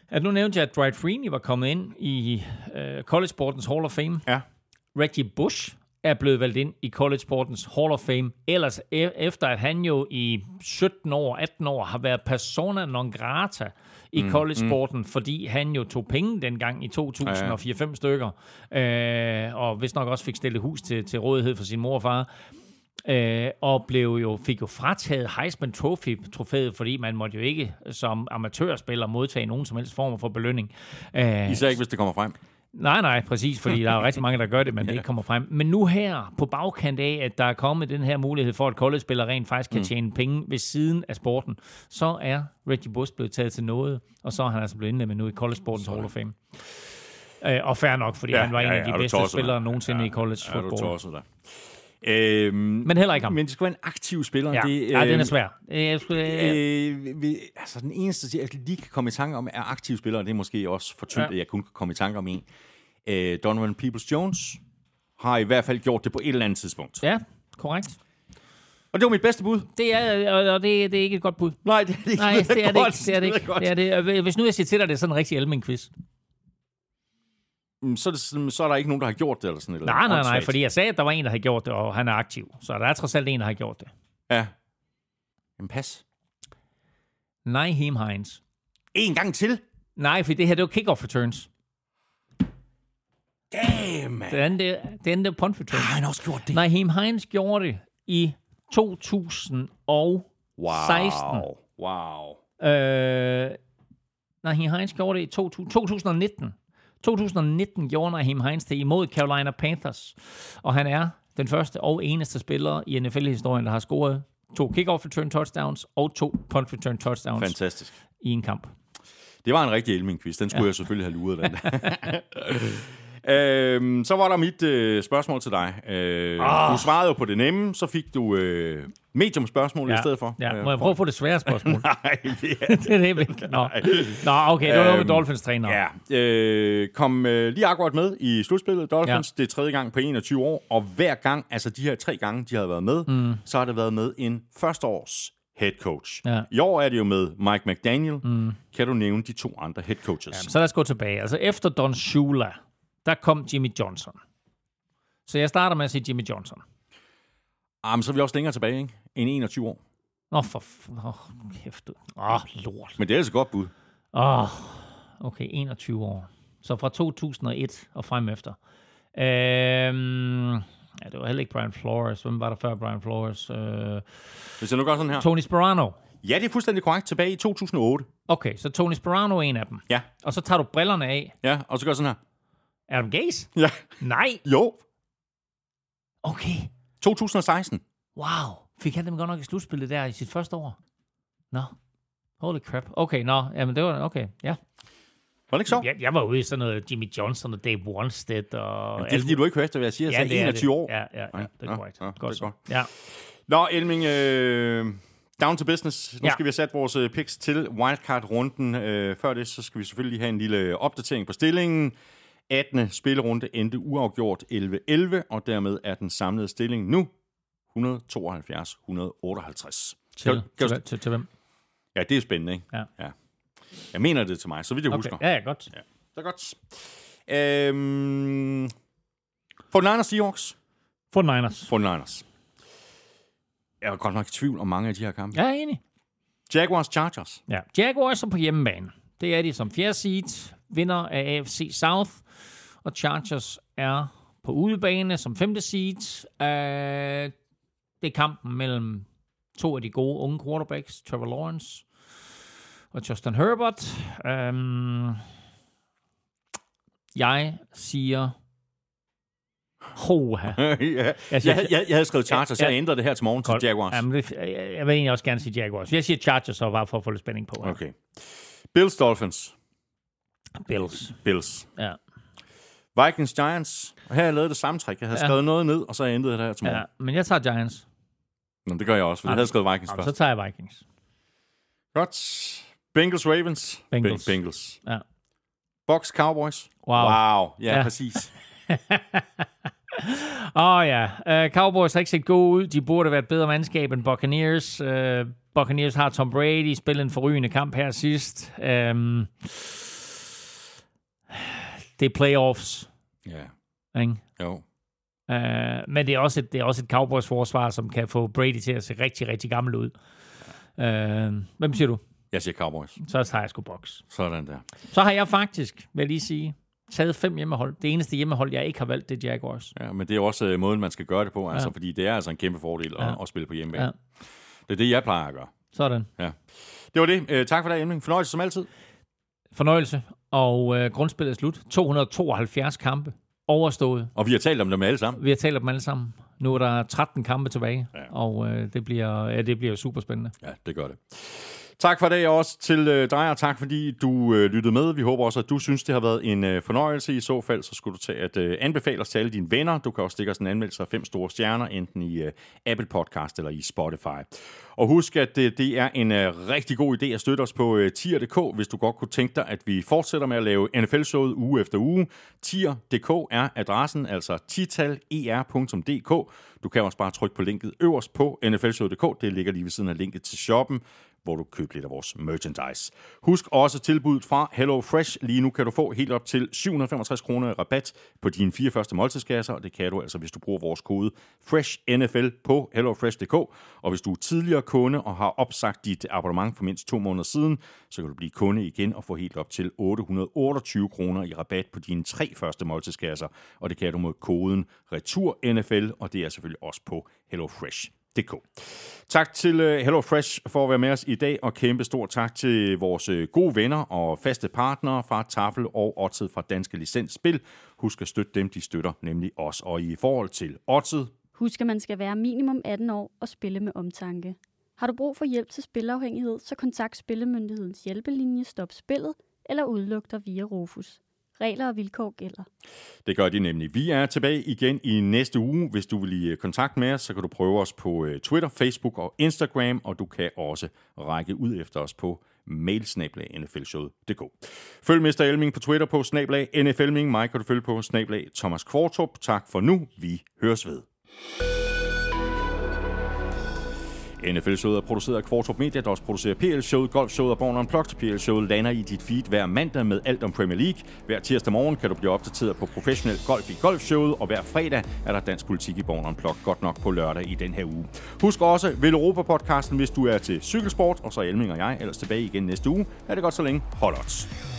at nu nævnte jeg, at Dwight Freeney var kommet ind i øh, College Sportens Hall of Fame. Ja. Reggie Bush er blevet valgt ind i College Sportens Hall of Fame, ellers e- efter at han jo i 17 år, 18 år har været persona non grata i mm, college sporten, mm. fordi han jo tog penge dengang i 2004-5 stykker, øh, og hvis nok også fik stillet hus til, til rådighed for sin mor og far, øh, og blev jo, fik jo frataget Heisman Trophy-trofæet, fordi man måtte jo ikke som amatørspiller modtage nogen som helst form for belønning. Øh, Især ikke, hvis det kommer frem. Nej, nej, præcis, fordi der er jo rigtig mange, der gør det, men det ikke kommer frem. Men nu her, på bagkant af, at der er kommet den her mulighed for, at college-spillere rent faktisk kan tjene penge ved siden af sporten, så er Reggie Bush blevet taget til noget, og så er han altså blevet indlemmet nu i College Sportens Hall of Fame. Øh, og fair nok, fordi ja, han var en af de er du bedste spillere nogensinde i college Er du? Øhm, Men heller ikke ham. Men det skal være en aktiv spiller. Ja, det, ja den er øhm, svær. Øh, Jeg skulle, øh, Øh, vi, altså den eneste, jeg lige kan komme i tanke om, er aktive spillere. Det er måske også for tyndt, Ja. at jeg kun kan komme i tanke om en. Øh, Donovan Peoples-Jones har i hvert fald gjort det på et eller andet tidspunkt. ja, korrekt. Og det var mit bedste bud. Det er, og- det, det er ikke et godt bud. Nej, det er det ikke. Nej, det er det ikke. Det er det ikke. er det. Hvis nu jeg siger til dig, det er sådan en rigtig almen quiz. Mm, Så er, det, så er der ikke nogen, der har gjort det, eller sådan et eller Nej, nej, nej, fordi jeg sagde, at der var en, der havde gjort det, og han er aktiv. Så der er trods alt en, der har gjort det. Ja. Men pas. Naheem Hines. En gang til. Nej, for det her, det var kickoff returns. Damn, man. Det andet, det var punt returns. Har han også gjort det? Naheem Hines gjorde det i 2016. Wow. Wow. Øh, Naheem Hines gjorde det i 2000, 2019. 2019 gjorde Naheem Hines det imod Carolina Panthers. Og han er den første og eneste spiller i NFL-historien, der har scoret to kickoff return touchdowns og to punt return touchdowns Fantastisk. i en kamp. Det var en rigtig Elming-quiz. Den skulle ja. jeg selvfølgelig have luret. Den. øhm, så var der mit øh, spørgsmål til dig. Øh, Ah. Du svarede jo på det nemme, så fik du øh, medium-spørgsmål i stedet for. Ja, Øh, må jeg prøve at få det svære spørgsmål? Nej, det er det er ikke. Nå. Nå, okay, det var noget med Øhm, Dolphins træner. Ja, øh, kom øh, lige akkurat med i slutspillet. Dolphins, ja. det er tredje gang på 21 år, og hver gang, altså de her tre gange, de har været med, mm. så har det været med en førsteårs head coach. Ja. I år er det jo med Mike McDaniel. Mm. Kan du nævne de to andre head coaches? Jamen, så lad os gå tilbage. Altså efter Don Shula, der kom Jimmy Johnson. Så jeg starter med at sige Jimmy Johnson. Jamen, så er vi også længere tilbage, ikke? End 21 år. Nå, for... f- Åh, kæft. Åh, lort. Men det er altså godt bud. Åh, okay, 21 år. Så fra 2001 og frem efter. Øhm, ja, det var heller ikke Brian Flores. Hvem var der før Brian Flores? Øh, Hvis jeg nu gør sådan her. Tony Sperano. Ja, det er fuldstændig korrekt. Tilbage i 2008. Okay, så Tony Sperano er en af dem. Ja, Og så tager du brillerne af. ja, og så gør jeg sådan her. Adam Gaze? Ja, Nej. jo. Okay. 2016. Wow. Fik han dem godt nok i slutspillet der i sit første år? Nå. Holy crap. Okay, nå. Jamen, det var... Okay, ja. Var det ikke så? Jeg, jeg var ude i sådan noget Jimmy Johnson og Dave Wanstead og... Det er fordi, du ikke hørte, hvad jeg siger. ja, Ja, det er 21 det. år. Ja, ja, ja, det er korrekt. ja, godt det er godt. Ja. Nå, Elming, øh, down to business. Nu Ja. skal vi have sat vores øh, picks til wildcard-runden. Øh, før det, så skal vi selvfølgelig have en lille opdatering på stillingen. 18. spillerunde endte uafgjort 11-11, og dermed er den samlede stilling nu 172-158. Til, Kan- kan til, til, til, hvem? Ja, det er spændende, ikke? Ja. ja. Jeg mener det til mig, så vidt jeg Okay. husker. Ja, ja, godt. Ja. Det er godt. Øhm, for Niners Seahawks. For Niners. For Niners. Jeg er godt nok i tvivl om mange af de her kampe. Jeg er enig. Jaguars Chargers. Ja. Jaguars er på hjemmebane. Det er de som fjerde seed, vinder af AFC South, og Chargers er på udebane som femte seed. Uh, det er kampen mellem to af de gode unge quarterbacks, Trevor Lawrence og Justin Herbert. Um, jeg siger... Hoha. ja. jeg, siger- jeg, jeg, jeg havde skrevet Chargers, Ja, ja, jeg ændrede det her til morgen til Jaguars. Jamen, det, jeg, jeg vil egentlig også gerne sige Jaguars. Jeg siger Chargers, så bare for at få lidt spænding på. her. Okay. Bills Dolphins. Bills. Bills. Ja. Vikings Giants. Og her har jeg lavet det samme træk. Jeg havde Ja. skrevet noget ned, og så jeg det her til morgen. ja, men jeg tager Giants. Nå, det gør jeg også, for jeg havde skrevet Vikings Jamen, først. så tager jeg Vikings. Godt. Bengals Ravens. Bengals. Be- Bengals. Ja. Bucks Cowboys. Wow. Wow. Ja, Ja. ja. præcis. Åh oh, ja, uh, Cowboys har ikke set gode ud. De burde være et bedre mandskab end Buccaneers. Uh, Buccaneers har Tom Brady spillet en forrygende kamp her sidst. Um, det er playoffs. Ja. Ikke? Jo. Uh, men det er også et, det er også et Cowboys forsvar, som kan få Brady til at se rigtig, rigtig gammel ud. Uh, hvem siger du? Jeg siger Cowboys. Så tager jeg sgu box. Sådan der. Så har jeg faktisk, vil jeg lige sige, taget fem hjemmehold. Det eneste hjemmehold, jeg ikke har valgt, det er Jaguars. Ja, men det er også øh, måden, man skal gøre det på, altså, fordi det er altså en kæmpe fordel at, Ja. at spille på hjemmebane. Ja. Det er det, jeg plejer at gøre. Sådan. Ja. Det var det. Tak for det, Emling. Fornøjelse som altid. Fornøjelse. Og øh, grundspillet er slut. 272 kampe overstået. Og vi har talt om dem alle sammen. Vi har talt om dem alle sammen. Nu er der 13 kampe tilbage, ja. og øh, det, bliver, ja, det bliver super spændende. Ja, det gør det. Tak for det også til øh, dig, og tak fordi du øh, lyttede med. Vi håber også, at du synes, det har været en øh, fornøjelse. I så fald, så skulle du tage at øh, anbefale os til alle dine venner. Du kan også stikke os en anmeldelse af fem store stjerner, enten i øh, Apple Podcast eller i Spotify. Og husk, at øh, det er en øh, rigtig god idé at støtte os på øh, tier.dk, hvis du godt kunne tænke dig, at vi fortsætter med at lave NFL-showet uge efter uge. Tier.dk er adressen, altså titaler.dk. Du kan også bare trykke på linket øverst på nflshowet.dk. Det ligger lige ved siden af linket til shoppen hvor du køber lidt af vores merchandise. Husk også tilbuddet fra Hello Fresh. Lige nu kan du få helt op til 765 kroner rabat på dine fire første måltidskasser, og det kan du altså, hvis du bruger vores kode FRESHNFL på hellofresh.dk. Og hvis du er tidligere kunde og har opsagt dit abonnement for mindst to måneder siden, så kan du blive kunde igen og få helt op til 828 kroner i rabat på dine tre første måltidskasser, og det kan du med koden RETURNFL, og det er selvfølgelig også på HelloFresh. DK. Tak til øh, HelloFresh for at være med os i dag, og kæmpe stor tak til vores øh, gode venner og faste partnere fra Tafel og Odset fra Danske Licensspil. Husk at støtte dem, de støtter nemlig os. Og i forhold til Odset, Husk, at man skal være minimum 18 år og spille med omtanke. Har du brug for hjælp til spilafhængighed, så kontakt Spillemyndighedens hjælpelinje Stop Spillet eller udluk dig via Rufus. Regler og vilkår gælder. Det gør de nemlig. Vi er tilbage igen i næste uge. Hvis du vil i øh, kontakt med os, så kan du prøve os på øh, Twitter, Facebook og Instagram, og du kan også række ud efter os på mailsnablag.nflshowet.dk. Følg Mr. Elming på Twitter på snablag NFLming. Mig kan du følge på snablag Thomas Kvartrup. Tak for nu. Vi høres ved. NFL-showet er produceret af Kvartrup Media, der også producerer PL-showet, Golf-showet og Born Unplugged. PL-showet lander i dit feed hver mandag med alt om Premier League. Hver tirsdag morgen kan du blive opdateret på professionel golf i Golf-showet, og hver fredag er der dansk politik i Born Unplugged, godt nok på lørdag i den her uge. Husk også Vel Europa-podcasten, hvis du er til cykelsport, og så er Elming og jeg ellers tilbage igen næste uge. Er det godt så længe. Hold odds.